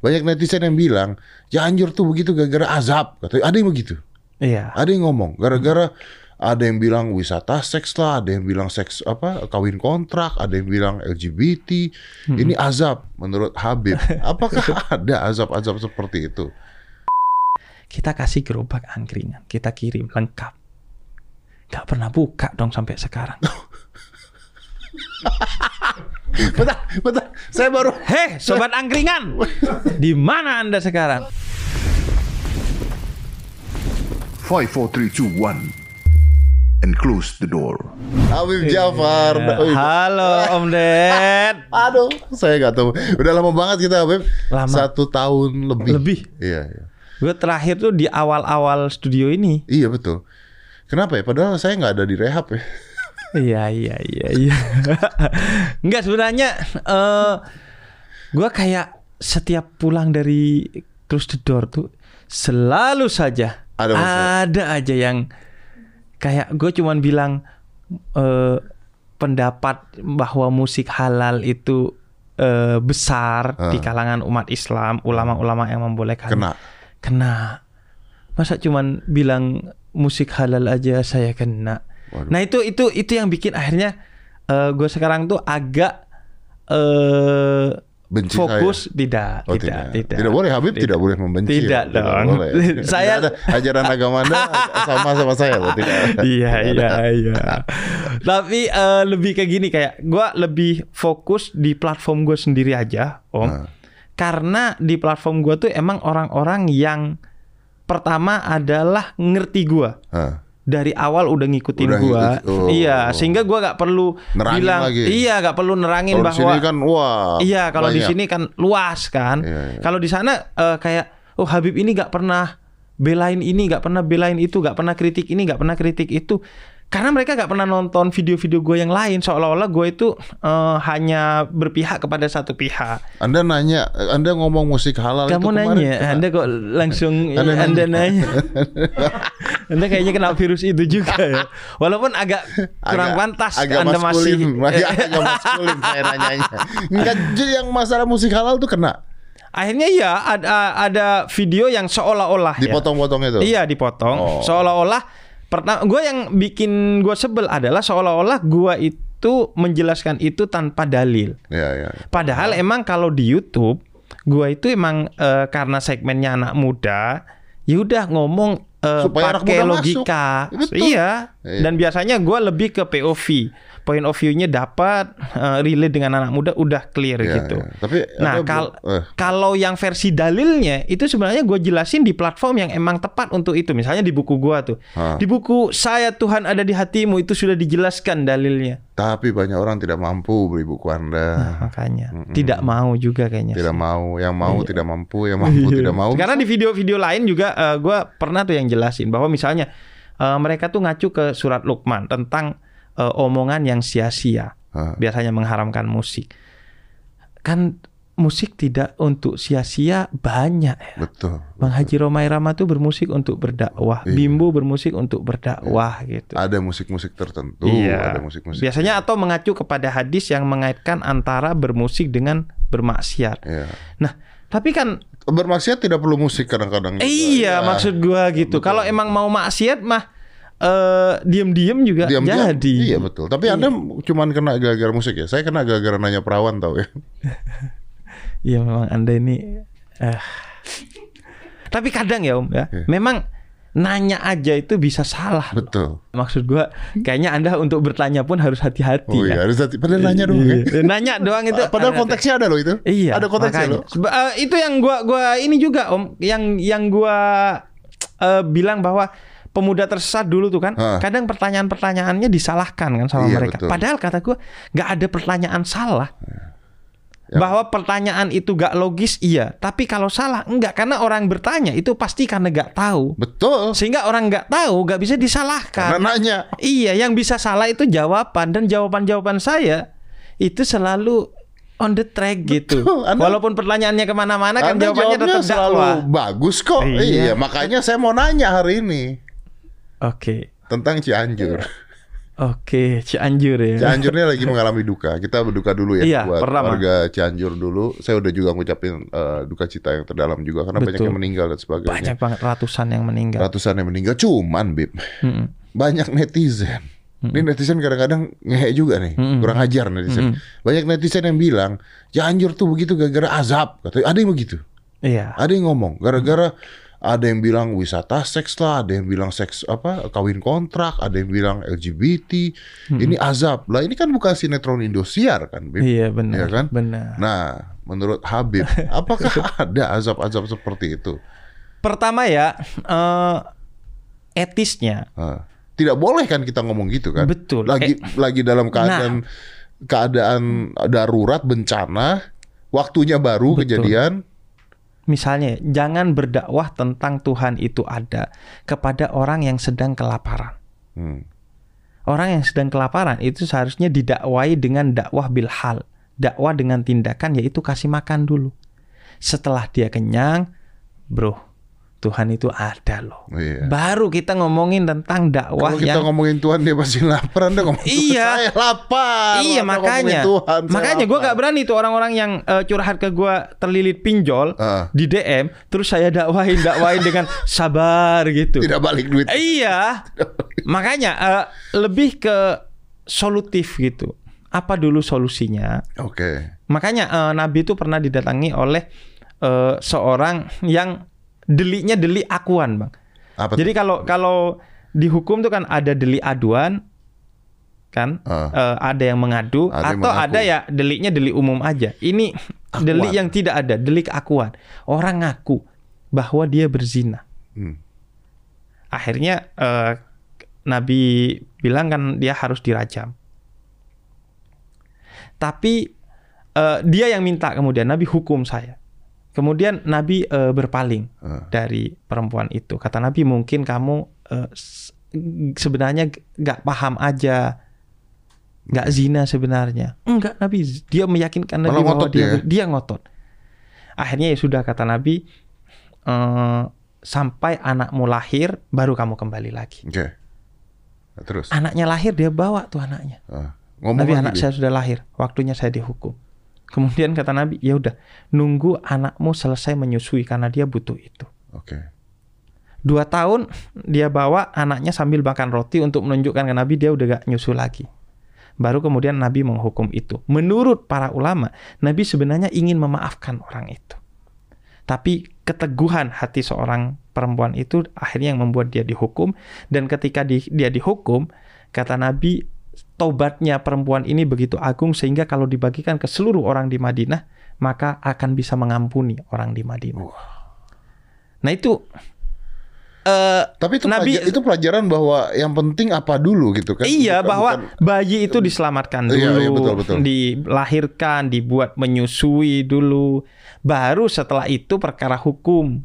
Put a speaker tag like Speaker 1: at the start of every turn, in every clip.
Speaker 1: banyak netizen yang bilang Cianjur tuh begitu gara-gara azab. Katanya ada yang begitu.
Speaker 2: Iya.
Speaker 1: Ada yang ngomong gara-gara ada yang bilang wisata seks lah, ada yang bilang seks apa kawin kontrak, ada yang bilang LGBT. Ini azab menurut Habib. Apakah ada azab-azab seperti itu?
Speaker 2: Kita kasih gerobak angkringan, kita kirim lengkap. Gak pernah buka dong sampai sekarang.
Speaker 1: Bentar, bentar. Saya baru
Speaker 2: Heh, sobat angkringan, di mana anda sekarang?
Speaker 3: Five, four, three, two, one, and close the door.
Speaker 1: Habib Jafar. Iya.
Speaker 2: Halo Om Ded.
Speaker 1: Aduh, saya nggak tahu. Udah lama banget kita Habib.
Speaker 2: Lama.
Speaker 1: Satu tahun lebih.
Speaker 2: Lebih.
Speaker 1: Iya, iya.
Speaker 2: Gue terakhir tuh di awal-awal studio ini.
Speaker 1: Iya betul. Kenapa ya? Padahal saya nggak ada di rehab ya.
Speaker 2: Iya iya iya iya. Enggak sebenarnya eh gua kayak setiap pulang dari close the door tuh selalu saja
Speaker 1: Ada
Speaker 2: ada aja yang kayak gue cuman bilang eh pendapat bahwa musik halal itu eh, besar
Speaker 1: Ah.
Speaker 2: di kalangan umat Islam, ulama-ulama yang membolehkan.
Speaker 1: Kena.
Speaker 2: Kena. Masa cuman bilang musik halal aja saya kena.
Speaker 1: Waduh.
Speaker 2: Nah itu itu itu yang bikin akhirnya gue sekarang tuh agak eh
Speaker 1: Benci
Speaker 2: fokus
Speaker 1: saya.
Speaker 2: tidak,
Speaker 1: Oh,
Speaker 2: tidak, tidak,
Speaker 1: Tidak boleh Habib tidak, boleh membenci.
Speaker 2: Tidak
Speaker 1: ya?
Speaker 2: dong.
Speaker 1: boleh.
Speaker 2: Saya-
Speaker 1: Tidak ada ajaran agama Anda sama sama saya loh, tidak.
Speaker 2: Iya
Speaker 1: Tidak
Speaker 2: iya iya. Tapi eh, lebih kayak gini kayak gue lebih fokus di platform gue sendiri aja, om.
Speaker 1: Nah.
Speaker 2: Karena di platform gue tuh emang orang-orang yang pertama adalah ngerti gue.
Speaker 1: Hah.
Speaker 2: Dari awal udah ngikutin
Speaker 1: Udah
Speaker 2: gua.
Speaker 1: oh.
Speaker 2: Iya, sehingga gua gak perlu
Speaker 1: Nerangin
Speaker 2: bilang
Speaker 1: lagi.
Speaker 2: iya, gak perlu nerangin
Speaker 1: di
Speaker 2: bahwa
Speaker 1: sini kan wah.
Speaker 2: Iya, kalau di sini kan luas kan.
Speaker 1: Iya, iya.
Speaker 2: Kalau di sana eh, kayak oh Habib ini gak pernah belain ini, gak pernah belain itu, gak pernah kritik ini, gak pernah kritik itu. Karena mereka gak pernah nonton video-video gue yang lain, seolah-olah gue itu eh, hanya berpihak kepada satu pihak.
Speaker 1: Anda nanya, Anda ngomong musik halal
Speaker 2: Kamu
Speaker 1: itu kemarin
Speaker 2: nanya,
Speaker 1: kena.
Speaker 2: Anda kok langsung
Speaker 1: Anda
Speaker 2: Anda,
Speaker 1: nanya.
Speaker 2: anda kayaknya kena virus itu juga ya. Walaupun agak kurang
Speaker 1: Agak-
Speaker 2: pantas
Speaker 1: agak
Speaker 2: Anda
Speaker 1: maskulin,
Speaker 2: masih
Speaker 1: agak, agak maskulin saya nanyanya. Enggak, jadi yang masalah musik halal tuh kena.
Speaker 2: Akhirnya ya ada ada video yang seolah-olah ya.
Speaker 1: Dipotong-potong itu.
Speaker 2: Iya dipotong.
Speaker 1: Oh.
Speaker 2: Seolah-olah pertama gue yang bikin gue sebel adalah seolah-olah gue itu menjelaskan itu tanpa dalil.
Speaker 1: Iya, iya.
Speaker 2: Padahal emang kalau di YouTube gue itu emang eh, karena segmennya anak muda, ya udah ngomong eh,
Speaker 1: Supaya
Speaker 2: pakai logika.
Speaker 1: masuk.
Speaker 2: Iya.
Speaker 1: Iya.
Speaker 2: Dan biasanya gue lebih ke POV. Point of view-nya dapat eh, relate dengan anak muda udah clear
Speaker 1: Iya,
Speaker 2: gitu.
Speaker 1: iya. Tapi
Speaker 2: Nah, kal-
Speaker 1: eh.
Speaker 2: kalau yang versi dalilnya itu sebenarnya gue jelasin di platform yang emang tepat untuk itu. Misalnya di buku gua tuh.
Speaker 1: Hah.
Speaker 2: Di buku Saya Tuhan ada di hatimu itu sudah dijelaskan dalilnya.
Speaker 1: Tapi banyak orang tidak mampu beli buku Anda.
Speaker 2: Makanya tidak mau juga kayaknya.
Speaker 1: Tidak mau, yang mau tidak mampu, yang mampu
Speaker 2: Iya.
Speaker 1: tidak mau.
Speaker 2: Karena di video-video lain juga eh, gua pernah tuh yang jelasin bahwa misalnya eh, mereka tuh ngacu ke surat Luqman tentang eh, omongan yang sia-sia.
Speaker 1: Hah.
Speaker 2: Biasanya mengharamkan musik. Kan musik tidak untuk sia-sia banyak ya.
Speaker 1: Betul.
Speaker 2: Bang Haji Romai Rama tuh bermusik untuk berdakwah,
Speaker 1: Iya.
Speaker 2: Bimbo bermusik untuk berdakwah gitu.
Speaker 1: Ada musik-musik tertentu,
Speaker 2: iya.
Speaker 1: ada musik-musik.
Speaker 2: Biasanya atau mengacu kepada hadis yang mengaitkan antara bermusik dengan bermaksiat.
Speaker 1: Iya.
Speaker 2: Nah, tapi kan
Speaker 1: Bermaksiat tidak perlu musik kadang-kadang.
Speaker 2: iya
Speaker 1: Ya.
Speaker 2: maksud gua gitu. Kalau emang mau maksiat mah eh diem-diem juga
Speaker 1: Diam-diam.
Speaker 2: jadi.
Speaker 1: Iya betul. Tapi Anda cuman kena gara-gara musik ya. Saya kena gara-gara nanya perawan tau ya.
Speaker 2: Iya memang Anda ini eh Tapi kadang ya Om ya,
Speaker 1: Iya.
Speaker 2: memang nanya aja itu bisa salah.
Speaker 1: Betul.
Speaker 2: Maksud gua kayaknya Anda untuk bertanya pun harus hati-hati
Speaker 1: Oh
Speaker 2: ya.
Speaker 1: iya, harus hati. Padahal nanya dong.
Speaker 2: Iya.
Speaker 1: ya.
Speaker 2: Nanya doang itu.
Speaker 1: Padahal konteksnya ada loh itu.
Speaker 2: Iya.
Speaker 1: Ada konteksnya
Speaker 2: makanya.
Speaker 1: loh.
Speaker 2: Eh, itu yang gua gua ini juga Om, yang yang gua eh, bilang bahwa pemuda tersesat dulu tuh kan,
Speaker 1: Hah.
Speaker 2: kadang pertanyaan-pertanyaannya disalahkan kan sama
Speaker 1: Iya,
Speaker 2: mereka.
Speaker 1: betul.
Speaker 2: Padahal kata gua nggak ada pertanyaan salah.
Speaker 1: Ya.
Speaker 2: Bahwa pertanyaan itu gak logis iya, tapi kalau salah enggak karena orang bertanya itu pasti karena gak tahu.
Speaker 1: Betul.
Speaker 2: Sehingga orang nggak tahu gak bisa disalahkan.
Speaker 1: Karena nanya.
Speaker 2: Iya, yang bisa salah itu jawaban dan jawaban-jawaban saya itu selalu on the track gitu.
Speaker 1: Anda-
Speaker 2: Walaupun pertanyaannya ke mana-mana
Speaker 1: kan
Speaker 2: jawabannya tetap
Speaker 1: selalu bagus kok.
Speaker 2: Iya.
Speaker 1: Iya. makanya saya mau nanya hari ini
Speaker 2: Oke.
Speaker 1: tentang Cianjur.
Speaker 2: Oke, Cianjur ya.
Speaker 1: Cianjurnya lagi mengalami duka. Kita berduka dulu ya
Speaker 2: Iya,
Speaker 1: buat
Speaker 2: pertama.
Speaker 1: warga Cianjur dulu. Saya udah juga ngucapin eh, duka cita yang terdalam juga karena banyak
Speaker 2: Betul.
Speaker 1: yang meninggal dan sebagainya.
Speaker 2: Banyak banget ratusan yang meninggal.
Speaker 1: Ratusan yang meninggal cuman Bib.
Speaker 2: Mm-mm.
Speaker 1: Banyak netizen. Ini netizen kadang-kadang ngehe juga nih, kurang ajar netizen. Banyak netizen yang bilang Cianjur tuh begitu gara-gara azab. Kata ada yang begitu.
Speaker 2: Iya.
Speaker 1: Ada yang ngomong gara-gara ada yang bilang wisata seks lah, ada yang bilang seks apa kawin kontrak, ada yang bilang LGBT. Ini azab. Lah ini kan bukan sinetron Indosiar kan, Bib?
Speaker 2: Iya benar.
Speaker 1: Iya kan?
Speaker 2: Benar.
Speaker 1: Nah, menurut Habib, apakah ada azab-azab seperti itu?
Speaker 2: Pertama ya, eh, etisnya
Speaker 1: Ah. Tidak boleh kan kita ngomong gitu kan?
Speaker 2: Betul.
Speaker 1: Lagi
Speaker 2: Eh,
Speaker 1: lagi dalam keadaan keadaan darurat bencana, waktunya baru
Speaker 2: Betul.
Speaker 1: kejadian.
Speaker 2: Misalnya, jangan berdakwah tentang Tuhan itu ada kepada orang yang sedang kelaparan.
Speaker 1: Hmm.
Speaker 2: Orang yang sedang kelaparan itu seharusnya didakwai dengan dakwah bil hal. Dakwah dengan tindakan yaitu kasih makan dulu. Setelah dia kenyang, bro, Tuhan itu ada loh.
Speaker 1: Iya.
Speaker 2: Baru kita ngomongin tentang dakwah
Speaker 1: Kalau kita
Speaker 2: yang
Speaker 1: ngomongin Tuhan dia pasti lapar, Anda ngomong
Speaker 2: Iya.
Speaker 1: saya lapar.
Speaker 2: Iya
Speaker 1: Anda
Speaker 2: makanya,
Speaker 1: Tuhan,
Speaker 2: makanya gue gak berani tuh orang-orang yang eh, curhat ke gue terlilit pinjol
Speaker 1: Ah.
Speaker 2: di DM, terus saya dakwahin dakwahin dengan sabar gitu.
Speaker 1: tidak balik duit.
Speaker 2: Iya, makanya eh, lebih ke solutif gitu. Apa dulu solusinya?
Speaker 1: Oke.
Speaker 2: Makanya eh, Nabi itu pernah didatangi oleh eh, seorang yang deliknya delik akuan, bang.
Speaker 1: Apa
Speaker 2: Jadi kalau kalau dihukum tuh kan ada delik aduan, kan?
Speaker 1: Ah.
Speaker 2: Eh, ada yang mengadu
Speaker 1: Ada yang
Speaker 2: atau
Speaker 1: mengaku.
Speaker 2: ada ya deliknya delik umum aja. Ini
Speaker 1: Akuan.
Speaker 2: delik yang tidak ada, delik akuan. Orang ngaku bahwa dia berzina.
Speaker 1: Hmm.
Speaker 2: Akhirnya eh, Nabi bilang kan dia harus dirajam. Tapi eh, dia yang minta kemudian Nabi hukum saya. Kemudian Nabi eh, berpaling
Speaker 1: Ah.
Speaker 2: dari perempuan itu. Kata Nabi mungkin kamu s- sebenarnya nggak paham aja, nggak zina sebenarnya. Enggak Nabi, dia meyakinkan Nabi
Speaker 1: Malah
Speaker 2: bahwa
Speaker 1: ngotot
Speaker 2: dia
Speaker 1: dia.
Speaker 2: dia ngotot. Akhirnya ya sudah kata Nabi eh, sampai anakmu lahir baru kamu kembali lagi.
Speaker 1: Oke. Nah, terus.
Speaker 2: Anaknya lahir dia bawa tuh anaknya.
Speaker 1: Ngomong
Speaker 2: Nabi anak
Speaker 1: dia.
Speaker 2: saya sudah lahir, waktunya saya dihukum. Kemudian kata Nabi, ya udah, nunggu anakmu selesai menyusui karena dia butuh itu.
Speaker 1: Oke.
Speaker 2: Dua tahun dia bawa anaknya sambil makan roti untuk menunjukkan ke Nabi dia udah gak nyusu lagi. Baru kemudian Nabi menghukum itu. Menurut para ulama, Nabi sebenarnya ingin memaafkan orang itu. Tapi keteguhan hati seorang perempuan itu akhirnya yang membuat dia dihukum. Dan ketika di- dia dihukum, kata Nabi, tobatnya perempuan ini begitu agung sehingga kalau dibagikan ke seluruh orang di Madinah, maka akan bisa mengampuni orang di Madinah. Nah itu eh,
Speaker 1: Tapi itu,
Speaker 2: Nabi-
Speaker 1: pelajar- itu pelajaran bahwa yang penting apa dulu gitu kan?
Speaker 2: Iya
Speaker 1: Bukan-
Speaker 2: bahwa
Speaker 1: bukan-
Speaker 2: bayi itu diselamatkan dulu,
Speaker 1: Iya, iya, betul, betul.
Speaker 2: dilahirkan, dibuat menyusui dulu, baru setelah itu perkara hukum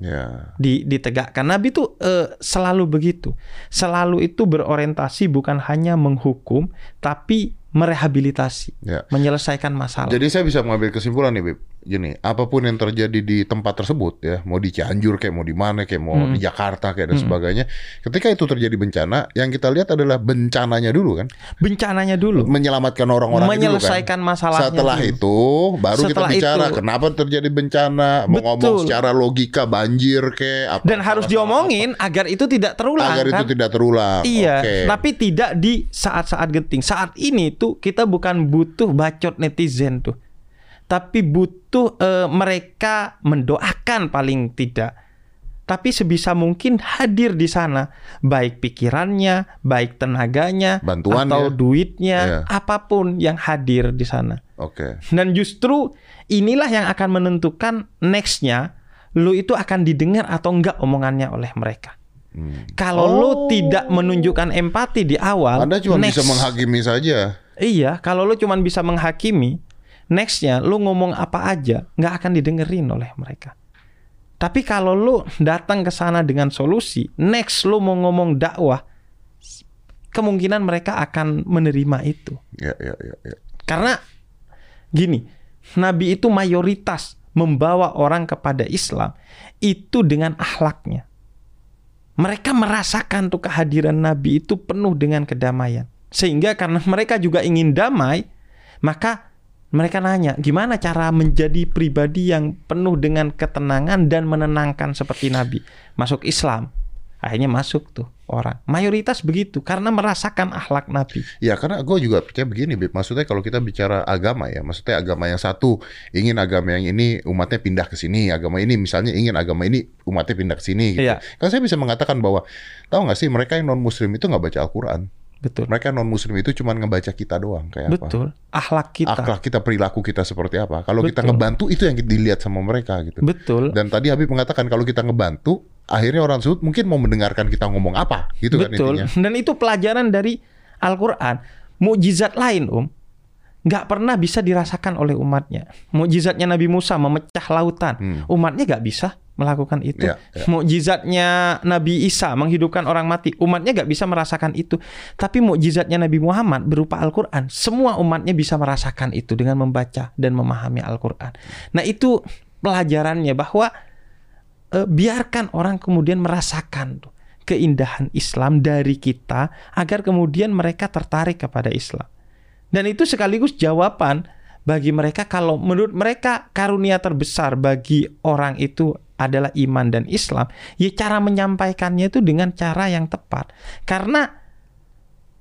Speaker 1: ya.
Speaker 2: di, ditegakkan. Nabi itu eh, selalu begitu, selalu itu berorientasi bukan hanya menghukum, tapi merehabilitasi,
Speaker 1: Ya.
Speaker 2: menyelesaikan masalah.
Speaker 1: Jadi saya bisa mengambil kesimpulan nih, Bib. Gini, apa pun yang terjadi di tempat tersebut ya, mau di Cianjur kayak mau di mana kayak mau
Speaker 2: Hmm.
Speaker 1: di Jakarta kayak dan sebagainya, ketika itu terjadi bencana, yang kita lihat adalah bencananya dulu kan,
Speaker 2: Bencananya dulu,
Speaker 1: menyelamatkan orang-orang
Speaker 2: menyelesaikan
Speaker 1: dulu kan.
Speaker 2: masalahnya.
Speaker 1: Setelah
Speaker 2: dulu.
Speaker 1: itu baru
Speaker 2: Setelah
Speaker 1: kita bicara
Speaker 2: itu.
Speaker 1: kenapa terjadi bencana, mau ngomong
Speaker 2: Betul.
Speaker 1: secara logika banjir kayak apa
Speaker 2: dan harus diomongin agar itu tidak
Speaker 1: apa.
Speaker 2: terulang.
Speaker 1: agar itu
Speaker 2: kan?
Speaker 1: tidak terulang.
Speaker 2: Iya,
Speaker 1: Oke.
Speaker 2: tapi tidak di saat-saat genting. Saat ini tuh kita bukan butuh bacot netizen tuh. Tapi butuh eh, mereka mendoakan paling tidak. Tapi sebisa mungkin hadir di sana, baik pikirannya, baik tenaganya,
Speaker 1: Bantuannya.
Speaker 2: atau duitnya,
Speaker 1: Iya.
Speaker 2: apa pun yang hadir di sana.
Speaker 1: Oke.
Speaker 2: Dan justru inilah yang akan menentukan nextnya, lu itu akan didengar atau enggak omongannya oleh mereka.
Speaker 1: Hmm.
Speaker 2: Kalau lu tidak menunjukkan empati di awal,
Speaker 1: Anda cuma
Speaker 2: next-
Speaker 1: bisa menghakimi saja.
Speaker 2: Iya, kalau lu cuma bisa menghakimi, nextnya lu ngomong apa aja nggak akan didengerin oleh mereka. Tapi kalau lu datang ke sana dengan solusi, next lu mau ngomong dakwah, kemungkinan mereka akan menerima itu.
Speaker 1: Ya, ya, ya, ya.
Speaker 2: Karena gini, Nabi itu mayoritas membawa orang kepada Islam itu dengan akhlaknya. Mereka merasakan tuh kehadiran Nabi itu penuh dengan kedamaian. Sehingga karena mereka juga ingin damai, maka mereka nanya, gimana cara menjadi pribadi yang penuh dengan ketenangan dan menenangkan seperti Nabi? Masuk Islam. Akhirnya masuk tuh orang. Mayoritas begitu karena merasakan akhlak Nabi.
Speaker 1: Ya karena gue juga percaya begini, Bib. Maksudnya kalau kita bicara agama ya, maksudnya agama yang satu ingin agama yang ini umatnya pindah ke sini, agama ini misalnya ingin agama ini umatnya pindah ke sini. Gitu.
Speaker 2: Iya.
Speaker 1: Kan saya bisa mengatakan bahwa tahu nggak sih mereka yang non Muslim itu nggak baca Al-Quran.
Speaker 2: Betul.
Speaker 1: Mereka non Muslim itu cuma ngebaca kita doang kayak apa?
Speaker 2: Betul. Akhlak kita.
Speaker 1: Akhlak kita, perilaku kita seperti apa? Kalau kita
Speaker 2: Betul.
Speaker 1: ngebantu itu yang dilihat sama mereka gitu.
Speaker 2: Betul.
Speaker 1: Dan tadi Habib mengatakan kalau kita ngebantu, akhirnya orang tersebut mungkin mau mendengarkan kita ngomong apa, gitu kan
Speaker 2: Betul.
Speaker 1: intinya.
Speaker 2: Dan itu pelajaran dari Al-Quran. Mukjizat lain, Om, nggak pernah bisa dirasakan oleh umatnya. Mukjizatnya Nabi Musa memecah lautan,
Speaker 1: Hmm.
Speaker 2: umatnya nggak bisa melakukan itu.
Speaker 1: Ya, ya.
Speaker 2: Mukjizatnya Nabi Isa menghidupkan orang mati, umatnya nggak bisa merasakan itu. Tapi mukjizatnya Nabi Muhammad berupa Al-Quran, semua umatnya bisa merasakan itu dengan membaca dan memahami Al-Quran. Nah itu pelajarannya bahwa eh, biarkan orang kemudian merasakan tuh keindahan Islam dari kita agar kemudian mereka tertarik kepada Islam. Dan itu sekaligus jawaban bagi mereka kalau menurut mereka karunia terbesar bagi orang itu adalah iman dan Islam, ya cara menyampaikannya itu dengan cara yang tepat. Karena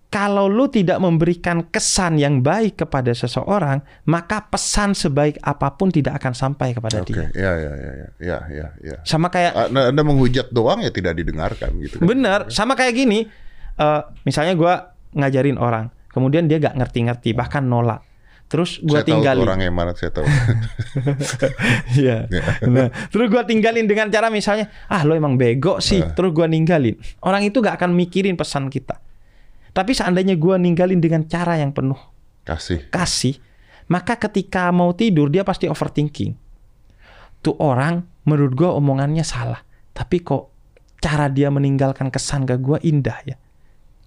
Speaker 2: kalau lu tidak memberikan kesan yang baik kepada seseorang, maka pesan sebaik apa pun tidak akan sampai kepada
Speaker 1: Oke,
Speaker 2: dia.
Speaker 1: ya, ya, ya, ya, ya, ya, ya.
Speaker 2: Sama kayak
Speaker 1: Anda, anda menghujat doang ya tidak didengarkan gitu. Kan?
Speaker 2: Bener, sama kayak gini. eh, misalnya gua ngajarin orang, kemudian dia gak ngerti-ngerti, bahkan nolak. Terus gua
Speaker 1: saya tahu
Speaker 2: tinggalin.
Speaker 1: orang yang mana saya tahu.
Speaker 2: Iya. Nah, terus gua tinggalin dengan cara misalnya, ah lo emang bego sih.
Speaker 1: Eh.
Speaker 2: Terus gua ninggalin. Orang itu gak akan mikirin pesan kita. Tapi seandainya gua ninggalin dengan cara yang penuh
Speaker 1: Kasih.
Speaker 2: kasih, maka ketika mau tidur dia pasti overthinking. Tuh orang menurut gua omongannya salah, tapi kok cara dia meninggalkan kesan ke gua indah ya.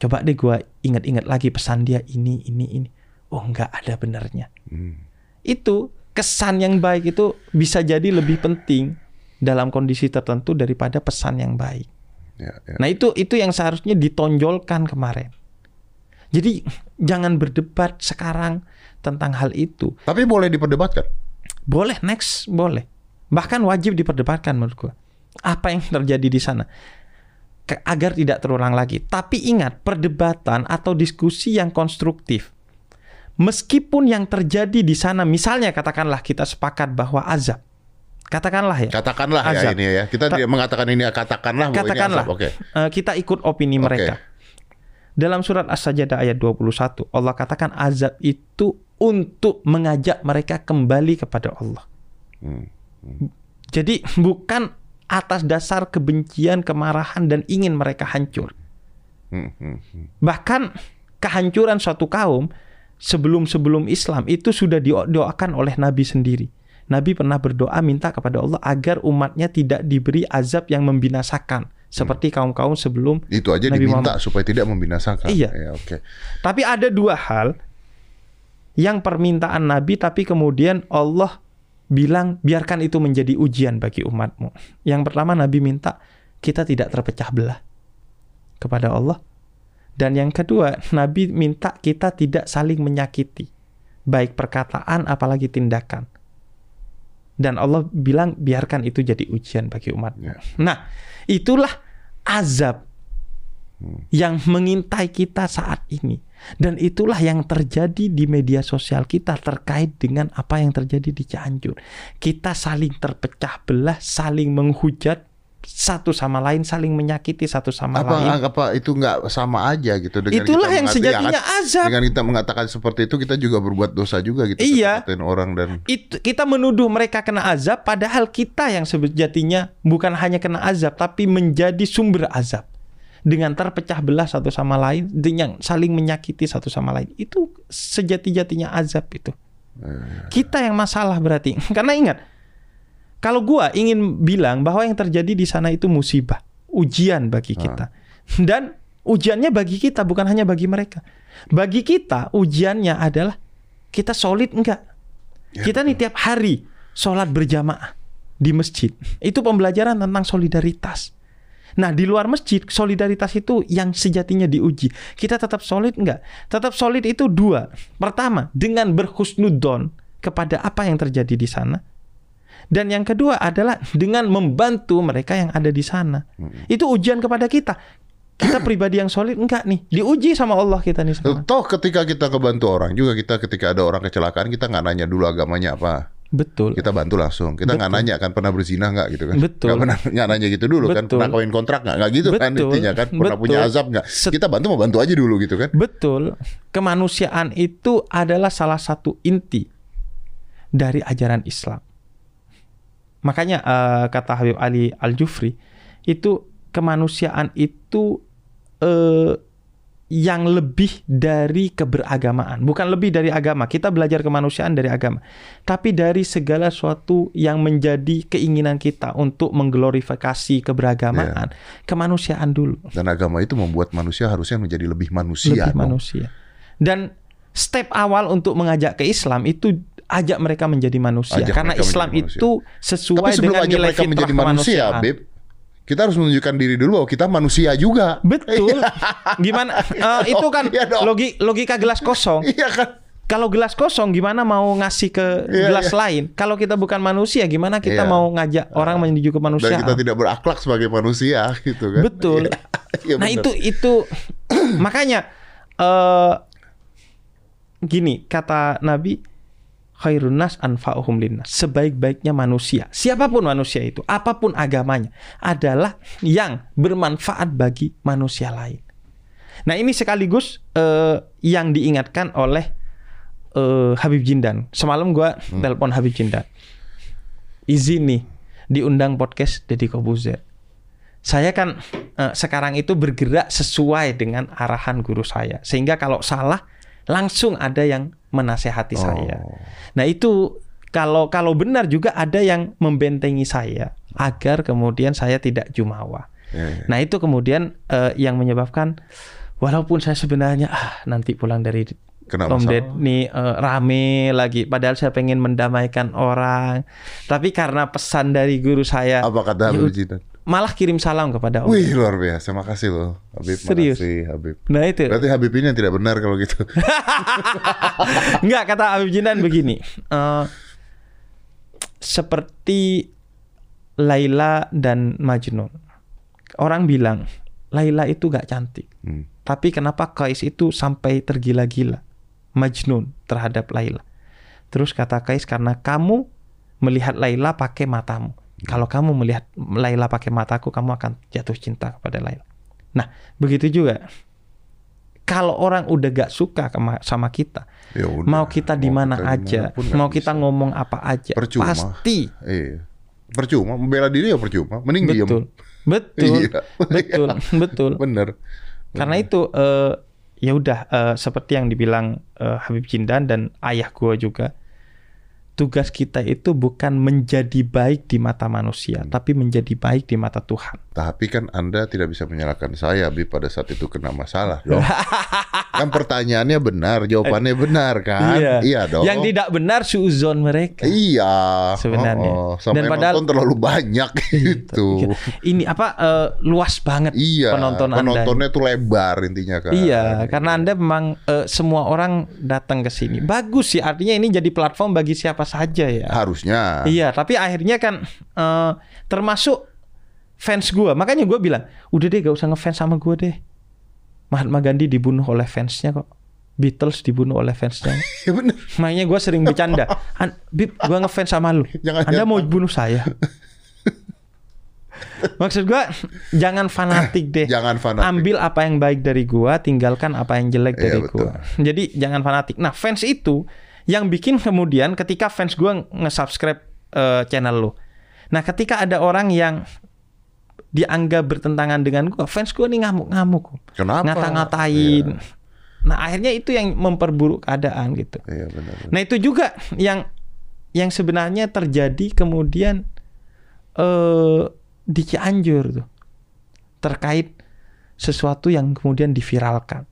Speaker 2: Coba deh gua ingat-ingat lagi pesan dia ini ini ini. Oh nggak ada benernya.
Speaker 1: Hmm.
Speaker 2: Itu kesan yang baik itu bisa jadi lebih penting dalam kondisi tertentu daripada pesan yang baik.
Speaker 1: Ya, ya.
Speaker 2: Nah itu itu yang seharusnya ditonjolkan kemarin. Jadi jangan berdebat sekarang tentang hal itu.
Speaker 1: Tapi boleh diperdebatkan.
Speaker 2: Boleh next, boleh. Bahkan wajib diperdebatkan menurut gua. Apa yang terjadi di sana? Agar tidak terulang lagi. Tapi ingat, perdebatan atau diskusi yang konstruktif. Meskipun yang terjadi di sana, misalnya katakanlah kita sepakat bahwa azab. Katakanlah ya.
Speaker 1: Katakanlah ya ini ya. Kita
Speaker 2: Ta-
Speaker 1: mengatakan ini katakanlah bahwa
Speaker 2: Katakanlah.
Speaker 1: ini azab. Oke.
Speaker 2: Eh, kita ikut opini mereka. Dalam surat As-Sajdah ayat 21, Allah katakan azab itu untuk mengajak mereka kembali kepada Allah.
Speaker 1: Hmm.
Speaker 2: Jadi bukan atas dasar kebencian, kemarahan dan ingin mereka hancur.
Speaker 1: Hmm, hmm, hmm.
Speaker 2: Bahkan kehancuran suatu kaum sebelum-sebelum Islam itu sudah didoakan oleh Nabi sendiri. Nabi pernah berdoa minta kepada Allah agar umatnya tidak diberi azab yang membinasakan seperti kaum-kaum sebelum
Speaker 1: Itu aja
Speaker 2: Nabi
Speaker 1: diminta
Speaker 2: Muhammad.
Speaker 1: supaya tidak membinasakan.
Speaker 2: Iya.
Speaker 1: Ya, oke.
Speaker 2: Tapi ada dua hal yang permintaan Nabi tapi kemudian Allah bilang biarkan itu menjadi ujian bagi umatmu. Yang pertama Nabi minta kita tidak terpecah belah kepada Allah. Dan yang kedua Nabi minta kita tidak saling menyakiti baik perkataan apalagi tindakan. Dan Allah bilang biarkan itu jadi ujian bagi umatmu.
Speaker 1: Ya.
Speaker 2: Nah, itulah azab yang mengintai kita saat ini. Dan itulah yang terjadi di media sosial kita terkait dengan apa yang terjadi di Cianjur. Kita saling terpecah belah, saling menghujat satu sama lain, saling menyakiti satu sama
Speaker 1: Apa
Speaker 2: lain.
Speaker 1: apa itu nggak sama aja gitu dengan
Speaker 2: Itulah
Speaker 1: kita
Speaker 2: yang sejatinya
Speaker 1: ya kan?
Speaker 2: azab.
Speaker 1: Dengan kita mengatakan seperti itu kita juga berbuat dosa juga gitu.
Speaker 2: Iya.
Speaker 1: Orang dan
Speaker 2: Itu kita menuduh mereka kena azab padahal kita yang sejatinya bukan hanya kena azab tapi menjadi sumber azab. Dengan terpecah belah satu sama lain, dengan saling menyakiti satu sama lain. Itu sejati-jatinya azab itu. Kita yang masalah berarti. Karena ingat, kalau gua ingin bilang bahwa yang terjadi di sana itu musibah, ujian bagi kita. Dan ujiannya bagi kita bukan hanya bagi mereka. Bagi kita ujiannya adalah kita solid enggak? kita nih tiap hari sholat berjamaah di masjid. Itu pembelajaran tentang solidaritas. Nah di luar masjid solidaritas itu yang sejatinya diuji. Kita tetap solid nggak? Tetap solid itu dua. Pertama dengan berhusnudon kepada apa yang terjadi di sana. Dan yang kedua adalah dengan membantu mereka yang ada di sana. Itu ujian kepada kita. Kita pribadi yang solid enggak nih? Diuji sama Allah kita nih sekarang.
Speaker 1: Toh ketika kita kebantu orang juga kita ketika ada orang kecelakaan kita nggak nanya dulu agamanya apa.
Speaker 2: Betul.
Speaker 1: Kita bantu langsung. Kita nggak nanya kan pernah berzina nggak gitu kan?
Speaker 2: Betul.
Speaker 1: Nggak pernah nggak nanya gitu dulu kan?
Speaker 2: Betul.
Speaker 1: Pernah kawin kontrak nggak? Nggak gitu kan
Speaker 2: Betul.
Speaker 1: intinya kan? Pernah punya
Speaker 2: Betul.
Speaker 1: azab nggak? Kita bantu mau bantu aja dulu gitu kan?
Speaker 2: Betul. Kemanusiaan itu adalah salah satu inti dari ajaran Islam. Makanya eh, kata Habib Ali Al Jufri itu kemanusiaan itu eh, yang lebih dari keberagamaan, bukan lebih dari agama. Kita belajar kemanusiaan dari agama, tapi dari segala sesuatu yang menjadi keinginan kita untuk mengglorifikasi keberagamaan, kemanusiaan dulu.
Speaker 1: Dan agama itu membuat manusia harusnya menjadi lebih manusia.
Speaker 2: lebih
Speaker 1: dong.
Speaker 2: manusia. Dan step awal untuk mengajak ke Islam itu ajak mereka menjadi manusia
Speaker 1: Ajak
Speaker 2: karena Islam
Speaker 1: manusia.
Speaker 2: itu
Speaker 1: Tapi
Speaker 2: sesuai dengan
Speaker 1: aja
Speaker 2: nilai
Speaker 1: mereka menjadi manusia,
Speaker 2: kemanusiaan.
Speaker 1: Beb, kita harus menunjukkan diri dulu bahwa kita manusia juga.
Speaker 2: Betul. Gimana eh, itu kan
Speaker 1: Iya
Speaker 2: logi, logika gelas kosong.
Speaker 1: Iya kan?
Speaker 2: Kalau gelas kosong gimana mau ngasih ke
Speaker 1: Iya,
Speaker 2: gelas
Speaker 1: iya.
Speaker 2: lain? Kalau kita bukan manusia gimana kita
Speaker 1: Iya.
Speaker 2: mau ngajak orang menuju ke
Speaker 1: Dan
Speaker 2: manusia?
Speaker 1: kita tidak berakhlak sebagai manusia gitu kan.
Speaker 2: Betul.
Speaker 1: Iya,
Speaker 2: nah itu itu makanya eh gini kata Nabi khairun nas anfa'uhum linnas. Sebaik-baiknya manusia, siapa pun manusia itu, apa pun agamanya, adalah yang bermanfaat bagi manusia lain. Nah, ini sekaligus eh, yang diingatkan oleh eh, Habib Jindan. Semalam gua telepon Habib Jindan. Izin nih diundang podcast Deddy Kobuzer. Saya kan eh, sekarang itu bergerak sesuai dengan arahan guru saya. Sehingga kalau salah langsung ada yang menasehati saya. Nah, itu kalau kalau benar juga ada yang membentengi saya agar kemudian saya tidak jumawa.
Speaker 1: Iya, iya.
Speaker 2: Nah, itu kemudian eh, yang menyebabkan walaupun saya sebenarnya ah nanti pulang dari
Speaker 1: Kena
Speaker 2: Om. Ded nih eh, rame lagi padahal saya pengen mendamaikan orang. Tapi karena pesan dari guru saya
Speaker 1: Apa kata
Speaker 2: ya
Speaker 1: Habib Jidan?
Speaker 2: Malah kirim salam kepada Om.
Speaker 1: Wih luar biasa, makasih loh Habib,
Speaker 2: Serius?
Speaker 1: makasih Habib.
Speaker 2: Nah, itu.
Speaker 1: Berarti Habib ini yang tidak benar kalau gitu.
Speaker 2: Enggak kata Habib Jinan begini. eh, seperti Laila dan Majnun. Orang bilang Laila itu gak cantik.
Speaker 1: Hmm.
Speaker 2: Tapi kenapa Kais itu sampai tergila-gila Majnun terhadap Laila? Terus kata Kais karena kamu melihat Laila pakai matamu. Kalau kamu melihat Laila pakai mataku, kamu akan jatuh cinta kepada Laila. Nah, begitu juga. Kalau orang udah gak suka sama kita,
Speaker 1: Ya udah,
Speaker 2: mau kita di mana aja, mau kita
Speaker 1: bisa.
Speaker 2: ngomong apa aja,
Speaker 1: Percuma.
Speaker 2: pasti
Speaker 1: Iya. Percuma, membela diri ya percuma. Mending diem.
Speaker 2: betul, betul,
Speaker 1: Iya.
Speaker 2: betul, betul.
Speaker 1: Bener.
Speaker 2: Karena itu eh, ya udah eh, seperti yang dibilang eh, Habib Jindan dan ayah gua juga. Tugas kita itu bukan menjadi baik di mata manusia,
Speaker 1: Hmm.
Speaker 2: tapi menjadi baik di mata Tuhan.
Speaker 1: Tapi kan Anda tidak bisa menyalahkan saya, Habib, pada saat itu kena masalah dong. kan pertanyaannya benar, jawabannya benar kan? dong.
Speaker 2: Yang tidak benar suuzon mereka.
Speaker 1: Iya.
Speaker 2: Sebenarnya.
Speaker 1: Oh, oh. Sampai
Speaker 2: Dan padahal-
Speaker 1: terlalu banyak gitu.
Speaker 2: Ini apa eh, luas banget
Speaker 1: Iya.
Speaker 2: penonton Anda.
Speaker 1: penontonnya tuh lebar intinya kan.
Speaker 2: Iya, karena Anda memang eh, semua orang datang ke sini. Bagus sih, artinya ini jadi platform bagi siapa saja ya.
Speaker 1: Harusnya.
Speaker 2: Iya, tapi akhirnya kan eh, termasuk fans gua. Makanya gua bilang, udah deh gak usah ngefans sama gua deh. Mahatma Gandhi dibunuh oleh fansnya kok. Beatles dibunuh oleh fansnya.
Speaker 1: Ya bener.
Speaker 2: Makanya gua sering bercanda. An, Bib, gua ngefans sama lu.
Speaker 1: Jangan-
Speaker 2: Anda
Speaker 1: jangan.
Speaker 2: mau bunuh saya? Maksud gua jangan fanatik deh.
Speaker 1: Jangan fanatik.
Speaker 2: Ambil apa yang baik dari gua, tinggalkan apa yang jelek
Speaker 1: Iya,
Speaker 2: dari
Speaker 1: betul.
Speaker 2: gua. Jadi jangan fanatik. Nah, fans itu yang bikin kemudian ketika fans gua nge-subscribe eh, channel lu. Nah, ketika ada orang yang dianggap bertentangan dengan gua, fans gua nih ngamuk-ngamuk.
Speaker 1: Kenapa?
Speaker 2: Ngata-ngatain.
Speaker 1: Iya.
Speaker 2: Nah, akhirnya itu yang memperburuk keadaan gitu.
Speaker 1: Iya benar.
Speaker 2: Nah itu juga yang yang sebenarnya terjadi kemudian eh di Cianjur tuh terkait sesuatu yang kemudian diviralkan.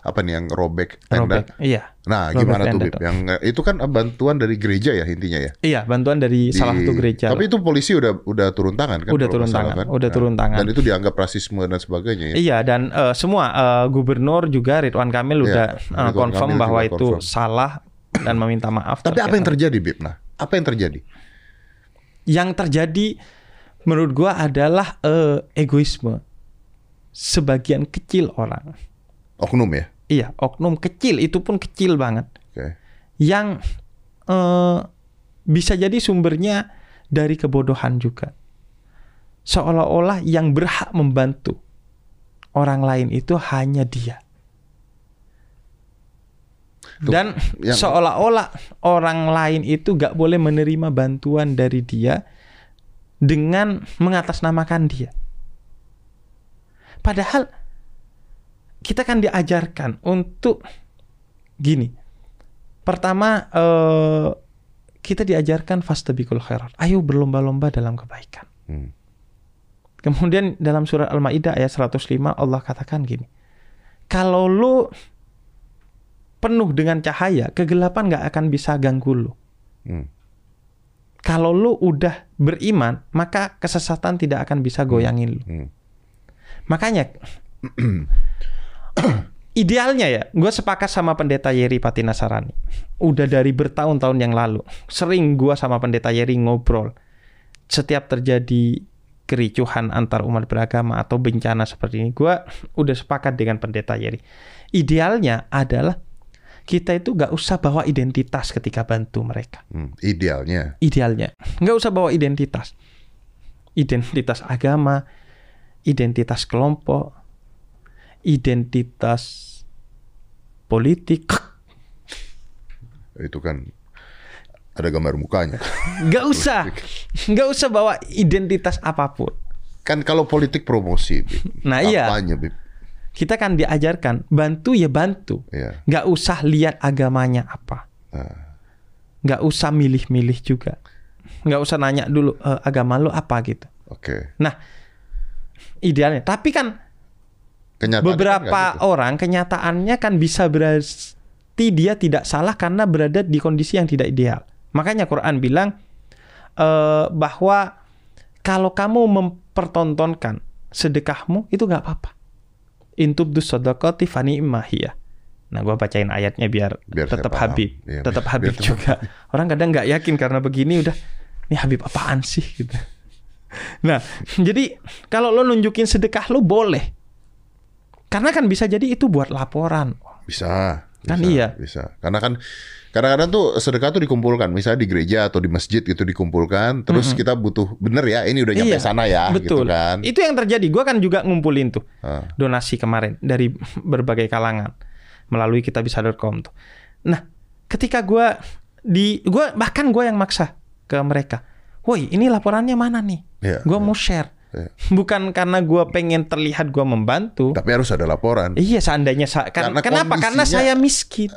Speaker 1: Apa nih yang robek tenda.
Speaker 2: Robek. Iya.
Speaker 1: Nah,
Speaker 2: Robek
Speaker 1: gimana tuh Bib? Yang itu kan bantuan dari gereja ya intinya ya.
Speaker 2: Iya, bantuan dari salah
Speaker 1: Di-
Speaker 2: satu gereja.
Speaker 1: Tapi itu polisi udah udah turun tangan kan?
Speaker 2: Udah turun
Speaker 1: salah
Speaker 2: tangan, udah turun tangan.
Speaker 1: Dan itu dianggap rasisme dan sebagainya ya.
Speaker 2: Iya dan eh, semua eh, gubernur juga Ridwan Kamil
Speaker 1: Iya,
Speaker 2: udah eh,
Speaker 1: Ridwan
Speaker 2: confirm
Speaker 1: Kamil
Speaker 2: bahwa itu
Speaker 1: confirm.
Speaker 2: salah dan meminta maaf.
Speaker 1: Tapi apa yang terjadi, Bib? Nah, apa yang terjadi?
Speaker 2: yang terjadi menurut gua adalah eh, egoisme sebagian kecil orang.
Speaker 1: Oknum ya?
Speaker 2: Iya, oknum kecil itu pun kecil banget
Speaker 1: Oke.
Speaker 2: yang eh, bisa jadi sumbernya dari kebodohan juga. Seolah-olah yang berhak membantu orang lain itu hanya dia. Dan
Speaker 1: yang-
Speaker 2: seolah-olah orang lain itu gak boleh menerima bantuan dari dia dengan mengatasnamakan dia. Padahal kita kan diajarkan untuk gini. Pertama eh, kita diajarkan fastabikul khairat. Ayo berlomba-lomba dalam kebaikan.
Speaker 1: Hmm.
Speaker 2: Kemudian dalam surat Al-Maidah ayat 105 Allah katakan gini. Kalau lu penuh dengan cahaya, kegelapan nggak akan bisa ganggu lu.
Speaker 1: Hmm.
Speaker 2: Kalau lu udah beriman, maka kesesatan tidak akan bisa goyangin lu.
Speaker 1: Hmm.
Speaker 2: Makanya idealnya ya, gue sepakat sama pendeta Yeri Patinasarani. Udah dari bertahun-tahun yang lalu, sering gue sama pendeta Yeri ngobrol. Setiap terjadi kericuhan antar umat beragama atau bencana seperti ini, gue udah sepakat dengan pendeta Yeri. Idealnya adalah kita itu gak usah bawa identitas ketika bantu mereka
Speaker 1: Hmm. Idealnya.
Speaker 2: idealnya nggak usah bawa identitas identitas agama identitas kelompok identitas politik
Speaker 1: Itu kan ada gambar mukanya.
Speaker 2: nggak usah nggak usah bawa identitas apa pun
Speaker 1: Kan kalau politik promosi, Bib.
Speaker 2: Nah, iya.
Speaker 1: Apanya, Bib?
Speaker 2: kita kan diajarkan bantu ya bantu
Speaker 1: Iya.
Speaker 2: nggak usah lihat agamanya apa
Speaker 1: Nah,
Speaker 2: nggak usah milih-milih juga nggak usah nanya dulu "Eh, agama lu apa gitu
Speaker 1: Oke.
Speaker 2: nah idealnya tapi kan
Speaker 1: Kenyataannya
Speaker 2: beberapa
Speaker 1: kan gitu.
Speaker 2: orang kenyataannya kan bisa berarti dia tidak salah karena berada di kondisi yang tidak ideal. Makanya Quran bilang eh, bahwa kalau kamu mempertontonkan sedekahmu itu nggak apa-apa. Intubdus sodakoti fani imahiyah. Nah, gua bacain ayatnya biar,
Speaker 1: Biar saya
Speaker 2: tetap. Habib,
Speaker 1: Iya,
Speaker 2: tetap
Speaker 1: biar-
Speaker 2: Habib
Speaker 1: biar
Speaker 2: juga. Orang kadang nggak yakin karena begini udah, ini Habib apaan sih gitu. Nah, jadi kalau lo nunjukin sedekah lo boleh, karena kan bisa jadi itu buat laporan.
Speaker 1: Bisa.
Speaker 2: Kan
Speaker 1: bisa,
Speaker 2: iya.
Speaker 1: Bisa. Karena kan kadang-kadang tuh sedekah tuh dikumpulkan, misalnya di gereja atau di masjid gitu dikumpulkan, terus kita butuh bener ya, ini udah nyampe
Speaker 2: Iya,
Speaker 1: sana ya,
Speaker 2: betul.
Speaker 1: gitu kan.
Speaker 2: Itu yang terjadi. Gua kan juga ngumpulin tuh
Speaker 1: Ah.
Speaker 2: donasi kemarin dari berbagai kalangan melalui kitabisa.com tuh. Nah, ketika gua di gua bahkan gua yang maksa ke mereka. Woi, ini laporannya mana nih?
Speaker 1: Iya,
Speaker 2: Gua mau share.
Speaker 1: Iya.
Speaker 2: Bukan karena gua pengen terlihat gua membantu.
Speaker 1: Tapi harus ada laporan.
Speaker 2: Iya, seandainya sa- kan,
Speaker 1: Karena
Speaker 2: kenapa? Karena saya miskin.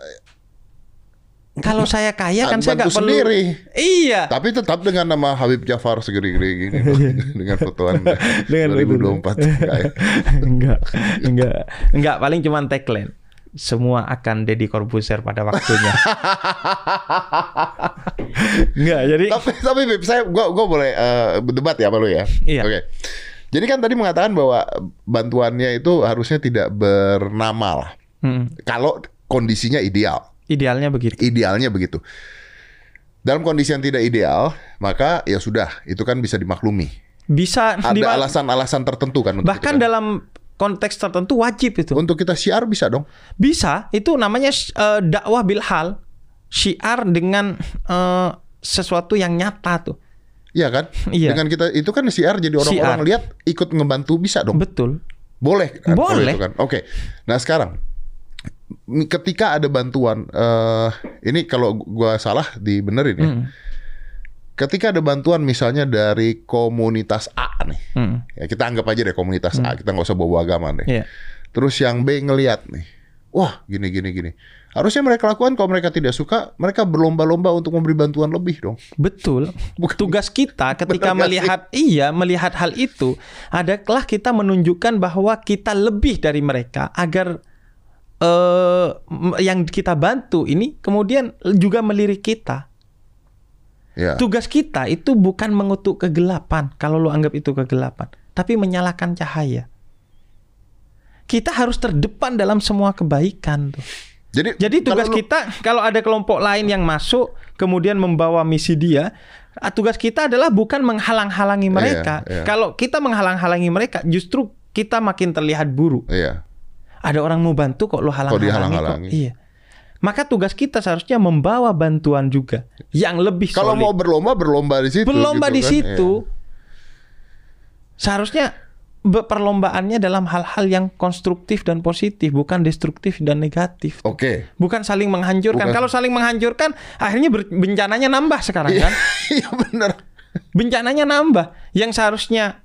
Speaker 2: Kalau saya kaya kan saya nggak perlu.
Speaker 1: sendiri.
Speaker 2: Iya.
Speaker 1: Tapi tetap dengan nama Habib Jafar segede-gede gini dengan fotoan
Speaker 2: Dengan
Speaker 1: 2024. Kayak,
Speaker 2: enggak, enggak, enggak. Paling cuman tagline. Semua akan Deddy Corbuzier pada waktunya. enggak, jadi
Speaker 1: tapi tapi Bib, saya gua gua boleh eh, berdebat ya sama lu ya.
Speaker 2: Iya.
Speaker 1: Oke. Jadi kan tadi mengatakan bahwa bantuannya itu harusnya tidak bernama lah.
Speaker 2: Hmm,
Speaker 1: Kalau kondisinya ideal.
Speaker 2: idealnya begitu.
Speaker 1: Idealnya begitu. Dalam kondisi yang tidak ideal, maka ya sudah, itu kan bisa dimaklumi.
Speaker 2: Bisa
Speaker 1: Ada alasan-alasan tertentu kan untuk
Speaker 2: bahkan
Speaker 1: kita.
Speaker 2: dalam konteks tertentu wajib itu.
Speaker 1: untuk kita syiar bisa dong.
Speaker 2: Bisa, itu namanya eh, dakwah bil hal. Syiar dengan eh, sesuatu yang nyata tuh.
Speaker 1: Iya kan?
Speaker 2: Iya.
Speaker 1: Dengan kita itu kan syiar jadi orang-orang lihat ikut ngebantu bisa dong.
Speaker 2: Betul.
Speaker 1: Boleh kan?
Speaker 2: Boleh.
Speaker 1: itu kan. Oke. Nah, sekarang ketika ada bantuan eh ini kalau gua salah dibenerin ya.
Speaker 2: Hmm.
Speaker 1: Ketika ada bantuan misalnya dari komunitas A nih.
Speaker 2: Hmm.
Speaker 1: Ya kita anggap aja deh komunitas A, kita nggak usah bawa agama deh.
Speaker 2: Iya.
Speaker 1: Terus yang B ngeliat nih. Wah, gini gini gini. Harusnya mereka lakukan kalau mereka tidak suka, mereka berlomba-lomba untuk memberi bantuan lebih dong.
Speaker 2: Betul. Tugas kita ketika
Speaker 1: Benar
Speaker 2: melihat iya melihat hal itu adalah kita menunjukkan bahwa kita lebih dari mereka agar eh yang kita bantu ini kemudian juga melirik kita.
Speaker 1: Ya.
Speaker 2: Tugas kita itu bukan mengutuk kegelapan kalau lu anggap itu kegelapan, tapi menyalakan cahaya. Kita harus terdepan dalam semua kebaikan tuh.
Speaker 1: Jadi,
Speaker 2: Jadi tugas
Speaker 1: kalau lu-
Speaker 2: kita kalau ada kelompok lain yang masuk kemudian membawa misi dia, ah, tugas kita adalah bukan menghalang-halangi mereka.
Speaker 1: iya.
Speaker 2: Kalau kita menghalang-halangi mereka, justru kita makin terlihat buruk.
Speaker 1: Iya.
Speaker 2: Ada orang mau bantu kok lo halang-halangi. kok.
Speaker 1: dihalang-halangi.
Speaker 2: Iya. Maka tugas kita seharusnya membawa bantuan juga yang lebih
Speaker 1: Kalau
Speaker 2: solid.
Speaker 1: mau berlomba berlomba di situ.
Speaker 2: berlomba
Speaker 1: gitu
Speaker 2: di
Speaker 1: kan.
Speaker 2: situ.
Speaker 1: Iya.
Speaker 2: Seharusnya perlombaannya dalam hal-hal yang konstruktif dan positif, bukan destruktif dan negatif.
Speaker 1: Oke.
Speaker 2: Bukan saling menghancurkan.
Speaker 1: Bukan.
Speaker 2: Kalau saling menghancurkan, akhirnya bencananya nambah sekarang kan.
Speaker 1: Iya benar.
Speaker 2: Bencananya nambah. Yang seharusnya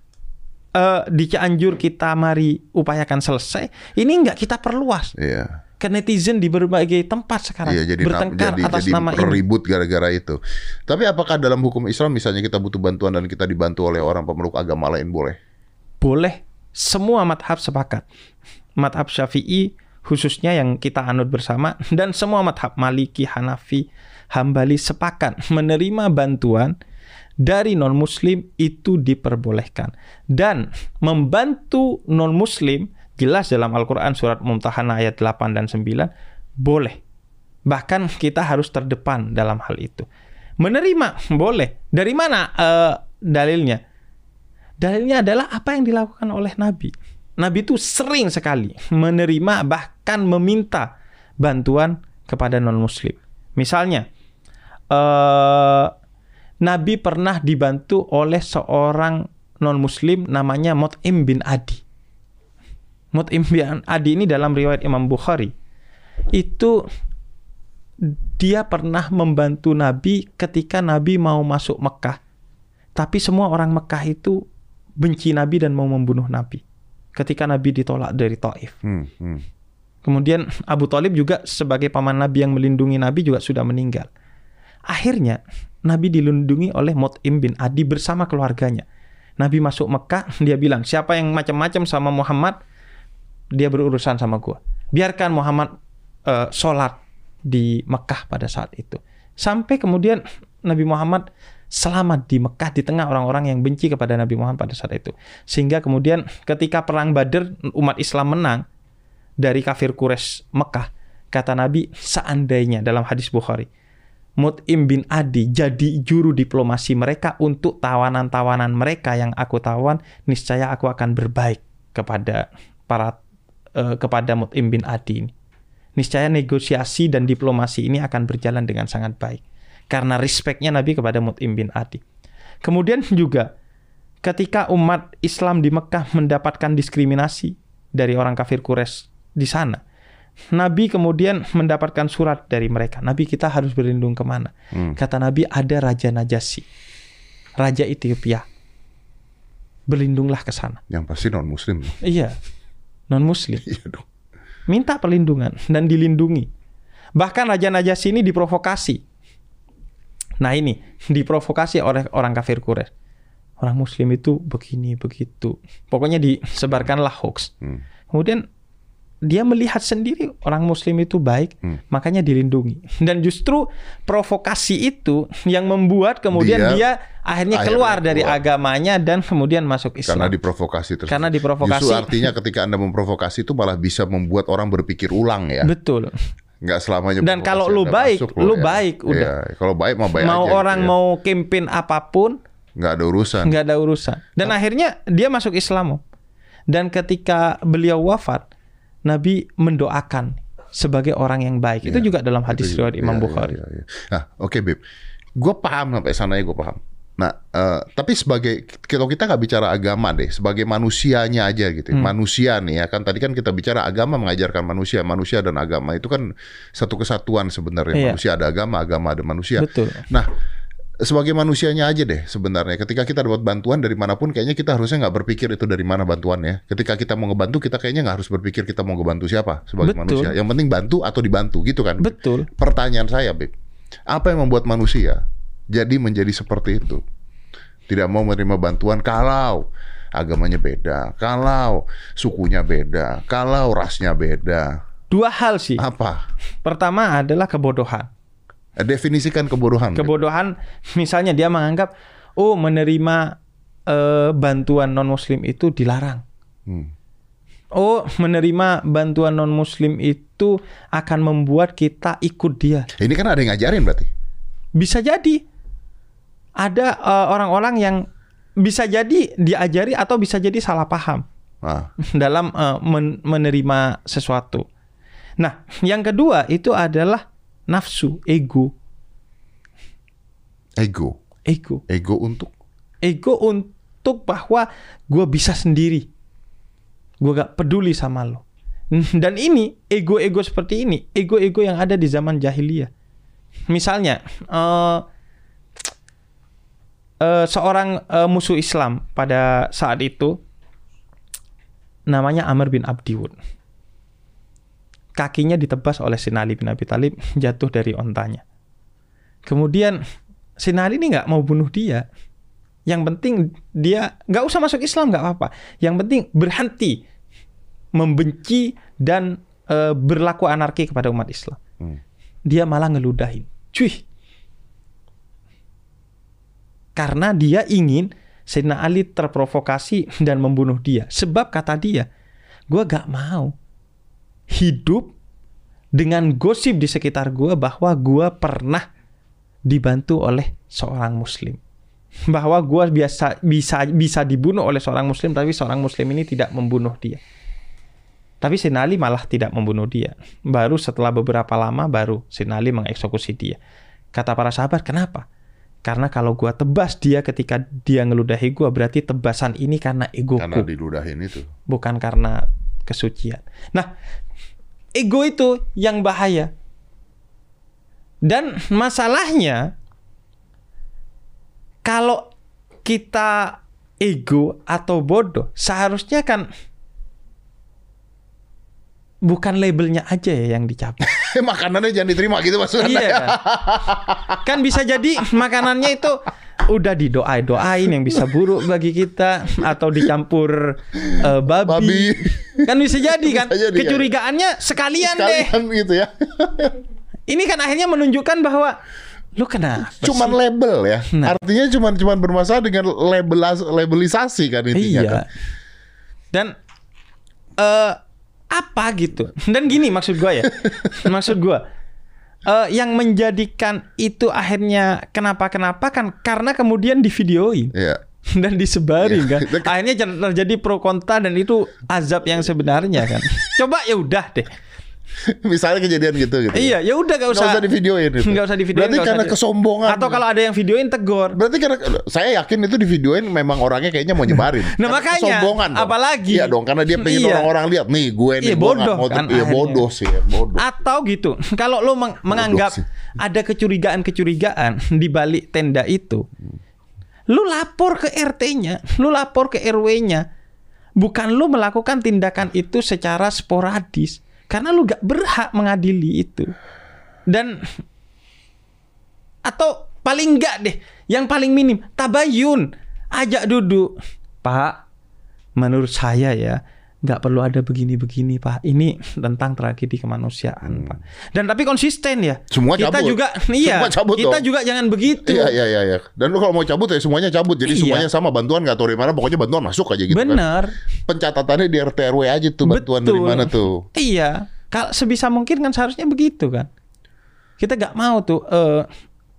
Speaker 2: eh, di Cianjur kita mari upayakan selesai, ini enggak kita perluas
Speaker 1: Iya.
Speaker 2: Ke netizen di berbagai tempat sekarang
Speaker 1: Iya jadi
Speaker 2: bertengkar
Speaker 1: jadi,
Speaker 2: atas
Speaker 1: jadi
Speaker 2: nama
Speaker 1: ribut gara-gara itu. Tapi apakah dalam hukum Islam misalnya kita butuh bantuan dan kita dibantu oleh orang pemeluk agama lain boleh?
Speaker 2: Boleh. Semua madhab sepakat. Madhab Syafi'i khususnya yang kita anut bersama dan semua madhab Maliki, Hanafi, Hambali sepakat menerima bantuan dari non muslim itu diperbolehkan dan membantu non muslim jelas dalam Al-Qur'an surat Mumtahanah ayat 8 dan 9 boleh bahkan kita harus terdepan dalam hal itu menerima boleh dari mana eh, dalilnya Dalilnya adalah apa yang dilakukan oleh Nabi. Nabi itu sering sekali menerima bahkan meminta bantuan kepada non Muslim. Misalnya, eh, Nabi pernah dibantu oleh seorang non Muslim namanya Mut'im bin Adi. Mut'im bin Adi ini dalam riwayat Imam Bukhari itu dia pernah membantu Nabi ketika Nabi mau masuk Mekah. Tapi semua orang Mekah itu benci Nabi dan mau membunuh Nabi. Ketika Nabi ditolak dari Taif.
Speaker 1: Hmm, hmm.
Speaker 2: Kemudian Abu Talib juga sebagai paman Nabi yang melindungi Nabi juga sudah meninggal. Akhirnya Nabi dilindungi oleh Mut'im bin Adi bersama keluarganya. Nabi masuk Mekah, dia bilang, siapa yang macam-macam sama Muhammad, dia berurusan sama gua. Biarkan Muhammad eh, sholat di Mekah pada saat itu. Sampai kemudian Nabi Muhammad selamat di Mekah di tengah orang-orang yang benci kepada Nabi Muhammad pada saat itu. Sehingga kemudian ketika perang Badr umat Islam menang dari kafir Quraisy Mekah, kata Nabi seandainya dalam hadis Bukhari, Mut'im bin Adi jadi juru diplomasi mereka untuk tawanan-tawanan mereka yang aku tawan, niscaya aku akan berbaik kepada para eh, kepada Mut'im bin Adi ini. Niscaya negosiasi dan diplomasi ini akan berjalan dengan sangat baik karena respectnya Nabi kepada Mut'im bin Adi. Kemudian juga ketika umat Islam di Mekah mendapatkan diskriminasi dari orang kafir Quraisy di sana, Nabi kemudian mendapatkan surat dari mereka. Nabi kita harus berlindung ke mana? Kata Nabi ada Raja Najasyi, Raja Ethiopia. Berlindunglah ke sana.
Speaker 1: Yang pasti non Muslim.
Speaker 2: Iya, non Muslim
Speaker 1: Iya
Speaker 2: minta perlindungan dan dilindungi. Bahkan Raja Najasyi ini diprovokasi. Nah ini diprovokasi oleh orang kafir Quraisy. Orang Muslim itu begini begitu. Pokoknya disebarkanlah hoax.
Speaker 1: Hmm.
Speaker 2: Kemudian dia melihat sendiri orang Muslim itu baik,
Speaker 1: Hmm.
Speaker 2: makanya dilindungi. Dan justru provokasi itu yang membuat kemudian
Speaker 1: Dia
Speaker 2: dia, akhirnya
Speaker 1: akhirnya
Speaker 2: keluar dari
Speaker 1: keluar.
Speaker 2: agamanya dan kemudian masuk Islam.
Speaker 1: Karena diprovokasi terus.
Speaker 2: Karena diprovokasi.
Speaker 1: Justru artinya ketika Anda memprovokasi itu malah bisa membuat orang berpikir ulang ya.
Speaker 2: Betul.
Speaker 1: Nggak selamanya
Speaker 2: Dan kalau lu baik,
Speaker 1: masuk
Speaker 2: lu
Speaker 1: ya.
Speaker 2: baik, udah.
Speaker 1: Iya, Kalau baik mah baik
Speaker 2: mau
Speaker 1: aja gitu
Speaker 2: orang
Speaker 1: ya.
Speaker 2: mau campaign apa pun
Speaker 1: nggak ada urusan.
Speaker 2: nggak ada urusan dan akhirnya dia masuk Islam dan ketika beliau wafat Nabi mendoakan sebagai orang yang baik itu
Speaker 1: Iya.
Speaker 2: juga dalam hadis riwayat Imam
Speaker 1: Iya,
Speaker 2: Bukhari
Speaker 1: iya, iya. Nah, oke Bib. Gue paham sampai sana ya gue paham. Nah, eh, tapi sebagai kalau kita nggak bicara agama deh, sebagai manusianya aja gitu.
Speaker 2: Hmm.
Speaker 1: Manusia nih ya kan tadi kan kita bicara agama mengajarkan manusia, manusia dan agama itu kan satu kesatuan sebenarnya.
Speaker 2: Iya.
Speaker 1: Manusia ada agama, agama ada manusia.
Speaker 2: betul
Speaker 1: Nah, sebagai manusianya aja deh sebenarnya. Ketika kita dapat bantuan dari mana pun, kayaknya kita harusnya nggak berpikir itu dari mana bantuannya. Ketika kita mau ngebantu, kita kayaknya nggak harus berpikir kita mau ngebantu siapa sebagai
Speaker 2: Betul.
Speaker 1: manusia. Yang penting bantu atau dibantu gitu kan.
Speaker 2: betul
Speaker 1: Pertanyaan saya, Beb, apa yang membuat manusia jadi menjadi seperti itu? Tidak mau menerima bantuan kalau agamanya beda, kalau sukunya beda, kalau rasnya beda.
Speaker 2: Dua hal sih.
Speaker 1: Apa?
Speaker 2: Pertama adalah kebodohan.
Speaker 1: Definisikan kebodohan.
Speaker 2: Kebodohan misalnya dia menganggap oh menerima eh, bantuan non muslim itu dilarang.
Speaker 1: Hmm.
Speaker 2: Oh, menerima bantuan non muslim itu akan membuat kita ikut dia.
Speaker 1: Ini kan ada yang ngajarin berarti.
Speaker 2: Bisa jadi ada eh, orang-orang yang bisa jadi diajari atau bisa jadi salah paham
Speaker 1: Nah,
Speaker 2: dalam eh, men- menerima sesuatu. Nah, yang kedua itu adalah nafsu, ego,
Speaker 1: ego.
Speaker 2: ego,
Speaker 1: Ego untuk
Speaker 2: ego untuk bahwa gue bisa sendiri, gue gak peduli sama lo. Dan ini ego-ego seperti ini, ego-ego yang ada di zaman jahiliyah. Misalnya, eh, eh, seorang eh, musuh Islam pada saat itu namanya Amr bin Abdiwud. Kakinya ditebas oleh Sina Ali bin Abi Thalib jatuh dari ontanya. Kemudian Sina Ali ini nggak mau bunuh dia. Yang penting dia nggak usah masuk Islam nggak apa-apa. Yang penting berhenti membenci dan eh, berlaku anarki kepada umat Islam.
Speaker 1: Hmm.
Speaker 2: Dia malah ngeludahin. Cuy. Karena dia ingin Sayyidina Ali terprovokasi dan membunuh dia. Sebab kata dia, gue gak mau hidup dengan gosip di sekitar gue bahwa gue pernah dibantu oleh seorang muslim. Bahwa gue biasa bisa bisa dibunuh oleh seorang muslim tapi seorang muslim ini tidak membunuh dia. Tapi Sayyidina Ali malah tidak membunuh dia. Baru setelah beberapa lama baru Sayyidina Ali mengeksekusi dia. Kata para sahabat, kenapa? Karena kalau gua tebas dia ketika dia ngeludahi gua berarti tebasan ini karena egoku,
Speaker 1: karena diludahin itu.
Speaker 2: bukan karena kesucian. Nah, ego itu yang bahaya. Dan masalahnya kalau kita ego atau bodoh, seharusnya kan bukan labelnya aja ya yang dicabut.
Speaker 1: Makanannya jangan diterima gitu maksudnya.
Speaker 2: iya kan? Kan bisa jadi makanannya itu udah didoain doain yang bisa buruk bagi kita atau dicampur eh, babi.
Speaker 1: Babi.
Speaker 2: Kan bisa jadi kan?
Speaker 1: Bisa jadi, kan?
Speaker 2: Kecurigaannya sekalian, deh.
Speaker 1: Sekalian gitu ya.
Speaker 2: Ini kan akhirnya menunjukkan bahwa lu kenapa?
Speaker 1: cuman
Speaker 2: sih?
Speaker 1: label ya.
Speaker 2: Nah.
Speaker 1: Artinya cuman cuman bermasalah dengan labelas, labelisasi kan intinya
Speaker 2: Iya.
Speaker 1: kan.
Speaker 2: Dan eh apa gitu? Dan gini maksud gua ya. maksud gua eh yang menjadikan itu akhirnya kenapa-kenapa kan karena kemudian divideoin
Speaker 1: Iya.
Speaker 2: dan disebarin
Speaker 1: Iya.
Speaker 2: kan. Akhirnya terjadi pro kontra dan itu azab yang sebenarnya kan. Coba ya udah deh.
Speaker 1: Misalnya kejadian gitu gitu.
Speaker 2: Iya, ya udah gak usah
Speaker 1: usah divideoin itu.
Speaker 2: Nggak usah divideoin.
Speaker 1: Berarti
Speaker 2: nggak
Speaker 1: karena
Speaker 2: di-
Speaker 1: kesombongan.
Speaker 2: Atau kalau ada yang videoin tegor.
Speaker 1: Berarti karena saya yakin itu di videoin memang orangnya kayaknya mau nyebarin.
Speaker 2: Nah,
Speaker 1: Karena
Speaker 2: makanya,
Speaker 1: kesombongan dong.
Speaker 2: apalagi-
Speaker 1: Iya dong karena dia pengen
Speaker 2: Iya.
Speaker 1: orang-orang lihat nih gue nih
Speaker 2: Iya, bodoh
Speaker 1: mau
Speaker 2: kan
Speaker 1: Iya bodoh sih, ya, bodoh.
Speaker 2: Atau gitu, kalau lo meng- menganggap
Speaker 1: sih.
Speaker 2: ada kecurigaan-kecurigaan di balik tenda itu, lu lapor ke RT-nya, lu lapor ke RW-nya. Bukan lu melakukan tindakan itu secara sporadis. Karena lu gak berhak mengadili itu. Dan atau paling enggak deh, yang paling minim tabayun, ajak duduk. Pak, menurut saya ya nggak perlu ada begini-begini pak. Ini tentang tragedi kemanusiaan pak. Dan tapi konsisten ya.
Speaker 1: Hmm. Semua
Speaker 2: kita
Speaker 1: cabut.
Speaker 2: juga, iya.
Speaker 1: Semua cabut
Speaker 2: kita
Speaker 1: dong.
Speaker 2: juga jangan begitu.
Speaker 1: Iya iya iya iya. Dan lu kalau mau cabut ya semuanya cabut. Jadi
Speaker 2: Iya.
Speaker 1: semuanya sama bantuan nggak tahu dari mana. Pokoknya bantuan masuk aja gitu kan.
Speaker 2: Bener.
Speaker 1: Pencatatannya di RT RW aja tuh bantuan dari
Speaker 2: Betul.
Speaker 1: mana tuh.
Speaker 2: Iya. Kalau sebisa mungkin kan seharusnya begitu kan. Kita nggak mau tuh eh,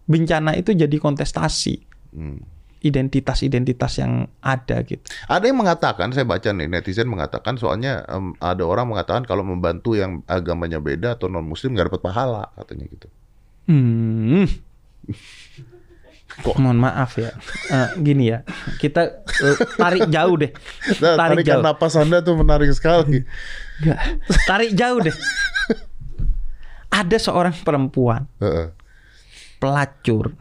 Speaker 2: bencana itu jadi kontestasi.
Speaker 1: Hmm.
Speaker 2: Identitas-identitas yang ada gitu.
Speaker 1: Ada yang mengatakan, saya baca nih netizen mengatakan soalnya em, ada orang mengatakan kalau membantu yang agamanya beda atau non muslim nggak dapat pahala katanya gitu.
Speaker 2: Hmm.
Speaker 1: Kok?
Speaker 2: Mohon maaf ya. Eh, gini ya. Kita eh, tarik jauh deh.
Speaker 1: Nah,
Speaker 2: Tarik jauh.
Speaker 1: napas anda tuh menarik sekali.
Speaker 2: Nggak. Tarik jauh deh. Ada seorang perempuan
Speaker 1: Heeh.
Speaker 2: pelacur.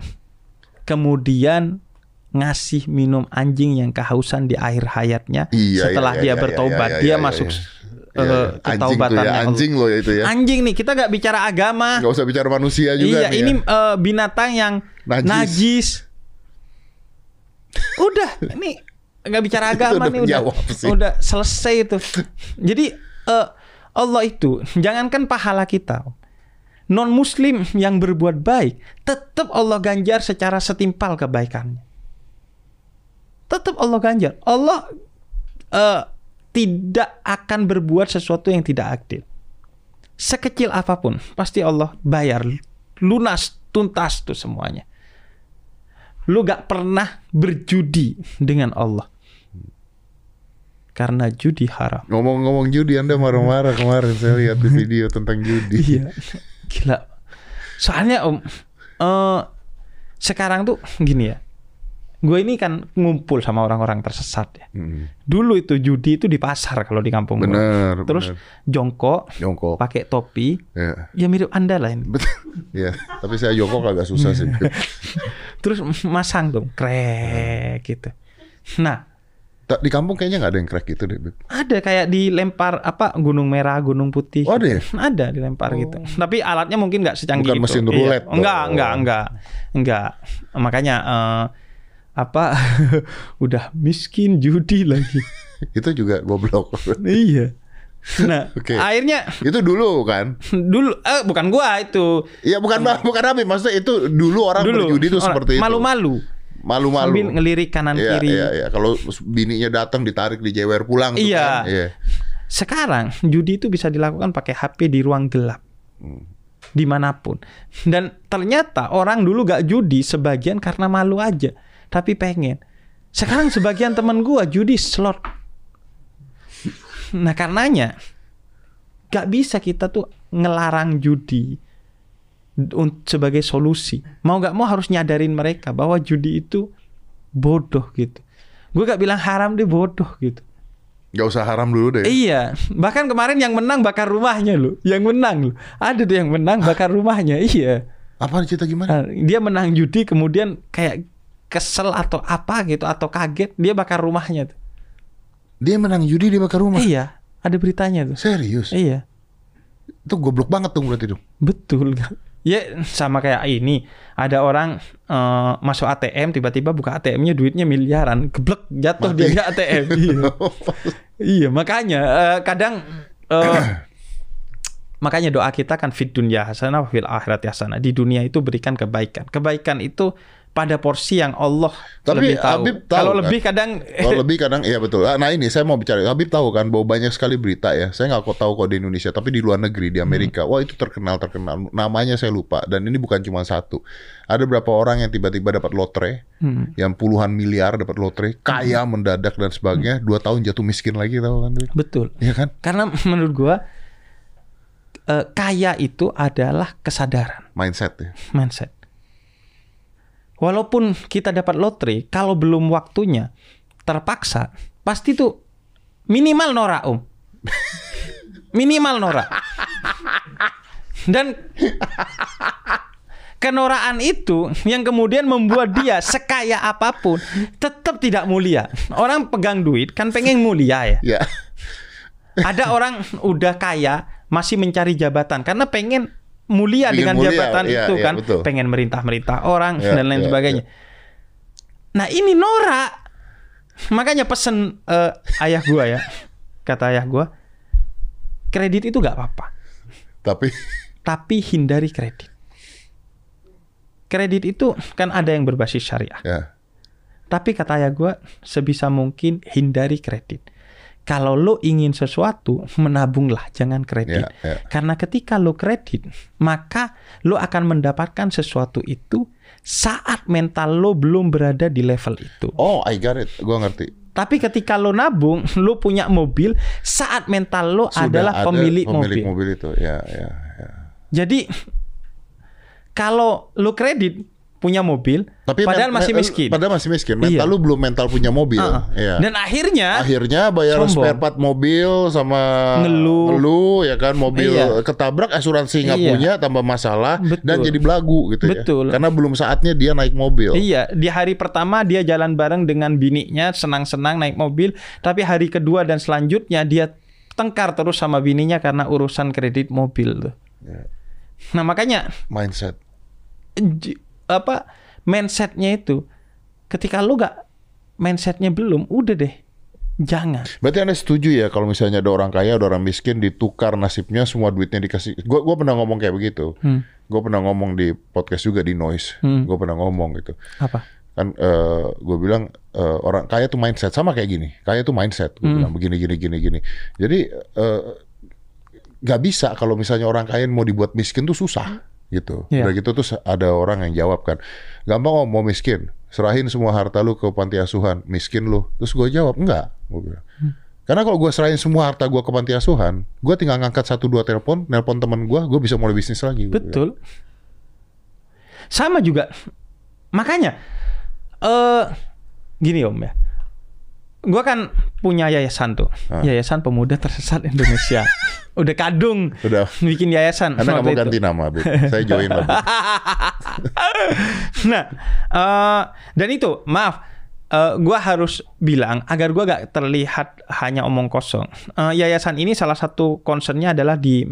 Speaker 2: Kemudian ngasih minum anjing yang kehausan di akhir hayatnya
Speaker 1: Iya,
Speaker 2: setelah
Speaker 1: iya,
Speaker 2: dia
Speaker 1: iya,
Speaker 2: bertobat
Speaker 1: iya, iya,
Speaker 2: dia
Speaker 1: iya,
Speaker 2: masuk
Speaker 1: iya.
Speaker 2: eh,
Speaker 1: Iya, iya. Anjing tuh ya, anjing loh itu ya.
Speaker 2: Anjing nih kita nggak bicara agama.
Speaker 1: Nggak usah bicara manusia juga
Speaker 2: iya,
Speaker 1: nih
Speaker 2: ini
Speaker 1: ya.
Speaker 2: eh, binatang yang
Speaker 1: Najis.
Speaker 2: najis. Udah, ini nggak bicara agama
Speaker 1: Udah
Speaker 2: nih udah. Udah selesai itu. Jadi eh, Allah itu jangankan pahala kita. Non muslim yang berbuat baik tetap Allah ganjar secara setimpal kebaikannya. Tetap Allah ganjar. Allah eh, tidak akan berbuat sesuatu yang tidak adil. Sekecil apa pun pasti Allah bayar lunas tuntas tuh semuanya. Lu gak pernah berjudi dengan Allah. Karena judi haram.
Speaker 1: Ngomong-ngomong judi, Anda marah-marah kemarin saya lihat di video tentang judi.
Speaker 2: Iya. Gila. Soalnya Om eh sekarang tuh gini ya. Gue ini kan ngumpul sama orang-orang tersesat ya.
Speaker 1: Hmm.
Speaker 2: Dulu itu judi itu di pasar kalau di kampung gue.
Speaker 1: Bener,
Speaker 2: Terus
Speaker 1: bener.
Speaker 2: jongkok,
Speaker 1: Jongkok.
Speaker 2: pakai topi,
Speaker 1: Ya.
Speaker 2: ya mirip Anda lah ini.
Speaker 1: Betul. Ya, tapi saya jongkok agak susah sih.
Speaker 2: Terus masang dong, krek gitu. Nah,
Speaker 1: Di kampung kayaknya nggak ada yang crack gitu deh.
Speaker 2: Ada kayak dilempar apa gunung merah, gunung putih.
Speaker 1: Oh, ada ya?
Speaker 2: Ada dilempar gitu. Tapi alatnya mungkin nggak secanggih
Speaker 1: Bukan
Speaker 2: itu.
Speaker 1: mesin
Speaker 2: Iya.
Speaker 1: roulette
Speaker 2: Enggak,
Speaker 1: dong.
Speaker 2: enggak, enggak, enggak. Makanya eh, apa? udah miskin judi lagi.
Speaker 1: Itu juga goblok.
Speaker 2: iya. Nah,
Speaker 1: Oke.
Speaker 2: akhirnya
Speaker 1: itu dulu kan?
Speaker 2: dulu eh bukan gua itu.
Speaker 1: Iya bukan bukan Abi, maksudnya itu dulu orang
Speaker 2: Dulu
Speaker 1: berjudi itu seperti itu.
Speaker 2: Malu-malu.
Speaker 1: Malu-malu.
Speaker 2: Sambil ngelirik kanan
Speaker 1: Iya,
Speaker 2: kiri.
Speaker 1: iya, iya. Kalau bininya datang ditarik di jewer pulang
Speaker 2: Iya.
Speaker 1: kan. Iya.
Speaker 2: Sekarang judi itu bisa dilakukan pakai HP di ruang gelap. Di mana pun. Dan ternyata orang dulu gak judi sebagian karena malu aja. Tapi pengen. Sekarang sebagian temen gua judi slot. Nah karenanya gak bisa kita tuh ngelarang judi sebagai solusi. Mau gak mau harus nyadarin mereka bahwa judi itu bodoh gitu. Gue gak bilang haram deh bodoh gitu.
Speaker 1: Gak usah haram dulu deh.
Speaker 2: Iya, bahkan kemarin yang menang bakar rumahnya loh. Yang menang loh. Ada tuh yang menang bakar rumahnya. Iya.
Speaker 1: Apa cerita gimana?
Speaker 2: Nah, dia menang judi kemudian kayak kesel atau apa gitu atau kaget dia bakar rumahnya tuh.
Speaker 1: Dia menang judi dia bakar rumah.
Speaker 2: Iya, ada beritanya tuh.
Speaker 1: Serius?
Speaker 2: Iya,
Speaker 1: Itu goblok banget tuh berarti dong.
Speaker 2: betul. Ya sama kayak ini ada orang eh, masuk ATM tiba-tiba buka ATM-nya duitnya miliaran geblek jatuh
Speaker 1: Mati.
Speaker 2: dia di ATM. iya. Iya makanya eh, kadang eh, makanya doa kita kan fit dunya hasanah fil akhirat hasanah. Di dunia itu berikan kebaikan. Kebaikan itu pada porsi yang Allah
Speaker 1: Tapi
Speaker 2: lebih tahu.
Speaker 1: Habib tahu
Speaker 2: Kalau
Speaker 1: kan?
Speaker 2: lebih kadang
Speaker 1: Kalau lebih kadang iya betul. Ah, Nah ini saya mau bicara. Habib tahu kan bahwa banyak sekali berita ya. Saya nggak kok tahu kok di Indonesia, tapi di luar negeri di Amerika,
Speaker 2: Hmm.
Speaker 1: wah itu terkenal terkenal. Namanya saya lupa. Dan ini bukan cuma satu. Ada berapa orang yang tiba-tiba dapat lotre,
Speaker 2: Hmm.
Speaker 1: yang puluhan miliar dapat lotre, kaya mendadak dan sebagainya, dua tahun jatuh miskin lagi tahu kan?
Speaker 2: Betul.
Speaker 1: Iya kan?
Speaker 2: Karena menurut gua eh, kaya itu adalah kesadaran.
Speaker 1: Mindset ya.
Speaker 2: mindset. Walaupun kita dapat lotre, kalau belum waktunya terpaksa, pasti tuh minimal norak om, minimal norak. Dan kenoraan itu yang kemudian membuat dia sekaya apa pun tetap tidak mulia. Orang pegang duit kan pengen mulia ya.
Speaker 1: Ya.
Speaker 2: Ada orang udah kaya masih mencari jabatan karena pengen mulia
Speaker 1: Pengen
Speaker 2: dengan
Speaker 1: mulia,
Speaker 2: jabatan
Speaker 1: iya,
Speaker 2: itu
Speaker 1: iya,
Speaker 2: kan,
Speaker 1: betul.
Speaker 2: pengen merintah-merintah orang
Speaker 1: Iya,
Speaker 2: dan lain
Speaker 1: iya,
Speaker 2: sebagainya. Nah ini norak, makanya pesen eh, ayah gua ya, kata ayah gua, kredit itu nggak apa-apa,
Speaker 1: Tapi
Speaker 2: tapi hindari kredit. Kredit itu kan ada yang berbasis syariah.
Speaker 1: ya.
Speaker 2: Tapi kata ayah gue, sebisa mungkin hindari kredit. Kalau lo ingin sesuatu, menabunglah, jangan kredit.
Speaker 1: Ya, ya.
Speaker 2: Karena ketika lo kredit, maka lo akan mendapatkan sesuatu itu saat mental lo belum berada di level itu.
Speaker 1: Oh, I got it. Gua ngerti.
Speaker 2: Tapi ketika lo nabung, lo punya mobil, saat mental lo
Speaker 1: Sudah
Speaker 2: adalah
Speaker 1: ada
Speaker 2: pemilik,
Speaker 1: pemilik
Speaker 2: mobil.
Speaker 1: mobil itu. Ya, ya, ya.
Speaker 2: Jadi kalau lo kredit punya mobil,
Speaker 1: Tapi
Speaker 2: padahal
Speaker 1: men-
Speaker 2: masih miskin.
Speaker 1: Padahal masih miskin. Mental
Speaker 2: Iya.
Speaker 1: lu belum mental punya mobil.
Speaker 2: Uh-uh.
Speaker 1: Iya.
Speaker 2: Dan akhirnya
Speaker 1: akhirnya bayar
Speaker 2: Sombong.
Speaker 1: spare part mobil sama
Speaker 2: Ngeluh.
Speaker 1: ngeluh, ya kan mobil
Speaker 2: Iya.
Speaker 1: ketabrak asuransi nggak
Speaker 2: Iya.
Speaker 1: punya tambah masalah
Speaker 2: Betul.
Speaker 1: dan jadi belagu gitu
Speaker 2: Betul.
Speaker 1: ya karena belum saatnya dia naik mobil
Speaker 2: Iya, di hari pertama dia jalan bareng dengan bininya, senang-senang naik mobil, tapi hari kedua dan selanjutnya dia tengkar terus sama bininya karena urusan kredit mobil tuh.
Speaker 1: Ya.
Speaker 2: Nah, makanya
Speaker 1: mindset
Speaker 2: j- apa mindsetnya itu ketika lu gak mindsetnya belum, udah deh. Jangan.
Speaker 1: Berarti Anda setuju ya kalau misalnya ada orang kaya, ada orang miskin ditukar nasibnya semua duitnya dikasih. Gua gua pernah ngomong kayak begitu.
Speaker 2: Hmm.
Speaker 1: Gue pernah ngomong di podcast juga di Noise. Gue pernah ngomong gitu.
Speaker 2: Apa?
Speaker 1: Kan gue bilang eh, orang kaya tuh mindset sama kayak gini. Kaya tuh mindset. Gue bilang begini gini gini gini. Jadi eh, nggak bisa kalau misalnya orang kaya mau dibuat miskin tuh susah gitu.
Speaker 2: Iya.
Speaker 1: Udah gitu terus ada orang yang jawab kan, gampang oh mau miskin, serahin semua harta lu ke panti asuhan, miskin lu. Terus gue jawab enggak, gue bilang. Karena kalau gue serahin semua harta gue ke panti asuhan, gue tinggal ngangkat satu dua telepon, nelpon teman gue, gue bisa mulai bisnis lagi. bilang.
Speaker 2: Betul. Sama juga. Makanya eh gini Om ya. Gua kan punya yayasan tuh.
Speaker 1: Ah.
Speaker 2: Yayasan Pemuda Tersesat Indonesia. Udah kadung
Speaker 1: Udah.
Speaker 2: bikin yayasan.
Speaker 1: Anda nggak mau
Speaker 2: waktu itu.
Speaker 1: ganti nama, Bib. Saya join lah.
Speaker 2: Nah, eh, dan itu maaf, eh, gua harus bilang agar gua gak terlihat hanya omong kosong. Eh, yayasan ini salah satu concernnya adalah di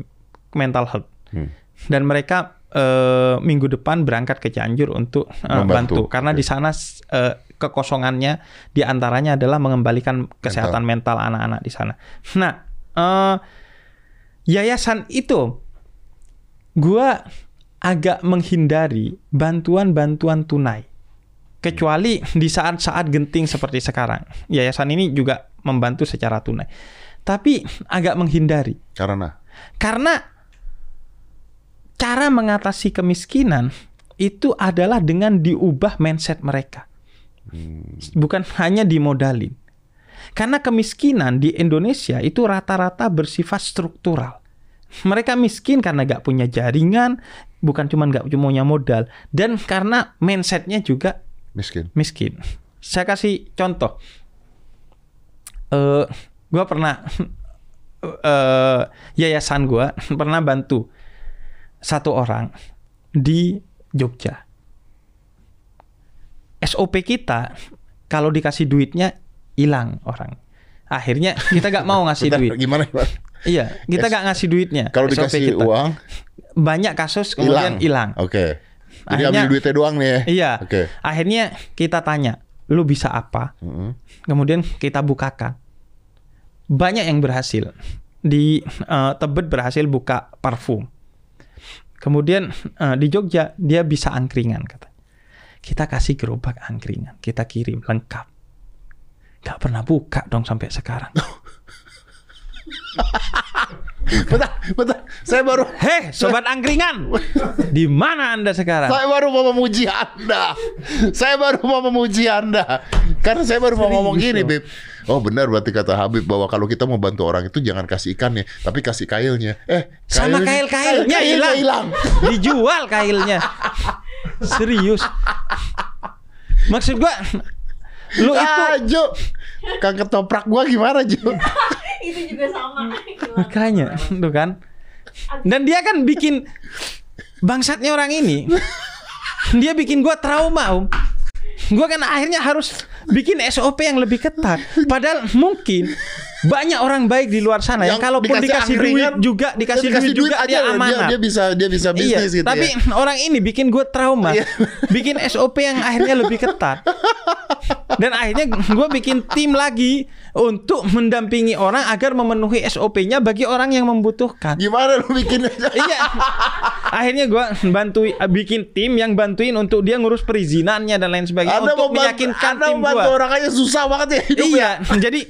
Speaker 2: mental health,
Speaker 1: Hmm.
Speaker 2: dan mereka eh, minggu depan berangkat ke Cianjur untuk eh,
Speaker 1: Membantu.
Speaker 2: bantu karena
Speaker 1: Oke.
Speaker 2: di sana eh, kekosongannya di antaranya adalah mengembalikan kesehatan mental anak-anak di sana. Nah, eh, yayasan itu gua agak menghindari bantuan-bantuan tunai. Kecuali di saat-saat genting seperti sekarang. Yayasan ini juga membantu secara tunai. Tapi agak menghindari.
Speaker 1: Karena
Speaker 2: Karena cara mengatasi kemiskinan itu adalah dengan diubah mindset mereka. Bukan hanya dimodalin. Karena kemiskinan di Indonesia itu rata-rata bersifat struktural. Mereka miskin karena gak punya jaringan, bukan cuma gak punya modal, dan karena mindsetnya juga
Speaker 1: miskin.
Speaker 2: miskin. Saya kasih contoh. Eh, gua pernah eh yayasan gua pernah bantu satu orang di Jogja. SOP kita kalau dikasih duitnya hilang orang. Akhirnya kita gak mau ngasih
Speaker 1: Bentar,
Speaker 2: duit.
Speaker 1: Gimana? gimana?
Speaker 2: Iya, kita
Speaker 1: S-
Speaker 2: gak ngasih duitnya.
Speaker 1: Kalau dikasih
Speaker 2: kita.
Speaker 1: uang,
Speaker 2: banyak kasus kemudian hilang.
Speaker 1: Oke. Jadi
Speaker 2: Akhirnya-
Speaker 1: ambil duitnya doang nih ya.
Speaker 2: Iya.
Speaker 1: Oke.
Speaker 2: Akhirnya kita tanya, lu bisa apa?
Speaker 1: Mm-mm.
Speaker 2: Kemudian kita bukakan. Banyak yang berhasil. Di eh, Tebet berhasil buka parfum. Kemudian eh, di Jogja dia bisa angkringan kata. Kita kasih gerobak angkringan, kita kirim lengkap. Gak pernah buka dong sampai sekarang.
Speaker 1: Bentar, bentar. Saya baru
Speaker 2: Heh, sobat angkringan, di mana anda sekarang?
Speaker 1: saya baru mau memuji Anda. Saya baru mau memuji Anda. Karena saya baru mau ngomong gini, Bib. Oh benar berarti kata Habib bahwa kalau kita mau bantu orang itu jangan kasih ikannya, tapi kasih kailnya. Eh,
Speaker 2: Sama
Speaker 1: kailnya-
Speaker 2: kail-kailnya
Speaker 1: kailnya
Speaker 2: hilang. Dijual kailnya. Serius. Maksud gua lu itu
Speaker 1: Ah, Jo. Kang ketoprak gua gimana, Jo?
Speaker 4: itu juga sama
Speaker 2: makanya tuh kan. Dan dia kan bikin bangsatnya orang ini. Dia bikin gua trauma, Om. Gua kan akhirnya harus bikin SOP yang lebih ketat. Padahal mungkin banyak orang baik di luar sana yang, kalaupun dikasih, duit
Speaker 1: angkringan,
Speaker 2: juga dikasih
Speaker 1: dia
Speaker 2: duit juga dia
Speaker 1: aja,
Speaker 2: amanat.
Speaker 1: Dia, bisa dia bisa
Speaker 2: Iya,
Speaker 1: bisnis gitu
Speaker 2: tapi
Speaker 1: ya.
Speaker 2: orang ini bikin gue trauma,
Speaker 1: Iya.
Speaker 2: bikin SOP yang akhirnya lebih ketat, dan akhirnya gue bikin tim lagi untuk mendampingi orang agar memenuhi SOP-nya bagi orang yang membutuhkan.
Speaker 1: Gimana lu bikin
Speaker 2: iya, akhirnya gue bantu bikin tim yang bantuin untuk dia ngurus perizinannya dan lain sebagainya
Speaker 1: Anda
Speaker 2: untuk meyakinkan tim gue.
Speaker 1: orang aja susah banget ya hidupnya.
Speaker 2: Iya, jadi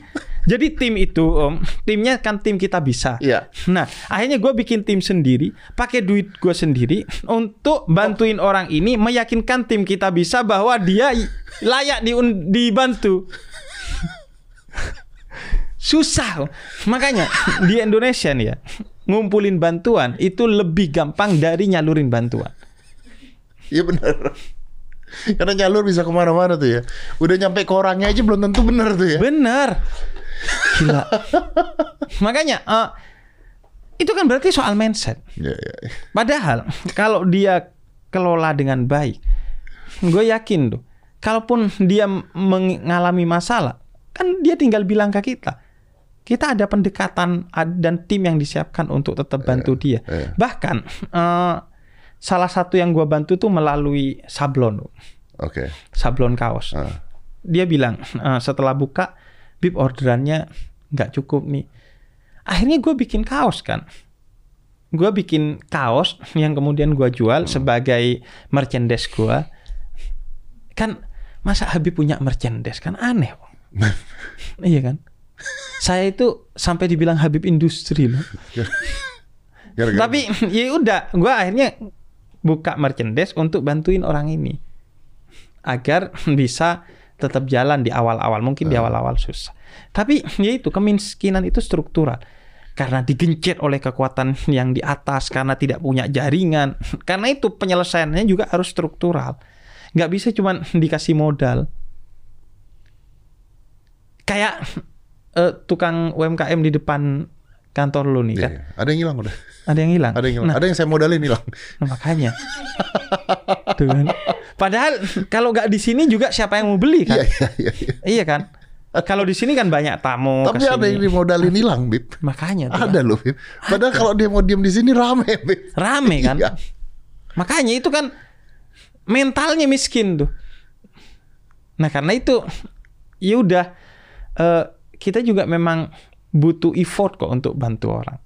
Speaker 2: jadi tim itu om, timnya kan tim kita bisa.
Speaker 1: Iya.
Speaker 2: Nah, akhirnya gue bikin tim sendiri, pakai duit gue sendiri untuk bantuin orang ini meyakinkan tim kita bisa bahwa dia layak diun- dibantu. Susah, Om. makanya di Indonesia nih ya ngumpulin bantuan itu lebih gampang dari nyalurin bantuan.
Speaker 1: Iya benar. Karena jalur bisa ke mana-mana tuh ya. Udah nyampe ke orangnya aja belum tentu benar tuh ya.
Speaker 2: Bener. Gila. Makanya eh, itu kan berarti soal mindset.
Speaker 1: Iya, iya.
Speaker 2: Padahal kalau dia kelola dengan baik, gue yakin tuh, kalaupun dia mengalami masalah, kan dia tinggal bilang ke kita. Kita ada pendekatan dan tim yang disiapkan untuk tetap bantu dia.
Speaker 1: iya.
Speaker 2: Bahkan eh, salah satu yang gue bantu tuh melalui sablon,
Speaker 1: Oke.
Speaker 2: sablon kaos.
Speaker 1: Ah.
Speaker 2: Dia bilang eh, setelah buka Bib orderannya nggak cukup nih. Akhirnya gue bikin kaos kan. Gue bikin kaos yang kemudian gue jual sebagai merchandise gue. Kan masa Habib punya merchandise kan aneh. Iya kan? Saya itu sampai dibilang Habib industri loh.
Speaker 1: Gara-gara-
Speaker 2: Tapi ya udah, gue akhirnya buka merchandise untuk bantuin orang ini agar bisa tetap jalan di awal-awal. Mungkin di awal-awal susah. Tapi ya itu kemiskinan itu struktural. Karena digencet oleh kekuatan yang di atas, karena tidak punya jaringan. Karena itu penyelesaiannya juga harus struktural. Nggak bisa cuma dikasih modal. Kayak eh, tukang UMKM di depan kantor lu nih kan.
Speaker 1: Iya, Ada yang hilang udah.
Speaker 2: Ada yang hilang.
Speaker 1: Ada yang hilang.
Speaker 2: Nah,
Speaker 1: Ada yang saya modalin hilang.
Speaker 2: Nah, makanya. Tuh kan. Padahal kalau nggak di sini juga siapa yang mau beli kan?
Speaker 1: Iya, iya, iya. iya.
Speaker 2: Iya kan? Kalau di sini kan banyak tamu
Speaker 1: Tapi
Speaker 2: ke sini.
Speaker 1: ada yang dimodalin hilang, Bib.
Speaker 2: Makanya tuh
Speaker 1: Ada
Speaker 2: kan.
Speaker 1: loh, Bib. Padahal kalau dia mau diem di sini rame, Bib.
Speaker 2: rame kan?
Speaker 1: Iya.
Speaker 2: Makanya itu kan mentalnya miskin tuh. Nah, karena itu ya udah eh, kita juga memang butuh effort kok untuk bantu orang.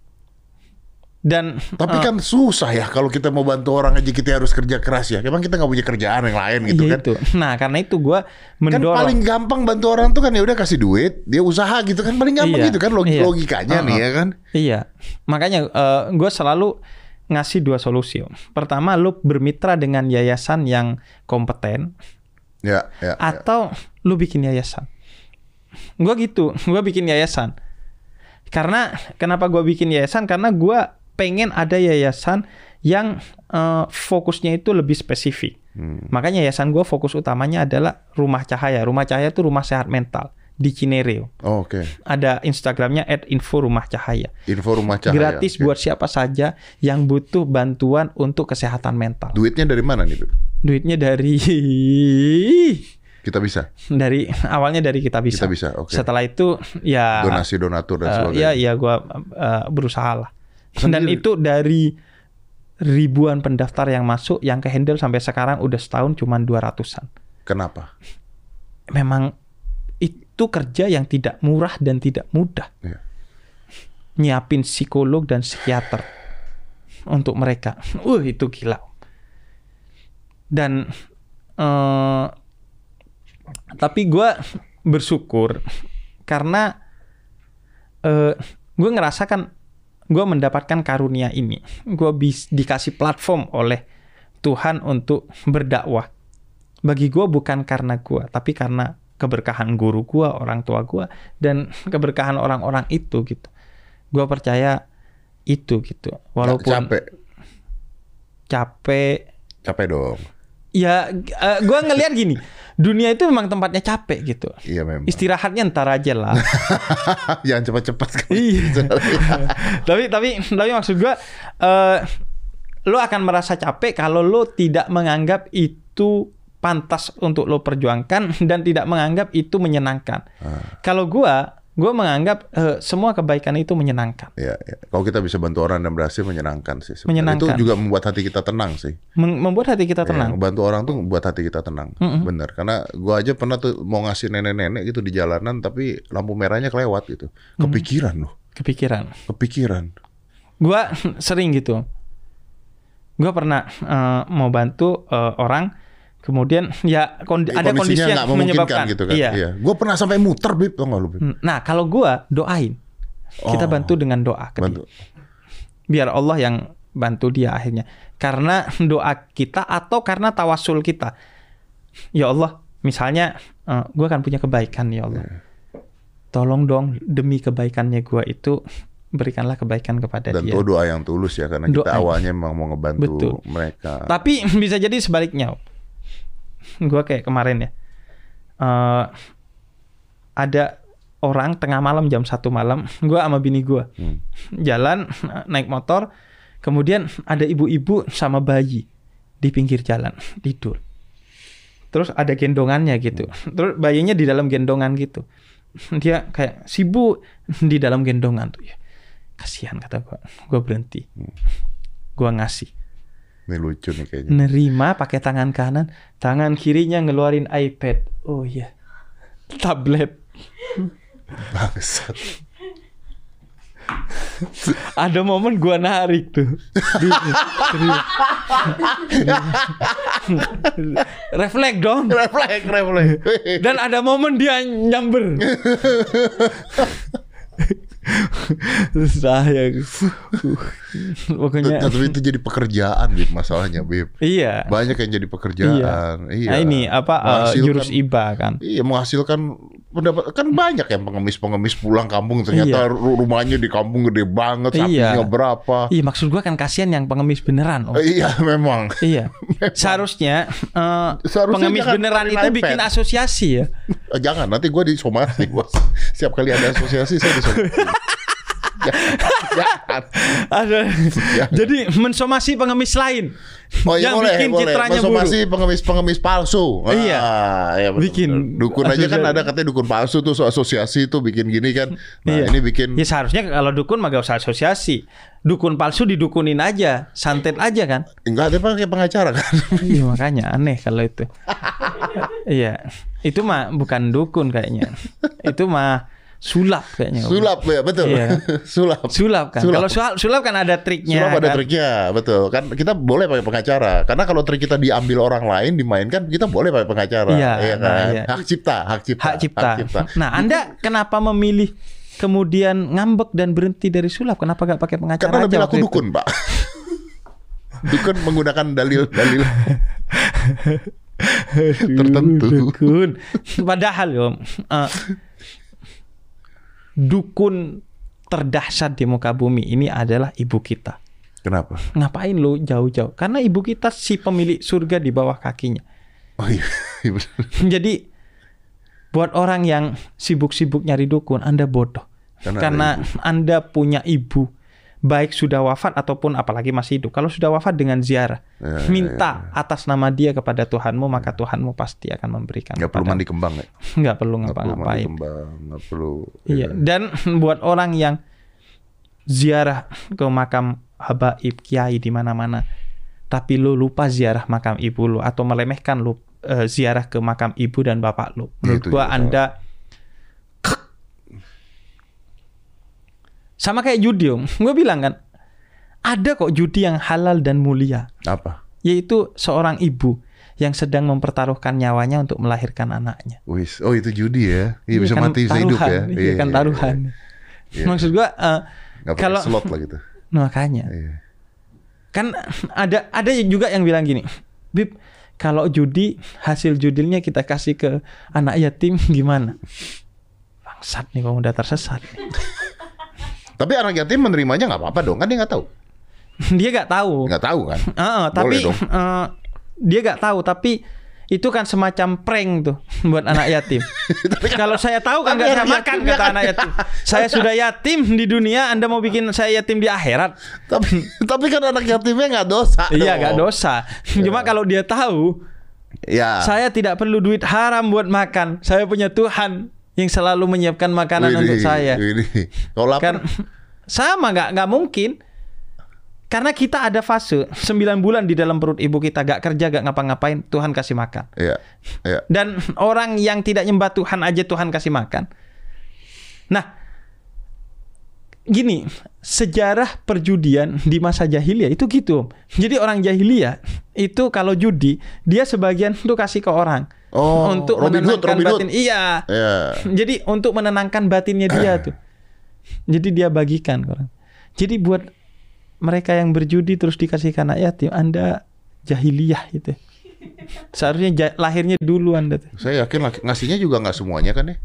Speaker 2: Dan
Speaker 1: Tapi kan susah ya kalau kita mau bantu orang aja kita harus kerja keras ya. Emang kita nggak punya kerjaan yang lain gitu
Speaker 2: Iya
Speaker 1: kan?
Speaker 2: itu. Nah, karena itu gua
Speaker 1: Kan
Speaker 2: mendorong
Speaker 1: paling gampang bantu orang tuh kan ya udah kasih duit, dia usaha gitu kan paling gampang
Speaker 2: Iya,
Speaker 1: gitu kan log-
Speaker 2: iya.
Speaker 1: logikanya nih
Speaker 2: Uh-uh.
Speaker 1: ya kan.
Speaker 2: Iya, makanya gue selalu ngasih dua solusi. Pertama, lu bermitra dengan yayasan yang kompeten,
Speaker 1: Ya, ya. ya.
Speaker 2: atau lu bikin yayasan. Gue gitu, gue bikin yayasan. Karena kenapa gue bikin yayasan? Karena gue pengen ada yayasan yang eh, fokusnya itu lebih spesifik.
Speaker 1: Hmm.
Speaker 2: Makanya yayasan gue fokus utamanya adalah rumah cahaya. Rumah cahaya itu rumah sehat mental di Cinere.
Speaker 1: Oh, Oke.
Speaker 2: Ada Instagramnya @info rumah cahaya
Speaker 1: Info rumah cahaya.
Speaker 2: gratis
Speaker 1: Oke.
Speaker 2: buat siapa saja yang butuh bantuan untuk kesehatan mental.
Speaker 1: Duitnya dari mana nih?
Speaker 2: Duitnya dari
Speaker 1: Kita bisa.
Speaker 2: dari awalnya dari kita bisa.
Speaker 1: Kita bisa, oke.
Speaker 2: Setelah itu ya
Speaker 1: Donasi donatur dan
Speaker 2: eh,
Speaker 1: sebagainya.
Speaker 2: ya ya gua eh, berusaha lah. Dan
Speaker 1: Sendiri.
Speaker 2: itu dari ribuan pendaftar yang masuk yang ke handle sampai sekarang udah setahun cuma 200-an.
Speaker 1: Kenapa?
Speaker 2: Memang itu kerja yang tidak murah dan tidak mudah.
Speaker 1: Iya.
Speaker 2: Nyiapin psikolog dan psikiater untuk mereka. Uh, itu gila. Dan eh, tapi gue bersyukur karena eh gue ngerasakan gue mendapatkan karunia ini. Gue bis dikasih platform oleh Tuhan untuk berdakwah. Bagi gue bukan karena gue, tapi karena keberkahan guru gue, orang tua gue, dan keberkahan orang-orang itu gitu. Gue percaya itu gitu. Walaupun
Speaker 1: capek,
Speaker 2: capek
Speaker 1: capek dong.
Speaker 2: Ya eh, gua ngelihat gini dunia itu memang tempatnya capek gitu
Speaker 1: Iya memang.
Speaker 2: istirahatnya ntar aja lah
Speaker 1: Jangan cepat-cepat.
Speaker 2: Iya. tapi tapi tapi maksud gua eh lo akan merasa capek kalau lo tidak menganggap itu pantas untuk lo perjuangkan dan tidak menganggap itu menyenangkan
Speaker 1: Ah.
Speaker 2: kalau gua gua menganggap eh, semua kebaikan itu menyenangkan
Speaker 1: Ya, ya. Kalau kita bisa bantu orang dan berhasil menyenangkan sih. sebenarnya.
Speaker 2: Menyenangkan.
Speaker 1: Itu juga membuat hati kita tenang sih.
Speaker 2: Mem- membuat hati kita
Speaker 1: Ya,
Speaker 2: tenang
Speaker 1: bantu orang tuh buat hati kita tenang. Bener. Karena gua aja pernah tuh mau ngasih nenek-nenek gitu di jalanan tapi lampu merahnya kelewat gitu. Kepikiran loh.
Speaker 2: kepikiran
Speaker 1: Kepikiran.
Speaker 2: gua sering gitu gua pernah eh, mau bantu eh, orang kemudian ya kondi- ada kondisi yang menyebabkan
Speaker 1: gitu kan.
Speaker 2: iya.
Speaker 1: Iya. Gua pernah sampai muter bib tau gak lu bib?
Speaker 2: nah kalau gua doain kita
Speaker 1: Oh.
Speaker 2: bantu dengan doa ke dia.
Speaker 1: Bantu.
Speaker 2: biar Allah yang bantu dia akhirnya karena doa kita atau karena tawasul kita ya Allah misalnya eh, gua akan punya kebaikan ya Allah
Speaker 1: Iya.
Speaker 2: tolong dong demi kebaikannya gua itu berikanlah kebaikan kepada
Speaker 1: Dan
Speaker 2: dia
Speaker 1: itu doa yang tulus ya karena kita
Speaker 2: Doa.
Speaker 1: awalnya memang mau ngebantu
Speaker 2: Betul.
Speaker 1: mereka.
Speaker 2: Tapi bisa jadi sebaliknya. Gue kayak kemarin ya. eh ada orang tengah malam jam satu malam, gue sama bini gue
Speaker 1: Hmm.
Speaker 2: jalan naik motor, kemudian ada ibu-ibu sama bayi di pinggir jalan tidur. Terus ada gendongannya gitu. Terus bayinya di dalam gendongan gitu. Dia kayak sibuk di dalam gendongan tuh ya. Kasihan kata gue. Gue berhenti. Gue ngasih
Speaker 1: Ini lucu nih kayaknya.
Speaker 2: nerima pakai tangan kanan, tangan kirinya ngeluarin iPad. Oh iya. Tablet.
Speaker 1: Bangsat.
Speaker 2: Ada momen gua narik tuh. Refleks dong.
Speaker 1: Refleks, refleks.
Speaker 2: Dan ada momen dia nyamber. Saya pokoknya
Speaker 1: Tapi itu jadi pekerjaan, Bib, masalahnya, Bib.
Speaker 2: iya.
Speaker 1: Banyak yang jadi pekerjaan. Iya.
Speaker 2: Nah, ini apa
Speaker 1: Menghasilkan-
Speaker 2: jurus iba kan.
Speaker 1: Iya menghasilkan pendapat kan banyak yang pengemis-pengemis pulang kampung ternyata
Speaker 2: Iya.
Speaker 1: ru- rumahnya di kampung gede banget sapinya
Speaker 2: Iya.
Speaker 1: berapa
Speaker 2: Iya maksud gua kan kasihan yang pengemis beneran. Om.
Speaker 1: Iya memang
Speaker 2: Iya. Seharusnya eh,
Speaker 1: Seharusnya
Speaker 2: pengemis beneran itu
Speaker 1: iPad.
Speaker 2: bikin asosiasi ya.
Speaker 1: Eh, jangan nanti gue disomasi bos setiap kali ada asosiasi saya disomasi jangan, jangan.
Speaker 2: Ada. Jadi mensomasi pengemis lain.
Speaker 1: Oh iya
Speaker 2: yang
Speaker 1: boleh,
Speaker 2: bikin
Speaker 1: boleh.
Speaker 2: citranya
Speaker 1: Mensomasi
Speaker 2: buruk.
Speaker 1: pengemis-pengemis palsu.
Speaker 2: Iya.
Speaker 1: Ah, iya betul,
Speaker 2: Bikin
Speaker 1: betul. dukun aja kan ada katanya dukun palsu tuh so asosiasi tuh bikin gini kan. Nah,
Speaker 2: Iya.
Speaker 1: ini bikin
Speaker 2: Ya seharusnya kalau dukun mah gak usah asosiasi. Dukun palsu didukunin aja, santet aja kan.
Speaker 1: enggak ada pakai pengacara kan.
Speaker 2: Iya makanya aneh kalau itu. Iya, itu mah bukan dukun kayaknya. Itu mah sulap kayaknya.
Speaker 1: Sulap ya, betul.
Speaker 2: Iya.
Speaker 1: Sulap.
Speaker 2: Sulap kan.
Speaker 1: Sulap.
Speaker 2: Kalau sulap, sulap kan ada triknya.
Speaker 1: Sulap ada
Speaker 2: kan?
Speaker 1: triknya, betul. Kan kita boleh pakai pengacara. Karena kalau trik kita diambil orang lain dimainkan, kita boleh pakai pengacara.
Speaker 2: Iya,
Speaker 1: kan?
Speaker 2: nah, iya.
Speaker 1: Hak cipta, hak cipta.
Speaker 2: Hak cipta. Nah, Anda kenapa memilih kemudian ngambek dan berhenti dari sulap? Kenapa gak pakai pengacara
Speaker 1: Karena lebih
Speaker 2: itu?
Speaker 1: dukun, Pak. dukun menggunakan dalil-dalil tertentu.
Speaker 2: Dukun. Padahal yo, eh, dukun terdahsyat di muka bumi ini adalah ibu kita.
Speaker 1: Kenapa?
Speaker 2: Ngapain lo jauh-jauh? Karena ibu kita si pemilik surga di bawah kakinya.
Speaker 1: Oh iya, iya.
Speaker 2: Jadi buat orang yang sibuk-sibuk nyari dukun, Anda bodoh.
Speaker 1: Karena
Speaker 2: Karena Anda punya ibu baik sudah wafat ataupun apalagi masih hidup. Kalau sudah wafat dengan ziarah,
Speaker 1: Ya,
Speaker 2: minta atas nama dia kepada Tuhanmu, maka Tuhanmu pasti akan memberikan.
Speaker 1: Perlu
Speaker 2: kepada-
Speaker 1: mandi kembang ya?
Speaker 2: nggak perlu
Speaker 1: perlu
Speaker 2: ngapa-ngapain.
Speaker 1: nggak perlu.
Speaker 2: Iya. Dan buat orang yang ziarah ke makam habaib kiai di mana-mana, tapi lu lupa ziarah makam ibu lu atau melemehkan lu eh, ziarah ke makam ibu dan bapak lu. Menurut
Speaker 1: Itu
Speaker 2: gua Anda sama kayak judi om. Gue bilang kan, ada kok judi yang halal dan mulia,
Speaker 1: Apa?
Speaker 2: yaitu seorang ibu yang sedang mempertaruhkan nyawanya untuk melahirkan anaknya.
Speaker 1: Wis, oh itu judi ya? Iya bisa
Speaker 2: kan
Speaker 1: mati bisa hidup ya?
Speaker 2: taruhan, Iya kan taruhan.
Speaker 1: Iya.
Speaker 2: Maksud gua eh,
Speaker 1: Nggak pakai
Speaker 2: kalau
Speaker 1: slot lah gitu.
Speaker 2: makanya
Speaker 1: Iya.
Speaker 2: kan ada ada juga yang bilang gini, Bib, kalau judi hasil judilnya kita kasih ke anak yatim gimana? Bangsat nih kamu udah tersesat.
Speaker 1: Tapi anak yatim menerimanya nggak apa-apa dong, kan dia nggak tahu.
Speaker 2: dia gak tahu.
Speaker 1: Nggak tahu kan?
Speaker 2: Heeh, tapi
Speaker 1: dong.
Speaker 2: eh, dia gak tahu tapi itu kan semacam prank tuh buat anak yatim. Kalau saya tahu kan
Speaker 1: Tapi
Speaker 2: gak saya
Speaker 1: anak
Speaker 2: makan kata
Speaker 1: kan-
Speaker 2: anak yatim. Saya sudah yatim di dunia, Anda mau bikin saya yatim di akhirat?
Speaker 1: tapi tapi kan anak yatimnya nggak dosa.
Speaker 2: Iya,
Speaker 1: dong.
Speaker 2: gak dosa. Cuma kalau dia tahu,
Speaker 1: Ya.
Speaker 2: saya tidak perlu duit haram buat makan. Saya punya Tuhan yang selalu menyiapkan makanan untuk saya.
Speaker 1: widih. Kalau lapar,
Speaker 2: Kan sama nggak nggak mungkin. Karena kita ada fase 9 bulan di dalam perut ibu kita gak kerja gak ngapa-ngapain Tuhan kasih makan.
Speaker 1: Iya, iya.
Speaker 2: Dan orang yang tidak nyembah Tuhan aja Tuhan kasih makan. Nah, gini, sejarah perjudian di masa jahiliyah itu gitu. Jadi orang jahiliyah itu kalau judi dia sebagian tuh kasih ke orang
Speaker 1: Oh,
Speaker 2: untuk
Speaker 1: Robin Hood,
Speaker 2: menenangkan
Speaker 1: Robin Hood.
Speaker 2: batin. Iya.
Speaker 1: Iya.
Speaker 2: Jadi untuk menenangkan batinnya dia tuh. Jadi dia bagikan orang. Jadi buat mereka yang berjudi terus dikasih ke anak yatim, Anda jahiliyah gitu. Seharusnya ja- lahirnya dulu Anda tuh.
Speaker 1: Saya yakin ngasihnya juga nggak semuanya kan ya?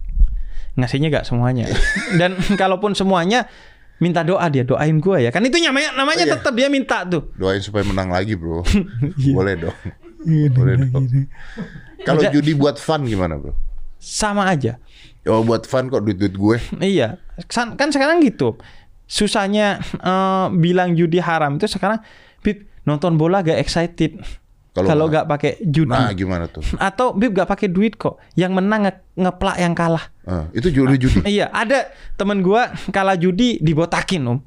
Speaker 2: Ngasihnya gak semuanya. Dan kalaupun semuanya minta doa dia doain gua ya. Kan itu namanya namanya
Speaker 1: Oh, iya.
Speaker 2: tetap dia minta tuh.
Speaker 1: Doain supaya menang lagi, bro.
Speaker 2: Iya.
Speaker 1: Boleh dong. Boleh dong. Kalau judi buat fun gimana, bro?
Speaker 2: Sama aja.
Speaker 1: Oh, buat fun kok duit-duit gue.
Speaker 2: Iya, kan, sekarang gitu. Susahnya eh, bilang judi haram itu sekarang Bib nonton bola gak excited
Speaker 1: Kalau nggak-
Speaker 2: gak pakai judi.
Speaker 1: Nah, gimana tuh?
Speaker 2: Atau Bib gak pakai duit kok. Yang menang nge- ngeplak yang kalah.
Speaker 1: Ah, itu judi judi.
Speaker 2: Iya, ada temen gua kalah judi dibotakin, Om.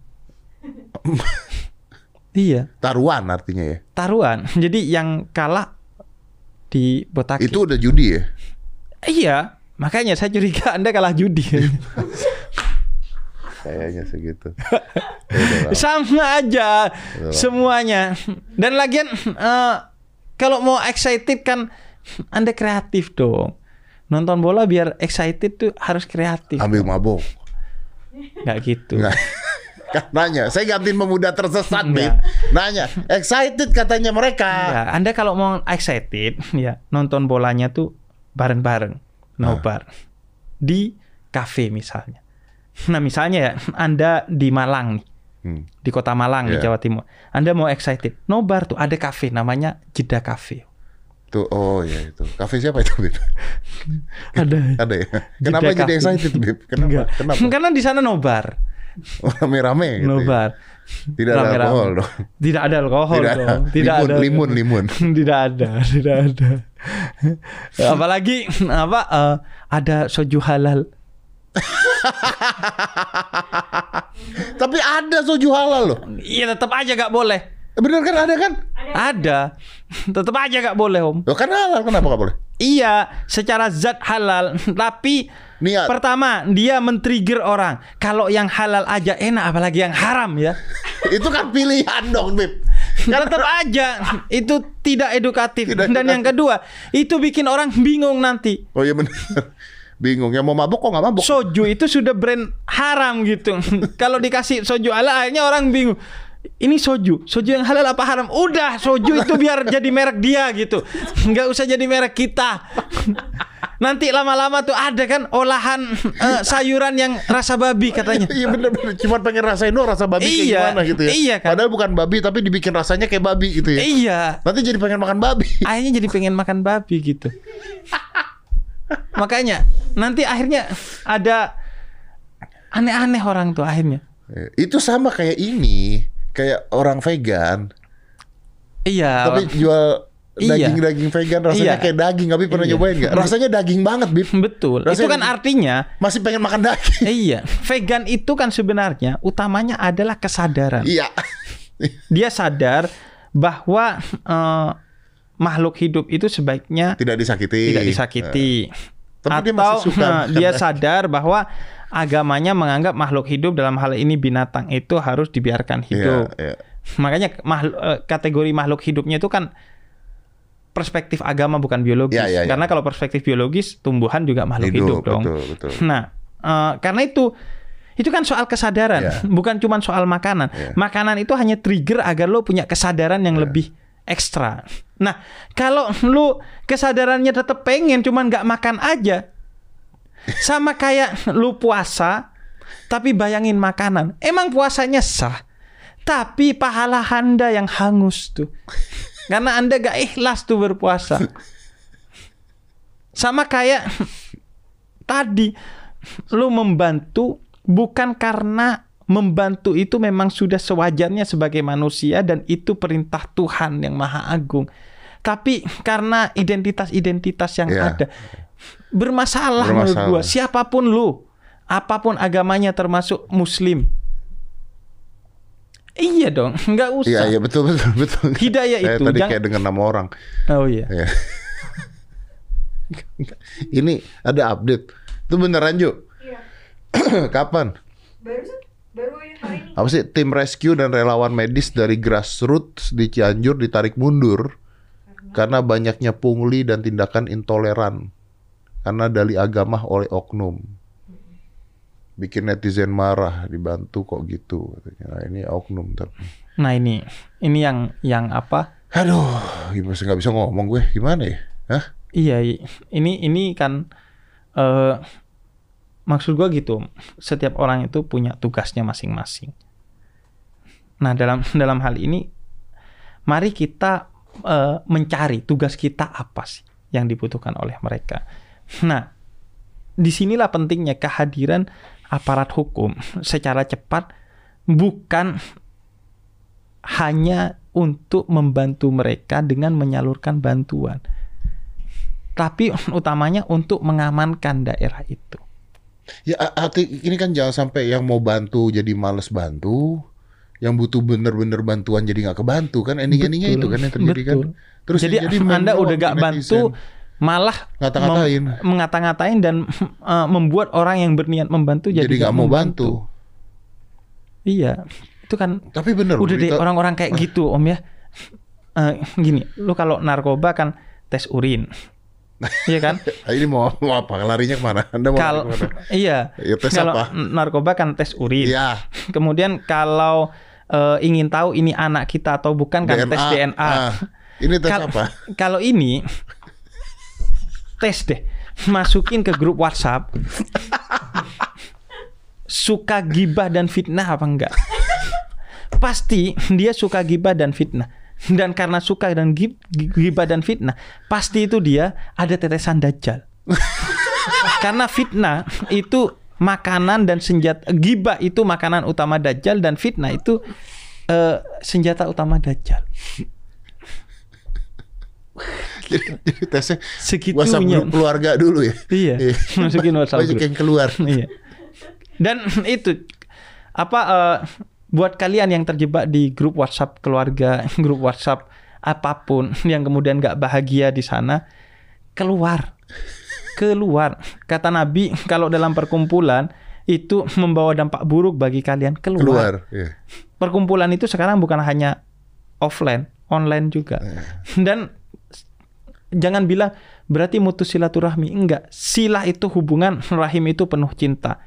Speaker 2: iya,
Speaker 1: Taruhan artinya ya.
Speaker 2: taruhan. Jadi yang kalah dibotakin.
Speaker 1: Itu udah judi ya?
Speaker 2: Iya, Makanya saya curiga Anda kalah judi.
Speaker 1: Kayaknya segitu. Ya.
Speaker 2: Sama aja semuanya. Dan lagian eh, kalau mau excited kan Anda kreatif dong. Nonton bola biar excited tuh harus kreatif.
Speaker 1: Ambil mabuk.
Speaker 2: Nggak gitu.
Speaker 1: Nggak. Kan nanya, saya gantiin pemuda tersesat, Bib.
Speaker 2: Nggak.
Speaker 1: Nanya, excited katanya mereka.
Speaker 2: Ya, Anda kalau mau excited ya nonton bolanya tuh bareng-bareng, nobar. Di kafe misalnya. Nah, misalnya ya Anda di Malang nih,
Speaker 1: Hmm.
Speaker 2: di Kota Malang di
Speaker 1: Iya.
Speaker 2: Jawa Timur. Anda mau excited, nobar tuh ada kafe namanya Jeda Cafe.
Speaker 1: Tuh, oh ya itu. Kafe siapa itu, Bib?
Speaker 2: Ada.
Speaker 1: Ada ya? Kenapa
Speaker 2: Jeda
Speaker 1: jadi excited, Bib? Kenapa?
Speaker 2: Enggak.
Speaker 1: Kenapa?
Speaker 2: Karena di sana nobar.
Speaker 1: Oh, Rame-rame gitu. ya?
Speaker 2: nobar.
Speaker 1: Tidak ada alkohol dong.
Speaker 2: Tidak ada alkohol
Speaker 1: Tidak ada.
Speaker 2: dong. Tidak
Speaker 1: Limun,
Speaker 2: ada.
Speaker 1: limun, limun.
Speaker 2: tidak ada, tidak ada. Apalagi apa eh, ada soju halal.
Speaker 1: Tapi ada soju halal loh.
Speaker 2: Iya tetap aja gak boleh.
Speaker 1: Bener kan ada kan?
Speaker 2: Ada. Tetap aja gak boleh om.
Speaker 1: Loh kan halal, kenapa gak boleh?
Speaker 2: Iya, secara zat halal, tapi
Speaker 1: Niat.
Speaker 2: pertama dia men-trigger orang. Kalau yang halal aja enak, apalagi yang haram ya.
Speaker 1: itu kan pilihan dong, Bib.
Speaker 2: Kan tetap aja itu tidak edukatif.
Speaker 1: Tidak
Speaker 2: Dan yang kedua, itu bikin orang bingung nanti.
Speaker 1: Oh iya bener. Bingung. Yang mau mabuk kok gak mabuk?
Speaker 2: Soju itu sudah brand haram gitu. Kalau dikasih soju halal, akhirnya orang bingung. Ini soju, soju yang halal apa haram? Udah, soju itu biar jadi merek dia gitu. Nggak usah jadi merek kita. Nanti lama-lama tuh ada kan olahan eh, sayuran yang rasa babi katanya.
Speaker 1: Iya bener-bener Cuma pengen rasain doang rasa babi kayak
Speaker 2: Iya,
Speaker 1: gimana gitu ya
Speaker 2: iya kan.
Speaker 1: Padahal bukan babi Tapi dibikin rasanya kayak babi gitu ya
Speaker 2: Iya,
Speaker 1: Nanti jadi pengen makan babi
Speaker 2: akhirnya jadi pengen makan babi gitu. Makanya nanti akhirnya ada aneh-aneh orang tuh akhirnya.
Speaker 1: Eh, Itu sama kayak ini Kayak orang vegan
Speaker 2: Iya.
Speaker 1: Tapi jual. Daging-daging vegan Rasanya
Speaker 2: Iya.
Speaker 1: kayak daging Tapi pernah
Speaker 2: Iya.
Speaker 1: nyobain gak? Rasanya daging banget Bib
Speaker 2: Betul.
Speaker 1: Rasanya
Speaker 2: itu kan artinya
Speaker 1: Masih pengen makan daging
Speaker 2: iya, vegan itu kan sebenarnya utamanya adalah kesadaran.
Speaker 1: Iya
Speaker 2: Dia sadar bahwa eh, makhluk hidup itu sebaiknya
Speaker 1: Tidak disakiti
Speaker 2: tidak disakiti.
Speaker 1: Tapi dia
Speaker 2: Atau
Speaker 1: masih suka
Speaker 2: nah,
Speaker 1: makan
Speaker 2: dia sadar bahwa agamanya menganggap makhluk hidup dalam hal ini binatang itu harus dibiarkan hidup.
Speaker 1: Iya, iya.
Speaker 2: Makanya makhluk, eh, kategori makhluk hidupnya itu kan perspektif agama bukan biologis.
Speaker 1: Iya, iya, iya.
Speaker 2: Karena kalau perspektif biologis tumbuhan juga makhluk hidup, dong.
Speaker 1: Betul, betul
Speaker 2: Nah, eh, karena itu itu kan soal kesadaran,
Speaker 1: Iya.
Speaker 2: bukan cuma soal makanan.
Speaker 1: Iya.
Speaker 2: Makanan itu hanya trigger agar lo punya kesadaran yang lebih ekstra. Nah, kalau lu kesadarannya tetap pengen cuman nggak makan aja, sama kayak lu puasa tapi bayangin makanan. Emang puasanya sah, tapi pahala anda yang hangus tuh. Karena anda gak ikhlas tuh berpuasa. Sama kayak tadi lu membantu bukan karena membantu itu memang sudah sewajarnya sebagai manusia dan itu perintah Tuhan yang Maha Agung. Tapi karena identitas-identitas yang
Speaker 1: Iya.
Speaker 2: ada bermasalah, menurut
Speaker 1: Bermasalah.
Speaker 2: gua. Siapa pun lu, apa pun agamanya termasuk muslim. Iya dong, nggak
Speaker 1: Iya,
Speaker 2: usah.
Speaker 1: iya betul betul betul.
Speaker 2: Hidayah
Speaker 1: Saya
Speaker 2: itu,
Speaker 1: tadi
Speaker 2: jangan-
Speaker 1: kayak dengar nama orang.
Speaker 2: Oh iya.
Speaker 1: Ya. Ini ada update. Itu beneran Ju?
Speaker 4: Iya.
Speaker 1: Kapan?
Speaker 4: Barusan baru yang hari ini.
Speaker 1: Apa sih tim rescue dan relawan medis dari grassroots di Cianjur ditarik mundur karena banyaknya pungli dan tindakan intoleran karena dalih agama oleh oknum. Bikin netizen marah, dibantu kok gitu katanya. Nah, ini oknum tapi.
Speaker 2: Nah ini, ini yang yang apa?
Speaker 1: Aduh, gimana sih nggak bisa ngomong gue? Gimana ya? Hah?
Speaker 2: Iya, ini ini kan eh maksud gua gitu. Setiap orang itu punya tugasnya masing-masing. Nah, dalam dalam hal ini mari kita eh, mencari tugas kita apa sih yang dibutuhkan oleh mereka. Nah, di sinilah pentingnya kehadiran aparat hukum secara cepat bukan hanya untuk membantu mereka dengan menyalurkan bantuan tapi utamanya untuk mengamankan daerah itu.
Speaker 1: Ya arti ini kan jangan sampai yang mau bantu jadi males bantu, yang butuh bener-bener bantuan jadi nggak kebantu kan ending-endingnya itu kan yang terjadi kan. Terus
Speaker 2: Jadi
Speaker 1: main
Speaker 2: Anda udah gak bantu,
Speaker 1: netizen.
Speaker 2: Malah
Speaker 1: Ngata-ngatain.
Speaker 2: mem- mengata-ngatain dan eh, membuat orang yang berniat membantu jadi,
Speaker 1: Jadi nggak mau bantu.
Speaker 2: Iya, itu kan
Speaker 1: Tapi bener.
Speaker 2: udah deh
Speaker 1: berita-
Speaker 2: orang-orang kayak gitu om ya. Eh, gini, lu kalau narkoba kan tes urin, iya kan?
Speaker 1: Ah, ini mau, mau apa? Larinya ke mana? Anda mau lari ke mana?
Speaker 2: iya,
Speaker 1: Ya, tes
Speaker 2: kalau
Speaker 1: apa?
Speaker 2: narkoba kan tes urin.
Speaker 1: Iya.
Speaker 2: Kemudian kalau eh, ingin tahu ini anak kita atau bukan kan tes DNA.
Speaker 1: Ah, ini tes
Speaker 2: Kal-
Speaker 1: apa?
Speaker 2: Kalau ini tes deh, masukin ke grup WhatsApp. suka gibah dan fitnah apa enggak? Pasti dia suka gibah dan fitnah. Dan karena suka dan gib- gibah dan fitnah, pasti itu dia ada tetesan dajjal. karena fitnah itu makanan dan senjata gibah itu makanan utama dajjal dan fitnah itu eh, senjata utama dajjal.
Speaker 1: Jadi, jadi tesnya
Speaker 2: Segitunya.
Speaker 1: WhatsApp grup keluarga dulu ya.
Speaker 2: Iya, masukin WhatsApp group.
Speaker 1: yang keluar.
Speaker 2: Iya. Dan itu apa eh, buat kalian yang terjebak di grup WhatsApp keluarga, grup WhatsApp apa pun yang kemudian nggak bahagia di sana, keluar. Keluar. Kata Nabi kalau dalam perkumpulan itu membawa dampak buruk bagi kalian, keluar.
Speaker 1: Keluar. Iya.
Speaker 2: Perkumpulan itu sekarang bukan hanya offline, online juga. Dan jangan bilang berarti mutus silaturahmi. Enggak. Silah itu hubungan, rahim itu penuh cinta.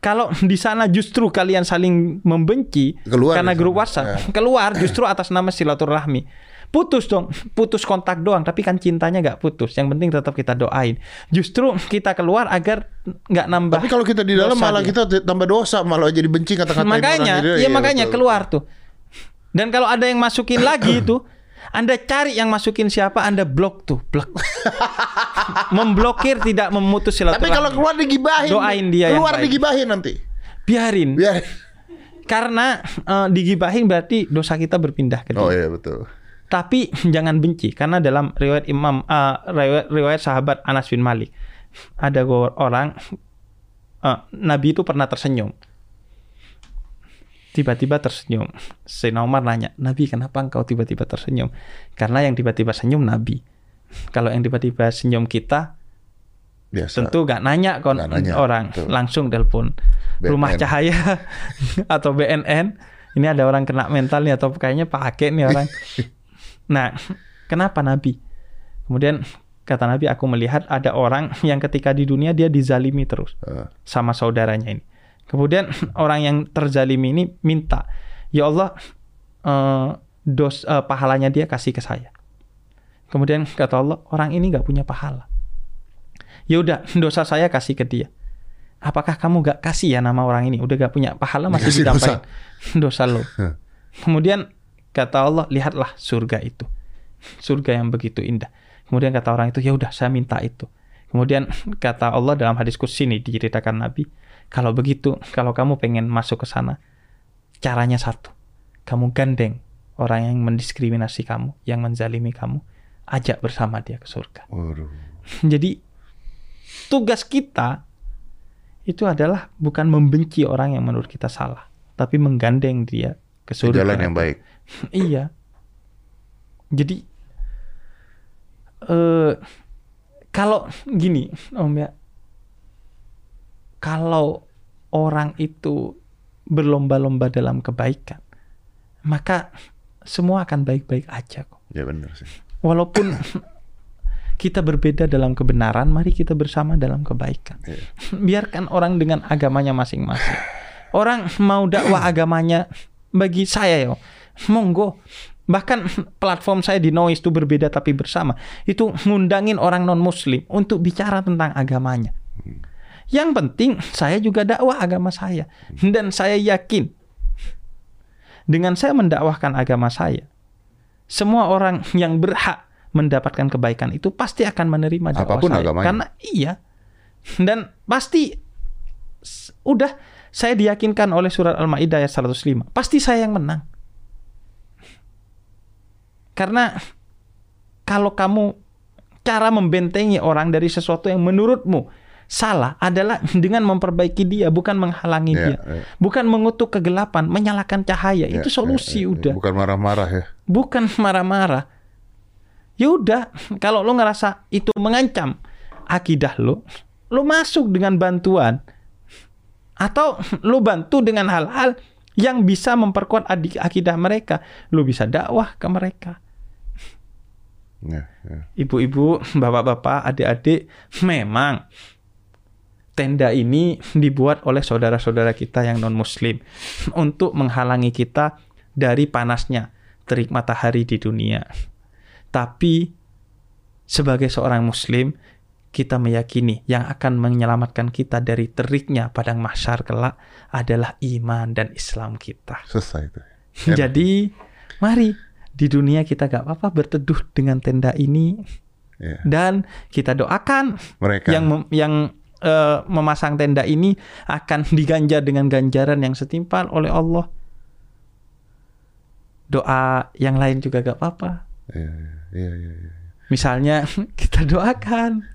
Speaker 2: Kalau di sana justru kalian saling membenci
Speaker 1: Keluar
Speaker 2: karena grup. WhatsApp,
Speaker 1: Ya.
Speaker 2: keluar justru atas nama silaturahmi. Putus dong, putus kontak doang, tapi kan cintanya nggak putus. Yang penting tetap kita doain. Justru kita keluar agar nggak nambah.
Speaker 1: Tapi kalau kita di dalam malah
Speaker 2: dia.
Speaker 1: kita tambah dosa, malah jadi benci kata-kata
Speaker 2: makanya
Speaker 1: orang.
Speaker 2: ya
Speaker 1: Iya,
Speaker 2: makanya
Speaker 1: betul.
Speaker 2: keluar tuh dan kalau ada yang masukin lagi itu anda cari yang masukin siapa anda blok tuh blok memblokir tidak memutus silaturahmi
Speaker 1: Tapi kalau keluar digibahin.
Speaker 2: Doain dia
Speaker 1: Keluar digibahin nanti.
Speaker 2: biarin
Speaker 1: Biar.
Speaker 2: karena eh, digibahin berarti dosa kita berpindah ke dia
Speaker 1: Oh iya betul.
Speaker 2: tapi jangan benci karena dalam riwayat Imam eh, riwayat, riwayat sahabat Anas bin Malik ada orang eh, Nabi itu pernah tersenyum. Tiba-tiba tersenyum. Sayyidina Umar nanya, "Nabi, kenapa engkau tiba-tiba tersenyum?" Karena yang tiba-tiba senyum Nabi. Kalau yang tiba-tiba senyum kita
Speaker 1: Biasa.
Speaker 2: tentu gak nanya kon
Speaker 1: Nggak nanya,
Speaker 2: orang,
Speaker 1: betul.
Speaker 2: langsung telepon rumah cahaya atau BNN. Ini ada orang kena mental nih atau kayaknya pakai nih orang. Nah, kenapa Nabi? Kemudian kata Nabi, aku melihat ada orang yang ketika di dunia dia dizalimi terus
Speaker 1: Eh,
Speaker 2: sama saudaranya ini. Kemudian orang yang terzalimi ini minta, ya Allah, eh, dos eh, pahalanya dia kasih ke saya. Kemudian kata Allah, orang ini nggak punya pahala. Ya udah, dosa saya kasih ke dia. Apakah kamu gak kasih ya nama orang ini? Udah gak punya pahala masih
Speaker 1: Dikasih
Speaker 2: ditambahin dosa, lo. Kemudian kata Allah, lihatlah surga itu. Surga yang begitu indah. Kemudian kata orang itu, ya udah saya minta itu. Kemudian kata Allah dalam hadis kursi ini diceritakan Nabi, kalau begitu, kalau kamu pengen masuk ke sana, caranya satu. Kamu gandeng orang yang mendiskriminasi kamu, yang menzalimi kamu, ajak bersama dia ke surga.
Speaker 1: waduh.
Speaker 2: Jadi tugas kita itu adalah bukan membenci orang yang menurut kita salah, tapi menggandeng dia ke surga.
Speaker 1: jalan yang baik.
Speaker 2: Iya. Jadi eh kalau gini, Om ya. Kalau orang itu berlomba-lomba dalam kebaikan, maka semua akan baik-baik aja kok.
Speaker 1: Ya benar sih.
Speaker 2: Walaupun kita berbeda dalam kebenaran, mari kita bersama dalam kebaikan.
Speaker 1: Iya.
Speaker 2: Biarkan orang dengan agamanya masing-masing. Orang mau dakwah agamanya bagi saya ya, monggo. Bahkan platform saya di Noise itu berbeda tapi bersama. Itu ngundangin orang non-muslim untuk bicara tentang agamanya. Yang penting saya juga dakwah agama saya. Dan saya yakin dengan saya mendakwahkan agama saya, semua orang yang berhak mendapatkan kebaikan itu pasti akan menerima dakwah
Speaker 1: Apa pun
Speaker 2: saya.
Speaker 1: agamanya.
Speaker 2: Karena iya. Dan pasti udah saya diyakinkan oleh surat Al-Maidah ayat 105. Pasti saya yang menang. Karena kalau kamu cara membentengi orang dari sesuatu yang menurutmu salah adalah dengan memperbaiki dia, bukan menghalangi
Speaker 1: Ya,
Speaker 2: dia.
Speaker 1: ya.
Speaker 2: Bukan mengutuk kegelapan, menyalakan cahaya.
Speaker 1: Ya,
Speaker 2: itu solusi
Speaker 1: ya, ya.
Speaker 2: udah
Speaker 1: Bukan marah-marah ya.
Speaker 2: bukan marah-marah. Ya udah, kalau lu ngerasa itu mengancam akidah lu, lu masuk dengan bantuan atau lu bantu dengan hal-hal yang bisa memperkuat adik akidah mereka. Lu bisa dakwah ke mereka.
Speaker 1: Ya, ya.
Speaker 2: Ibu-ibu, bapak-bapak, adik-adik, memang tenda ini dibuat oleh saudara-saudara kita yang non-muslim untuk menghalangi kita dari panasnya terik matahari di dunia. Tapi sebagai seorang muslim, kita meyakini yang akan menyelamatkan kita dari teriknya padang mahsyar kelak adalah iman dan Islam kita.
Speaker 1: Selesai itu.
Speaker 2: Jadi, mari di dunia kita gak apa-apa berteduh dengan tenda ini
Speaker 1: Ya.
Speaker 2: dan kita doakan
Speaker 1: Mereka.
Speaker 2: yang mem- yang eh, memasang tenda ini akan diganjar dengan ganjaran yang setimpal oleh Allah. Doa yang lain juga gak apa-apa.
Speaker 1: Iya, iya, iya, iya.
Speaker 2: Misalnya kita doakan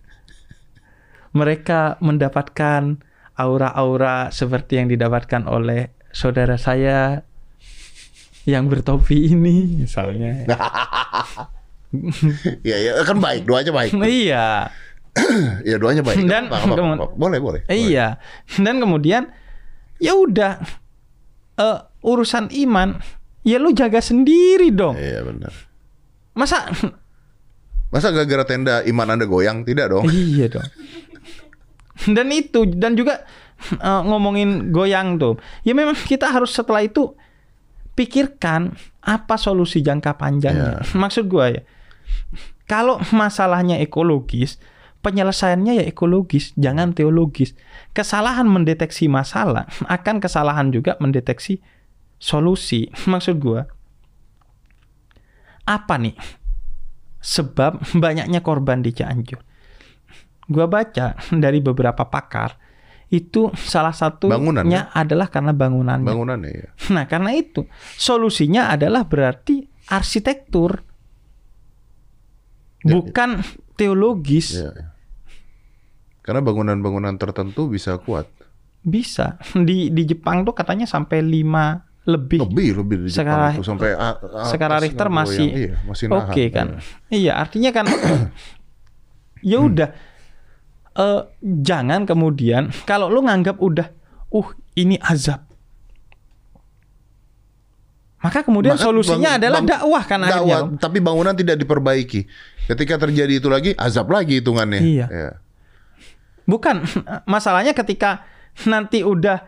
Speaker 2: mereka mendapatkan aura-aura seperti yang didapatkan oleh saudara saya yang bertopi ini misalnya.
Speaker 1: Iya, iya, kan baik, doanya baik.
Speaker 2: iya.
Speaker 1: Iya, doanya baik.
Speaker 2: Dan-
Speaker 1: apa-apa, nggak apa-apa. boleh, boleh. boleh.
Speaker 2: Iya. Dan kemudian ya udah eh, urusan iman ya lu jaga sendiri dong.
Speaker 1: Iya, benar.
Speaker 2: Masa
Speaker 1: Masa gara-gara tenda iman Anda goyang? Tidak dong.
Speaker 2: iya dong. Dan itu dan juga eh, ngomongin goyang tuh. Ya memang kita harus setelah itu pikirkan apa solusi jangka panjangnya. Maksud gua ya. Kalau masalahnya ekologis, penyelesaiannya ya ekologis, jangan teologis. Kesalahan mendeteksi masalah akan kesalahan juga mendeteksi solusi. Maksud gua apa nih sebab banyaknya korban di Cianjur? Gua baca dari beberapa pakar itu salah satunya
Speaker 1: Bangunannya?
Speaker 2: adalah karena bangunannya.
Speaker 1: Bangunannya ya.
Speaker 2: Nah, karena itu solusinya adalah berarti arsitektur.
Speaker 1: Ya,
Speaker 2: Bukan teologis.
Speaker 1: Iya, iya. Karena bangunan-bangunan tertentu bisa kuat.
Speaker 2: Bisa. Di di Jepang tuh katanya sampai 5 lebih.
Speaker 1: Lebih, lebih di Jepang
Speaker 2: Skala-
Speaker 1: itu sampai a- a-
Speaker 2: Skala
Speaker 1: atas
Speaker 2: Richter masih
Speaker 1: goyang. iya, masih.
Speaker 2: Oke kan.
Speaker 1: Iya.
Speaker 2: Iya, artinya kan ya udah eh, jangan kemudian kalau lu nganggap udah uh ini azab. Maka kemudian
Speaker 1: Maka
Speaker 2: solusinya
Speaker 1: bang-
Speaker 2: adalah
Speaker 1: bang-
Speaker 2: dakwah kan akhirnya.
Speaker 1: dakwah,
Speaker 2: Bang.
Speaker 1: tapi bangunan tidak diperbaiki. Ketika terjadi itu lagi, azab lagi hitungannya.
Speaker 2: Iya.
Speaker 1: Ya.
Speaker 2: Bukan masalahnya ketika nanti udah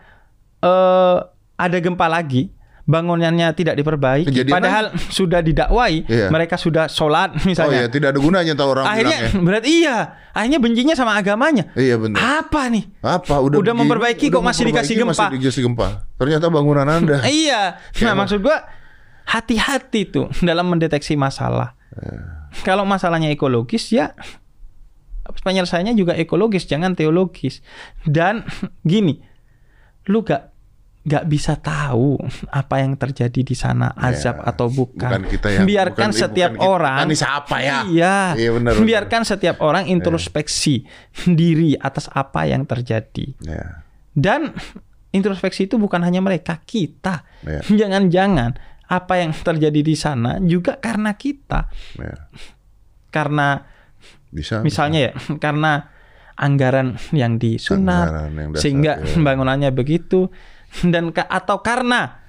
Speaker 2: eh, ada gempa lagi, bangunannya tidak diperbaiki,
Speaker 1: Kejadian
Speaker 2: padahal sudah didakwai,
Speaker 1: Iya.
Speaker 2: mereka sudah sholat
Speaker 1: Oh
Speaker 2: misalnya.
Speaker 1: iya, tidak ada gunanya kalau orang
Speaker 2: akhirnya
Speaker 1: bilang ya.
Speaker 2: berarti iya, akhirnya bencinya sama agamanya.
Speaker 1: Iya benar.
Speaker 2: Apa nih?
Speaker 1: Apa udah
Speaker 2: Udah memperbaiki kok masih dikasih gempa.
Speaker 1: Masih dikasih gempa. Ternyata bangunan Anda.
Speaker 2: iya. Nah,
Speaker 1: emang-
Speaker 2: maksud gua hati-hati tuh dalam mendeteksi masalah. Kalau masalahnya ekologis ya penyelesaiannya juga ekologis, jangan teologis. Dan gini, lu gak gak bisa tahu apa yang terjadi di sana azab
Speaker 1: Ya,
Speaker 2: atau bukan.
Speaker 1: bukan kita yang-
Speaker 2: biarkan
Speaker 1: bukan-
Speaker 2: setiap
Speaker 1: bukan kita.
Speaker 2: orang
Speaker 1: Ini siapa ya?
Speaker 2: Iya.
Speaker 1: Iya, benar, benar.
Speaker 2: Biarkan setiap orang introspeksi diri atas apa yang terjadi.
Speaker 1: Ya.
Speaker 2: Dan introspeksi itu bukan hanya mereka, kita.
Speaker 1: Ya.
Speaker 2: Jangan-jangan apa yang terjadi di sana juga karena kita.
Speaker 1: ya.
Speaker 2: Karena
Speaker 1: Bisa.
Speaker 2: misalnya ya, karena anggaran yang disunat
Speaker 1: Anggaran yang dasar,
Speaker 2: sehingga
Speaker 1: ya.
Speaker 2: bangunannya begitu dan ka- atau karena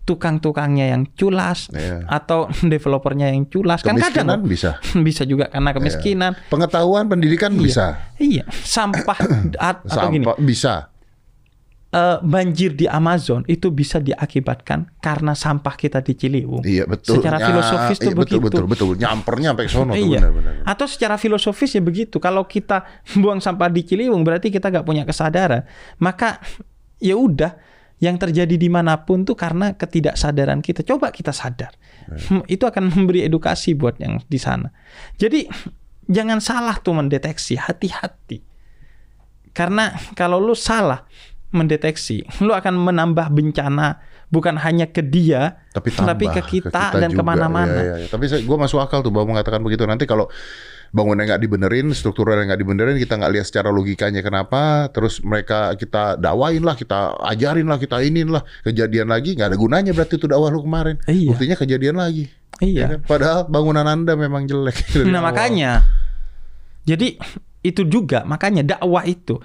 Speaker 2: tukang-tukangnya yang culas
Speaker 1: Ya.
Speaker 2: atau developernya yang culas kan
Speaker 1: Kemiskinan
Speaker 2: kadang
Speaker 1: bisa.
Speaker 2: bisa juga karena kemiskinan.
Speaker 1: Pengetahuan, pendidikan bisa.
Speaker 2: Iya, sampah at- atau gini.
Speaker 1: Sampah bisa.
Speaker 2: Eh, banjir di Amazon itu bisa diakibatkan karena sampah kita di Ciliwung.
Speaker 1: Iya betul.
Speaker 2: Secara
Speaker 1: Ya,
Speaker 2: filosofis tuh
Speaker 1: iya, betul,
Speaker 2: begitu.
Speaker 1: Betul betul Nyampernya sampai sono tuh
Speaker 2: iya.
Speaker 1: benar benar.
Speaker 2: Atau secara filosofis ya begitu. Kalau kita buang sampah di Ciliwung berarti kita nggak punya kesadaran. Maka ya udah yang terjadi di mana pun tuh karena ketidaksadaran kita. Coba kita sadar. Hmm, Itu akan memberi edukasi buat yang di sana. Jadi jangan salah tuh mendeteksi. Hati-hati. Karena kalau lu salah mendeteksi, lu akan menambah bencana bukan hanya ke dia,
Speaker 1: tapi tambah
Speaker 2: ke kita, dan
Speaker 1: juga.
Speaker 2: ke mana-mana.
Speaker 1: Iya, iya, iya. Tapi gue masuk akal tuh bahwa mengatakan begitu. Nanti kalau bangunnya nggak dibenerin, strukturalnya nggak dibenerin, kita nggak lihat secara logikanya kenapa, terus mereka kita dakwain lah, kita ajarin lah, kita inin lah, kejadian lagi nggak ada gunanya berarti itu dakwah lu kemarin.
Speaker 2: Iya.
Speaker 1: Buktinya kejadian lagi.
Speaker 2: Iya.
Speaker 1: Ya kan? Padahal bangunan Anda memang jelek.
Speaker 2: Nah
Speaker 1: awal.
Speaker 2: makanya, jadi itu juga makanya dakwah itu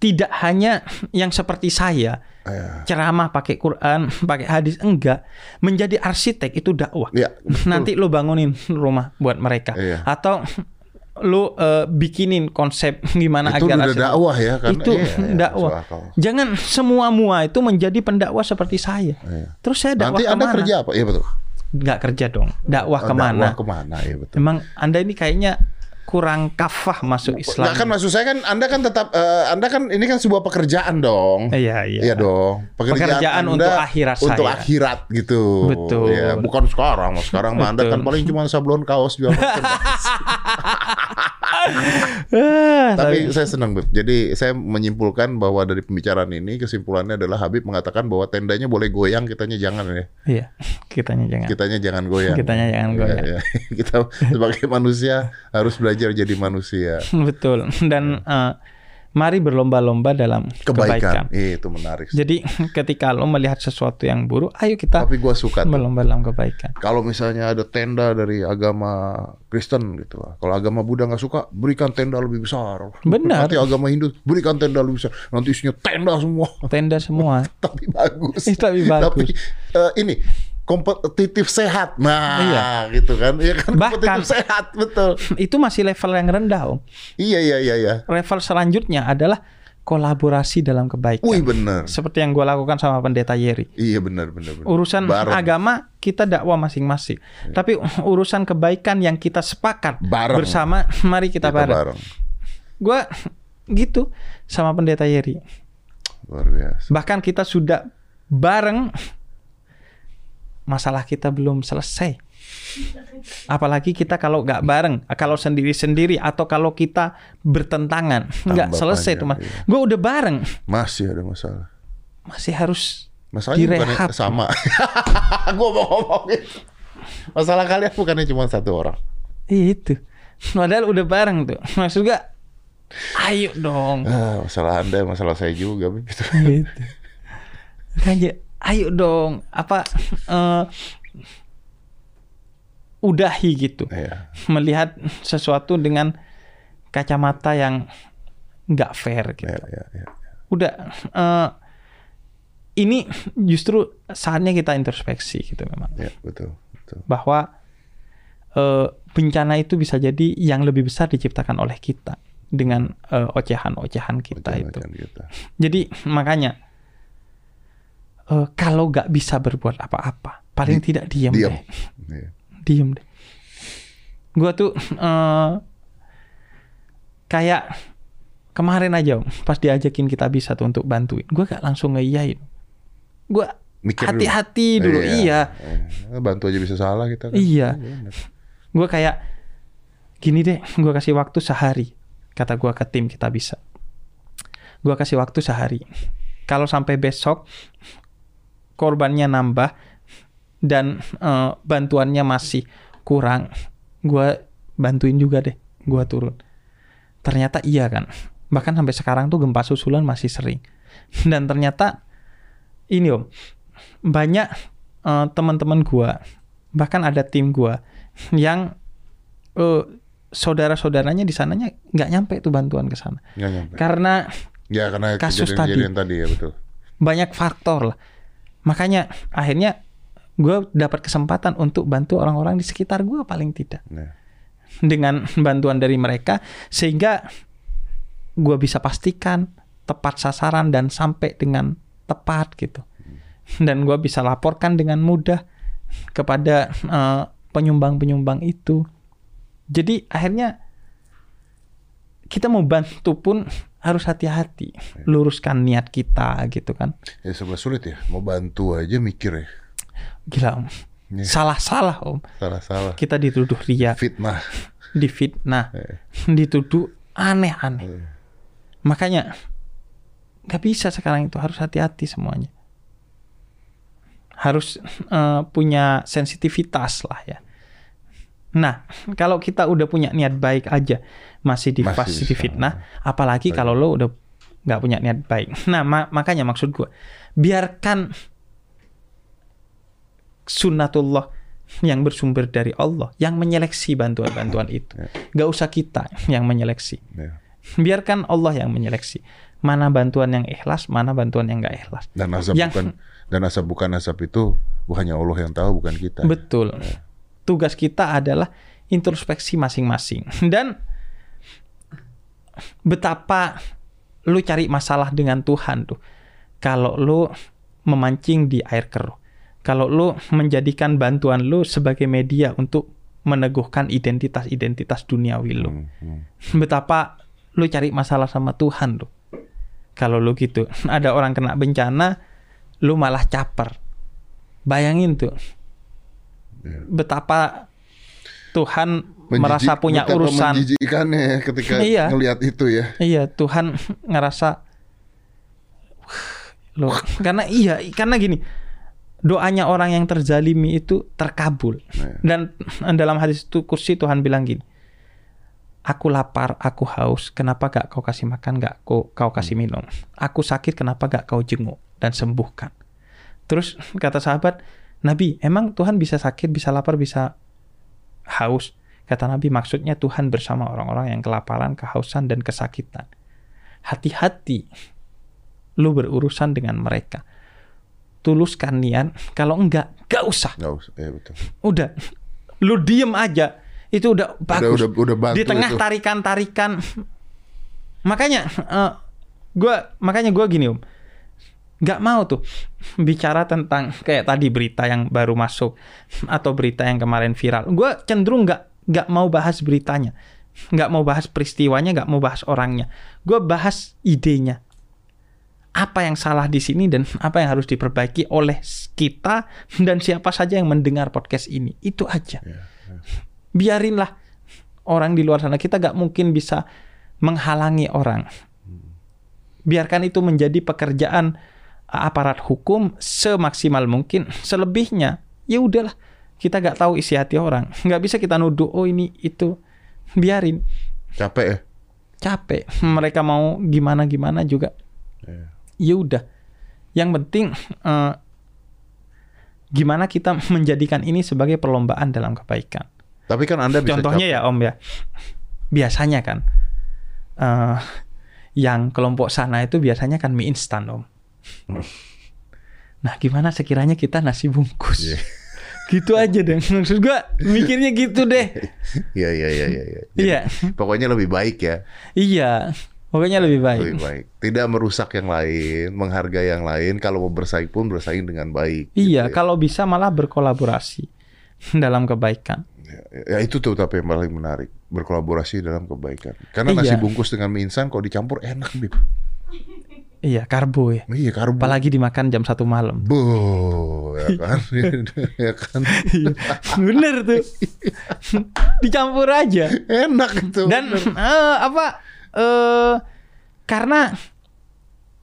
Speaker 2: tidak hanya yang seperti saya
Speaker 1: Iya.
Speaker 2: ceramah pakai Quran, pakai hadis enggak, menjadi arsitek itu dakwah.
Speaker 1: Betul.
Speaker 2: Nanti lo bangunin rumah buat mereka
Speaker 1: Iya.
Speaker 2: atau lo eh, bikinin konsep gimana
Speaker 1: Itu
Speaker 2: agar
Speaker 1: udah dakwah ya kan?
Speaker 2: Itu
Speaker 1: Iya, iya,
Speaker 2: dakwah. Jangan semua mua itu menjadi pendakwah seperti saya.
Speaker 1: Iya.
Speaker 2: Terus saya dakwah
Speaker 1: Nanti Anda
Speaker 2: ke mana?
Speaker 1: kerja apa? Iya betul.
Speaker 2: Nggak kerja dong. Dakwah
Speaker 1: Oh,
Speaker 2: ke mana?
Speaker 1: Dakwah ke mana? Iya betul.
Speaker 2: Memang Anda ini kayaknya kurang kafah masuk Islam.
Speaker 1: Nah, kan maksud saya kan Anda kan tetap eh, Anda kan ini kan sebuah pekerjaan dong.
Speaker 2: Iya, iya.
Speaker 1: Iya dong.
Speaker 2: Pekerjaan
Speaker 1: Anda
Speaker 2: untuk akhirat
Speaker 1: Untuk
Speaker 2: saya.
Speaker 1: akhirat gitu.
Speaker 2: Betul.
Speaker 1: Ya, bukan sekarang. Sekarang mah Anda
Speaker 2: Betul.
Speaker 1: kan paling cuma sablon kaos jual Tapi saya senang Beb. Jadi saya menyimpulkan bahwa dari pembicaraan ini kesimpulannya adalah Habib mengatakan bahwa tendanya boleh goyang, kitanya jangan ya.
Speaker 2: Iya, kitanya jangan.
Speaker 1: Kitanya jangan goyang.
Speaker 2: Kitanya jangan
Speaker 1: Iya,
Speaker 2: goyang.
Speaker 1: iya. Kita sebagai manusia harus belajar jadi manusia.
Speaker 2: Betul. Dan eh, mari berlomba-lomba dalam kebaikan.
Speaker 1: Kebaikan. Itu menarik.
Speaker 2: Jadi ketika lo melihat sesuatu yang buruk, ayo kita
Speaker 1: Tapi gua suka tuh.
Speaker 2: berlomba dalam kebaikan.
Speaker 1: Kalau misalnya ada tenda dari agama Kristen gitu lah. Kalau agama Buddha nggak suka, berikan tenda lebih besar.
Speaker 2: Benar.
Speaker 1: Nanti agama Hindu berikan tenda lebih besar. Nanti isinya tenda semua.
Speaker 2: Tenda semua.
Speaker 1: Tapi bagus.
Speaker 2: Eh, tapi bagus.
Speaker 1: Tapi eh, ini kompetitif sehat. Nah,
Speaker 2: Iya.
Speaker 1: gitu kan. Iya kan
Speaker 2: Bahkan-
Speaker 1: kompetitif sehat, betul.
Speaker 2: Itu masih level yang rendah, Om.
Speaker 1: Iya, iya, iya, iya.
Speaker 2: Level selanjutnya adalah kolaborasi dalam kebaikan.
Speaker 1: Wih, bener.
Speaker 2: Seperti yang gue lakukan sama pendeta Yeri.
Speaker 1: Iya, bener, bener, bener.
Speaker 2: Urusan
Speaker 1: Bareng.
Speaker 2: agama kita dakwah masing-masing. Tapi urusan kebaikan yang kita sepakat
Speaker 1: Bareng.
Speaker 2: bersama, mari kita,
Speaker 1: Kita
Speaker 2: bareng.
Speaker 1: bareng.
Speaker 2: Gue gitu sama pendeta Yeri.
Speaker 1: Luar biasa.
Speaker 2: Bahkan kita sudah bareng masalah kita belum selesai. Apalagi kita kalau nggak bareng, kalau sendiri-sendiri atau kalau kita bertentangan, nggak selesai tuh mas.
Speaker 1: iya.
Speaker 2: Gue udah bareng,
Speaker 1: Masih ada masalah.
Speaker 2: masih harus
Speaker 1: Masalahnya
Speaker 2: direhab.
Speaker 1: sama. Gua mau ngomongin. Masalah kalian bukannya cuma satu orang.
Speaker 2: Itu. Padahal udah bareng tuh. Maksud gak? Ayo dong.
Speaker 1: Ah, masalah Anda, masalah saya juga begitu.
Speaker 2: gitu. Makanya, ayo dong. Apa eh, udahi gitu.
Speaker 1: Iya.
Speaker 2: Melihat sesuatu dengan kacamata yang nggak fair gitu.
Speaker 1: Iya, iya, iya.
Speaker 2: Udah eh, ini justru saatnya kita introspeksi gitu memang.
Speaker 1: Iya, betul, betul.
Speaker 2: bahwa eh, bencana itu bisa jadi yang lebih besar diciptakan oleh kita dengan eh, ocehan-ocehan kita itu.
Speaker 1: Macam-macam kita.
Speaker 2: Jadi makanya eh, kalau nggak bisa berbuat apa-apa, paling
Speaker 1: Di-
Speaker 2: tidak diam,
Speaker 1: Diam.
Speaker 2: deh,
Speaker 1: Iya.
Speaker 2: diam deh. Gua tuh eh, kayak kemarin aja Om, pas diajakin kita bisa tuh untuk bantuin, gua gak langsung ngeiyain. Gua
Speaker 1: Mikir dulu.
Speaker 2: hati-hati dulu, iya.
Speaker 1: Eh, Bantu aja bisa salah kita kan.
Speaker 2: Iya.
Speaker 1: bener.
Speaker 2: gue kayak gini deh gue kasih waktu sehari kata gue ke tim kita bisa gue kasih waktu sehari kalau sampai besok korbannya nambah dan eh, bantuannya masih kurang. Gue bantuin juga deh gue turun. Ternyata iya kan. Bahkan sampai sekarang tuh gempa susulan masih sering. Dan ternyata ini om banyak eh, teman-teman gua bahkan ada tim gua yang eh, saudara-saudaranya di sananya nggak nyampe tuh bantuan ke sana. Karena
Speaker 1: Ya karena
Speaker 2: Kasus
Speaker 1: kejadian-kejadian tadi. ya betul.
Speaker 2: banyak faktor lah makanya akhirnya gue dapat kesempatan untuk bantu orang-orang di sekitar gua paling tidak.
Speaker 1: Nah,
Speaker 2: dengan bantuan dari mereka sehingga gue bisa pastikan tepat sasaran dan sampai dengan tepat gitu. Dan gue bisa laporkan dengan mudah kepada eh, penyumbang-penyumbang itu. Jadi akhirnya kita mau bantu pun harus hati-hati luruskan niat kita gitu kan
Speaker 1: ya sebelah sulit ya. Mau bantu aja mikir ya.
Speaker 2: gila om
Speaker 1: Iya.
Speaker 2: salah-salah om
Speaker 1: Salah-salah.
Speaker 2: kita dituduh ria
Speaker 1: Fitnah.
Speaker 2: difitnah
Speaker 1: Eh.
Speaker 2: dituduh aneh-aneh
Speaker 1: Eh.
Speaker 2: Makanya nggak bisa sekarang itu harus hati-hati semuanya. Harus eh, punya sensitivitas lah ya. Nah, kalau kita udah punya niat baik aja masih di
Speaker 1: Masih bisa.
Speaker 2: fitnah, apalagi kalau lo udah nggak punya niat baik. Nah, ma- makanya maksud gua biarkan sunnatullah yang bersumber dari Allah yang menyeleksi bantuan-bantuan itu. Gak usah kita yang menyeleksi.
Speaker 1: Ya.
Speaker 2: Biarkan Allah yang menyeleksi. Mana bantuan yang ikhlas, mana bantuan yang gak ikhlas.
Speaker 1: Dan asap
Speaker 2: Yang-
Speaker 1: bukan dan asap bukan asap itu bukannya Allah yang tahu bukan kita.
Speaker 2: Betul. Tugas kita adalah introspeksi masing-masing. Dan betapa lu cari masalah dengan Tuhan tuh. Kalau lu memancing di air keruh. Kalau lu menjadikan bantuan lu sebagai media untuk meneguhkan identitas-identitas duniawi lu.
Speaker 1: Hmm, hmm.
Speaker 2: Betapa lu cari masalah sama Tuhan tuh. Kalau lu gitu, ada orang kena bencana, lu malah caper. Bayangin tuh,
Speaker 1: Ya.
Speaker 2: betapa Tuhan
Speaker 1: Menjijik-
Speaker 2: merasa punya urusan.
Speaker 1: menjijikkannya ya ketika
Speaker 2: Iya.
Speaker 1: ngelihat itu ya.
Speaker 2: Iya, Tuhan ngerasa loh, karena iya, karena gini, doanya orang yang terzalimi itu terkabul.
Speaker 1: Iya.
Speaker 2: Dan dalam hadis itu kursi Tuhan bilang gini, aku lapar, aku haus, kenapa gak kau kasih makan, gak kau, kau kasih minum? Aku sakit, kenapa gak kau jenguk dan sembuhkan? Terus kata sahabat, Nabi, emang Tuhan bisa sakit, bisa lapar, bisa haus? Kata Nabi, maksudnya Tuhan bersama orang-orang yang kelaparan, kehausan, dan kesakitan. Hati-hati lu berurusan dengan mereka. Tuluskan niat, kalau enggak, gak usah.
Speaker 1: Nggak usah. Ya betul.
Speaker 2: Udah, lu diem aja. Itu udah bagus.
Speaker 1: udah- udah bantu
Speaker 2: Di tengah tarikan-tarikan. Makanya, eh, gua makanya gua gini om, nggak mau tuh bicara tentang kayak tadi berita yang baru masuk atau berita yang kemarin viral. Gua cenderung nggak nggak mau bahas beritanya, nggak mau bahas peristiwanya, nggak mau bahas orangnya. Gua bahas idenya. Apa yang salah di sini dan apa yang harus diperbaiki oleh kita dan siapa saja yang mendengar podcast ini. Itu aja. Biarinlah orang di luar sana. Kita nggak mungkin bisa menghalangi orang. Biarkan itu menjadi pekerjaan aparat hukum semaksimal mungkin. Selebihnya, ya udahlah. Kita nggak tahu isi hati orang. Nggak bisa kita nuduh, oh ini itu. Biarin.
Speaker 1: Capek ya.
Speaker 2: Capek. Mereka mau gimana-gimana juga.
Speaker 1: Ya.
Speaker 2: Ya udah. Yang penting eh, gimana kita menjadikan ini sebagai perlombaan dalam kebaikan.
Speaker 1: Tapi kan Anda bisa
Speaker 2: Contohnya
Speaker 1: capek.
Speaker 2: ya Om ya, biasanya kan eh yang kelompok sana itu biasanya kan mie instan Om. Nah gimana sekiranya kita nasi bungkus?
Speaker 1: Iya.
Speaker 2: Gitu aja deh. Maksud gua mikirnya gitu deh.
Speaker 1: Iya iya iya iya. iya.
Speaker 2: Iya,
Speaker 1: Pokoknya lebih baik ya.
Speaker 2: iya. Pokoknya lebih baik.
Speaker 1: Lebih baik. Tidak merusak yang lain, menghargai yang lain. Kalau mau bersaing pun bersaing dengan baik.
Speaker 2: Iya,
Speaker 1: gitu ya.
Speaker 2: kalau bisa malah berkolaborasi dalam kebaikan.
Speaker 1: Ya, ya, itu tuh tapi yang paling menarik berkolaborasi dalam kebaikan. Karena
Speaker 2: Iya.
Speaker 1: nasi bungkus dengan mie instan kalau dicampur enak bib.
Speaker 2: Iya, karbo ya.
Speaker 1: Iya karbo.
Speaker 2: Apalagi dimakan jam satu malam.
Speaker 1: Bo, ya kan, ya kan.
Speaker 2: Iya, Bener tuh. Dicampur aja.
Speaker 1: Enak itu.
Speaker 2: Dan eh, apa? eh karena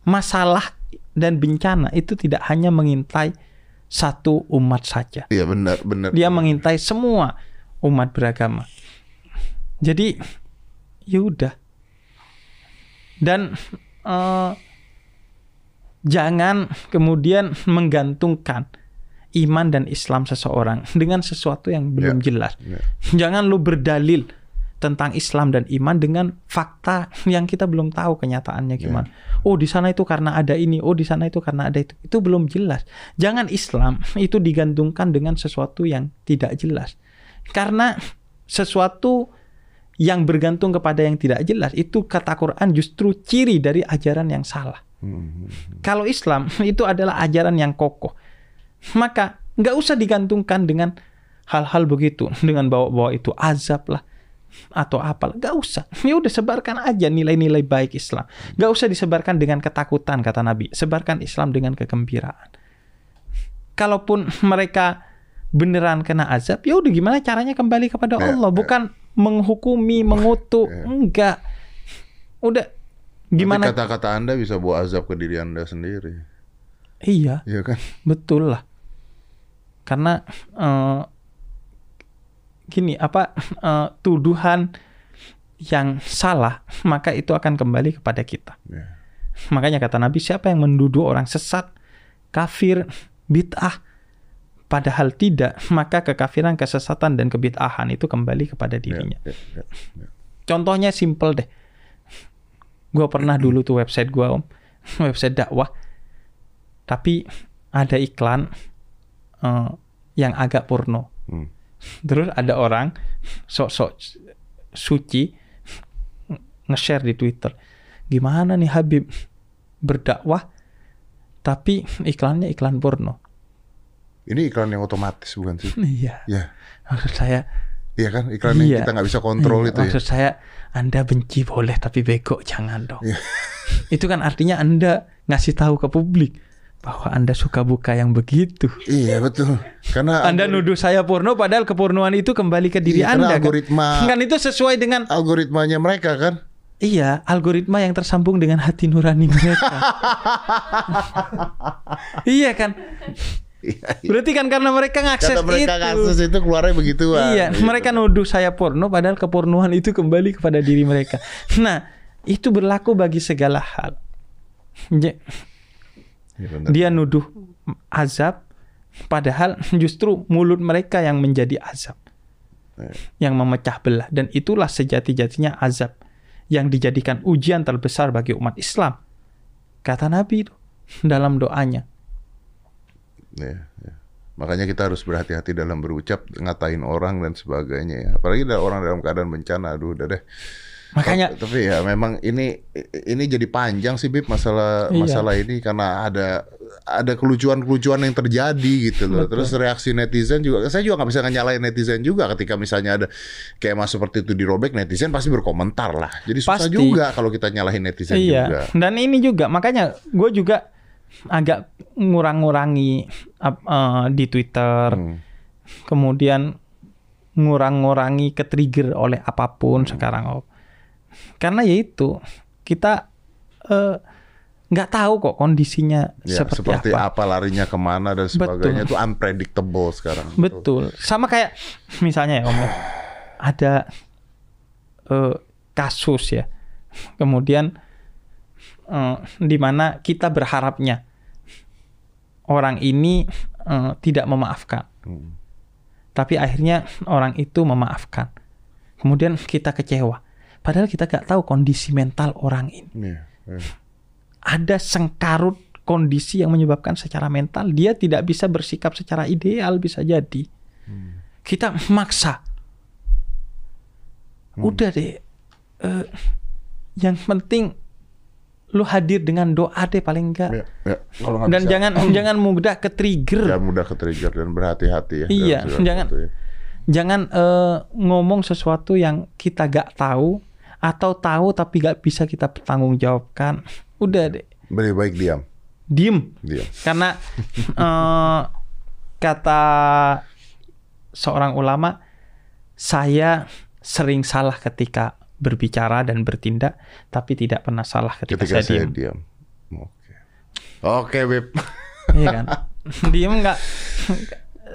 Speaker 2: masalah dan bencana itu tidak hanya mengintai satu umat saja.
Speaker 1: Iya benar benar.
Speaker 2: Dia mengintai semua umat beragama. Jadi ya udah. Dan eh, jangan kemudian menggantungkan iman dan Islam seseorang dengan sesuatu yang belum
Speaker 1: Ya,
Speaker 2: jelas.
Speaker 1: ya.
Speaker 2: Jangan lu berdalil tentang Islam dan iman dengan fakta yang kita belum tahu kenyataannya gimana. Oh, di sana itu karena ada ini, oh di sana itu karena ada itu. Itu belum jelas. Jangan Islam itu digantungkan dengan sesuatu yang tidak jelas. Karena sesuatu yang bergantung kepada yang tidak jelas itu kata Quran justru ciri dari ajaran yang salah.
Speaker 1: Hmm.
Speaker 2: Kalau Islam itu adalah ajaran yang kokoh, maka nggak usah digantungkan dengan hal-hal begitu, dengan bawa-bawa itu azab lah atau apalah, nggak usah. Ya udah sebarkan aja nilai-nilai baik Islam. Nggak usah disebarkan dengan ketakutan kata Nabi. Sebarkan Islam dengan kegembiraan. Kalaupun mereka beneran kena azab, ya udah gimana caranya kembali kepada
Speaker 1: Ya,
Speaker 2: Allah,
Speaker 1: ya.
Speaker 2: bukan menghukumi, mengutuk,
Speaker 1: Ya.
Speaker 2: enggak. Udah
Speaker 1: Gimana kata-kata Anda bisa bawa azab ke diri Anda sendiri.
Speaker 2: Iya.
Speaker 1: Iya kan?
Speaker 2: Betul lah. Karena eh, gini apa eh, tuduhan yang salah maka itu akan kembali kepada kita.
Speaker 1: Ya.
Speaker 2: Makanya kata Nabi siapa yang menduduh orang sesat, kafir, bid'ah, padahal tidak, maka kekafiran, kesesatan dan kebid'ahan itu kembali kepada
Speaker 1: Ya,
Speaker 2: dirinya.
Speaker 1: ya, ya, ya.
Speaker 2: Contohnya simple deh. Gue pernah dulu tuh website gue om, website dakwah. Tapi ada iklan eh, yang agak porno.
Speaker 1: Hmm.
Speaker 2: Terus ada orang sok-sok suci nge-share di Twitter. Gimana nih Habib berdakwah tapi iklannya iklan porno.
Speaker 1: Ini iklan yang otomatis bukan sih?
Speaker 2: Iya.
Speaker 1: Ya,
Speaker 2: Maksud saya
Speaker 1: iya kan iklan yang
Speaker 2: Iya.
Speaker 1: kita nggak bisa kontrol
Speaker 2: Iya,
Speaker 1: itu ya.
Speaker 2: Maksud saya Anda benci boleh tapi bego jangan dong.
Speaker 1: Iya.
Speaker 2: Itu kan artinya Anda ngasih tahu ke publik bahwa Anda suka buka yang begitu.
Speaker 1: Iya betul. Karena
Speaker 2: Anda nuduh saya porno padahal kepornoan itu kembali ke diri
Speaker 1: Iya,
Speaker 2: Anda kan.
Speaker 1: algoritma-
Speaker 2: Kan itu sesuai dengan
Speaker 1: algoritmanya mereka kan.
Speaker 2: iya, algoritma yang tersambung dengan hati nurani mereka. iya kan?
Speaker 1: Iya, iya.
Speaker 2: Berarti kan karena mereka ngakses
Speaker 1: Kata mereka
Speaker 2: itu.
Speaker 1: kasus itu keluarnya begituan.
Speaker 2: Iya,
Speaker 1: Gitu.
Speaker 2: mereka nuduh saya porno padahal kepornoan itu kembali kepada diri mereka. Nah, itu berlaku bagi segala hal.
Speaker 1: Benar.
Speaker 2: Dia nuduh azab padahal justru mulut mereka yang menjadi azab. Yang memecah belah dan itulah sejati-jatinya azab yang dijadikan ujian terbesar bagi umat Islam. Kata Nabi itu dalam doanya.
Speaker 1: Iya, iya. Makanya kita harus berhati-hati dalam berucap, ngatain orang dan sebagainya ya. Apalagi ada orang dalam keadaan bencana, aduh udah deh.
Speaker 2: Makanya
Speaker 1: tapi ya memang ini ini jadi panjang sih Bib masalah
Speaker 2: Iya.
Speaker 1: masalah ini karena ada ada kelucuan-kelucuan yang terjadi gitu loh. Terus reaksi netizen juga saya juga nggak bisa nyalain netizen juga ketika misalnya ada kayak mas seperti itu dirobek netizen pasti berkomentar lah. Jadi susah
Speaker 2: Pasti.
Speaker 1: juga kalau kita nyalahin netizen
Speaker 2: iya.
Speaker 1: juga.
Speaker 2: Dan ini juga makanya gue juga agak ngurang-ngurangi eh, di Twitter.
Speaker 1: Hmm.
Speaker 2: Kemudian ngurang-ngurangi ke trigger oleh apa pun sekarang Om. Karena ya itu kita eh, nggak tahu kok kondisinya
Speaker 1: Ya,
Speaker 2: seperti,
Speaker 1: seperti,
Speaker 2: apa.
Speaker 1: apa. larinya ke mana dan sebagainya itu unpredictable sekarang.
Speaker 2: Betul. Sama kayak misalnya ya Om ya, ada eh, kasus ya. Kemudian eh, di mana kita berharapnya orang ini eh, tidak memaafkan.
Speaker 1: Hmm.
Speaker 2: Tapi akhirnya orang itu memaafkan. Kemudian kita kecewa. Padahal kita nggak tahu kondisi mental orang ini.
Speaker 1: Iya, iya.
Speaker 2: Ada sengkarut kondisi yang menyebabkan secara mental dia tidak bisa bersikap secara ideal bisa jadi. Kita maksa. Udah deh. eh, yang penting lu hadir dengan doa deh paling enggak.
Speaker 1: Ya, ya. Kalau
Speaker 2: Dan
Speaker 1: bisa,
Speaker 2: jangan jangan mudah ke trigger.
Speaker 1: jangan mudah ke trigger dan berhati-hati ya.
Speaker 2: Iya, jangan-
Speaker 1: ya.
Speaker 2: Jangan eh, ngomong sesuatu yang kita gak tahu atau tahu tapi gak bisa kita pertanggungjawabkan. Udah deh,
Speaker 1: Lebih baik diam,
Speaker 2: diem.
Speaker 1: diam.
Speaker 2: Karena eh, kata seorang ulama, saya sering salah ketika berbicara dan bertindak, tapi tidak pernah salah ketika,
Speaker 1: Ketika
Speaker 2: saya
Speaker 1: saya
Speaker 2: diem.
Speaker 1: diam. Oke. Oke, Beb.
Speaker 2: Iya kan? diem nggak?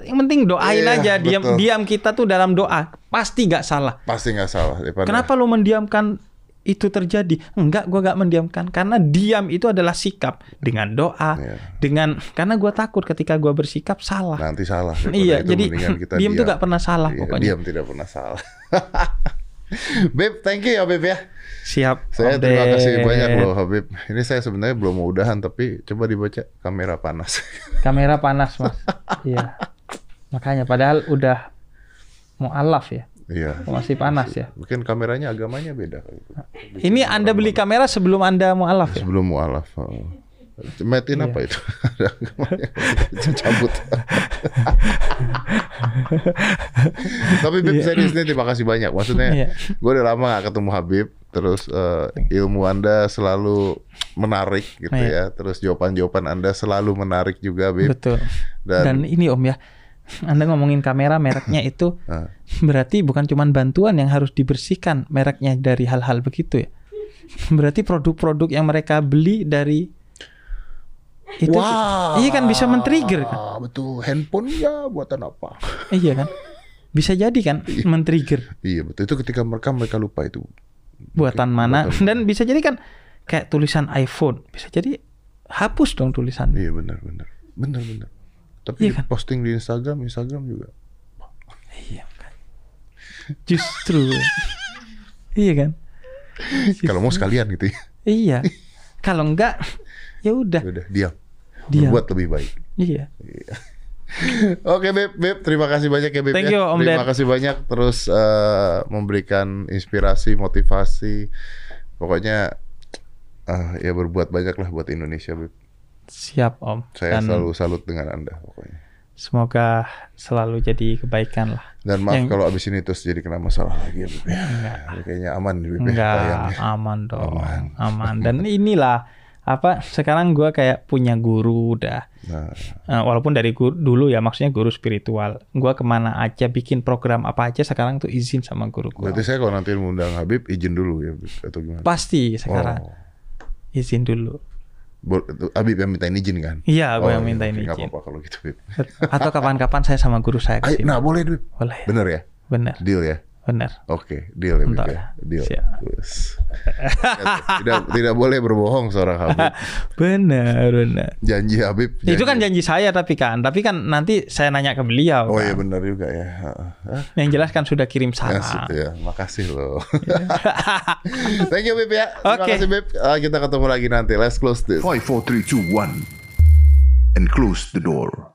Speaker 2: Yang penting doain
Speaker 1: Iya,
Speaker 2: aja. Diam
Speaker 1: betul.
Speaker 2: diam kita tuh dalam doa pasti nggak salah.
Speaker 1: Pasti nggak salah. daripada-
Speaker 2: Kenapa lu mendiamkan itu terjadi? Enggak, gua nggak mendiamkan karena diam itu adalah sikap dengan doa,
Speaker 1: Iya.
Speaker 2: dengan karena gua takut ketika gua bersikap salah.
Speaker 1: Nanti salah.
Speaker 2: Iya,
Speaker 1: itu
Speaker 2: jadi
Speaker 1: kita
Speaker 2: diam tuh nggak pernah salah
Speaker 1: Iya,
Speaker 2: pokoknya.
Speaker 1: Diam tidak pernah salah. Beb, thank you ya Beb ya.
Speaker 2: Siap.
Speaker 1: Saya
Speaker 2: Om
Speaker 1: terima kasih
Speaker 2: Ded.
Speaker 1: banyak loh Habib. Ini saya sebenarnya belum mau udahan tapi coba dibaca kamera panas.
Speaker 2: Kamera panas mas. iya. Makanya padahal udah mau alaf ya,
Speaker 1: Iya.
Speaker 2: masih panas ya.
Speaker 1: Mungkin kameranya agamanya beda.
Speaker 2: Ini anda beli kamera sebelum anda mau alaf ya?
Speaker 1: Sebelum mualaf. Oh. Made in
Speaker 2: Iya.
Speaker 1: apa itu? Cabut. Tapi Beb
Speaker 2: Iya.
Speaker 1: serius nih terima kasih banyak. Maksudnya
Speaker 2: Iya.
Speaker 1: gue udah lama gak ketemu Habib. Terus eh, ilmu anda selalu menarik gitu
Speaker 2: Iya.
Speaker 1: ya. Terus jawaban-jawaban anda selalu menarik juga Beb.
Speaker 2: Betul.
Speaker 1: Dan,
Speaker 2: Dan ini Om ya, Anda ngomongin kamera mereknya itu
Speaker 1: Ah.
Speaker 2: berarti bukan cuman bantuan yang harus dibersihkan mereknya dari hal-hal begitu ya. Berarti produk-produk yang mereka beli dari itu
Speaker 1: Wah,
Speaker 2: iya kan bisa men-trigger kan?
Speaker 1: Betul, handphone ya buatan apa?
Speaker 2: Iya kan? Bisa jadi kan men-trigger
Speaker 1: Iya betul itu ketika mereka mereka lupa itu.
Speaker 2: buatan mana
Speaker 1: Buatan
Speaker 2: dan bisa jadi kan kayak tulisan iPhone bisa jadi hapus dong tulisan.
Speaker 1: Iya benar benar benar benar. Tapi
Speaker 2: Iya kan?
Speaker 1: posting di Instagram, Instagram juga.
Speaker 2: Iya kan. Justru. iya kan?
Speaker 1: Kalau mau sekalian gitu ya.
Speaker 2: Iya. Kalau enggak ya udah.
Speaker 1: Udah, diam.
Speaker 2: Diam.
Speaker 1: Berbuat lebih baik.
Speaker 2: Iya.
Speaker 1: Oke Beb, Beb, terima kasih banyak ya Beb
Speaker 2: Thank
Speaker 1: ya.
Speaker 2: you, Om
Speaker 1: terima
Speaker 2: Ded.
Speaker 1: kasih banyak terus eh, memberikan inspirasi, motivasi. Pokoknya eh, ya berbuat banyak lah buat Indonesia Beb.
Speaker 2: Siap Om.
Speaker 1: Saya
Speaker 2: Dan
Speaker 1: selalu salut dengan Anda pokoknya.
Speaker 2: semoga selalu jadi kebaikan lah.
Speaker 1: Dan maaf
Speaker 2: Yang-
Speaker 1: kalau abis ini terus jadi kena masalah lagi ya Beb. ya. Kayaknya aman Beb. ya,
Speaker 2: Enggak, aman dong.
Speaker 1: Aman.
Speaker 2: Aman. Dan inilah apa sekarang gua kayak punya guru udah
Speaker 1: Nah,
Speaker 2: Eh, walaupun dari guru, dulu ya maksudnya guru spiritual gua ke mana aja bikin program apa aja sekarang tuh izin sama guru gua
Speaker 1: berarti saya kalau nanti mengundang Habib izin dulu ya atau gimana?
Speaker 2: pasti sekarang
Speaker 1: Oh.
Speaker 2: izin dulu
Speaker 1: Habib yang minta izin kan?
Speaker 2: Iya, gua yang minta
Speaker 1: oke, nggak
Speaker 2: izin.
Speaker 1: apa-apa kalau gitu
Speaker 2: atau kapan-kapan saya sama guru saya
Speaker 1: ke
Speaker 2: sini.
Speaker 1: nah boleh
Speaker 2: boleh
Speaker 1: Bener ya?
Speaker 2: bener
Speaker 1: Deal ya?
Speaker 2: Bener
Speaker 1: Oke, deal ya, Beb
Speaker 2: Entar.
Speaker 1: ya. Deal.
Speaker 2: Siap.
Speaker 1: Tidak tidak boleh berbohong seorang Habib.
Speaker 2: bener bener
Speaker 1: Janji Habib.
Speaker 2: itu kan janji saya tapi kan tapi kan nanti saya nanya ke beliau
Speaker 1: Oh
Speaker 2: kan.
Speaker 1: iya benar juga ya.
Speaker 2: Yang jelas kan sudah kirim
Speaker 1: Ya,
Speaker 2: salam
Speaker 1: situ ya. Makasih loh. Thank you Bib ya. Terima
Speaker 2: Oke.
Speaker 1: kasih Bib. Ah, kita ketemu lagi nanti. Let's close this.
Speaker 3: Five, four, three, two, one, and close the door.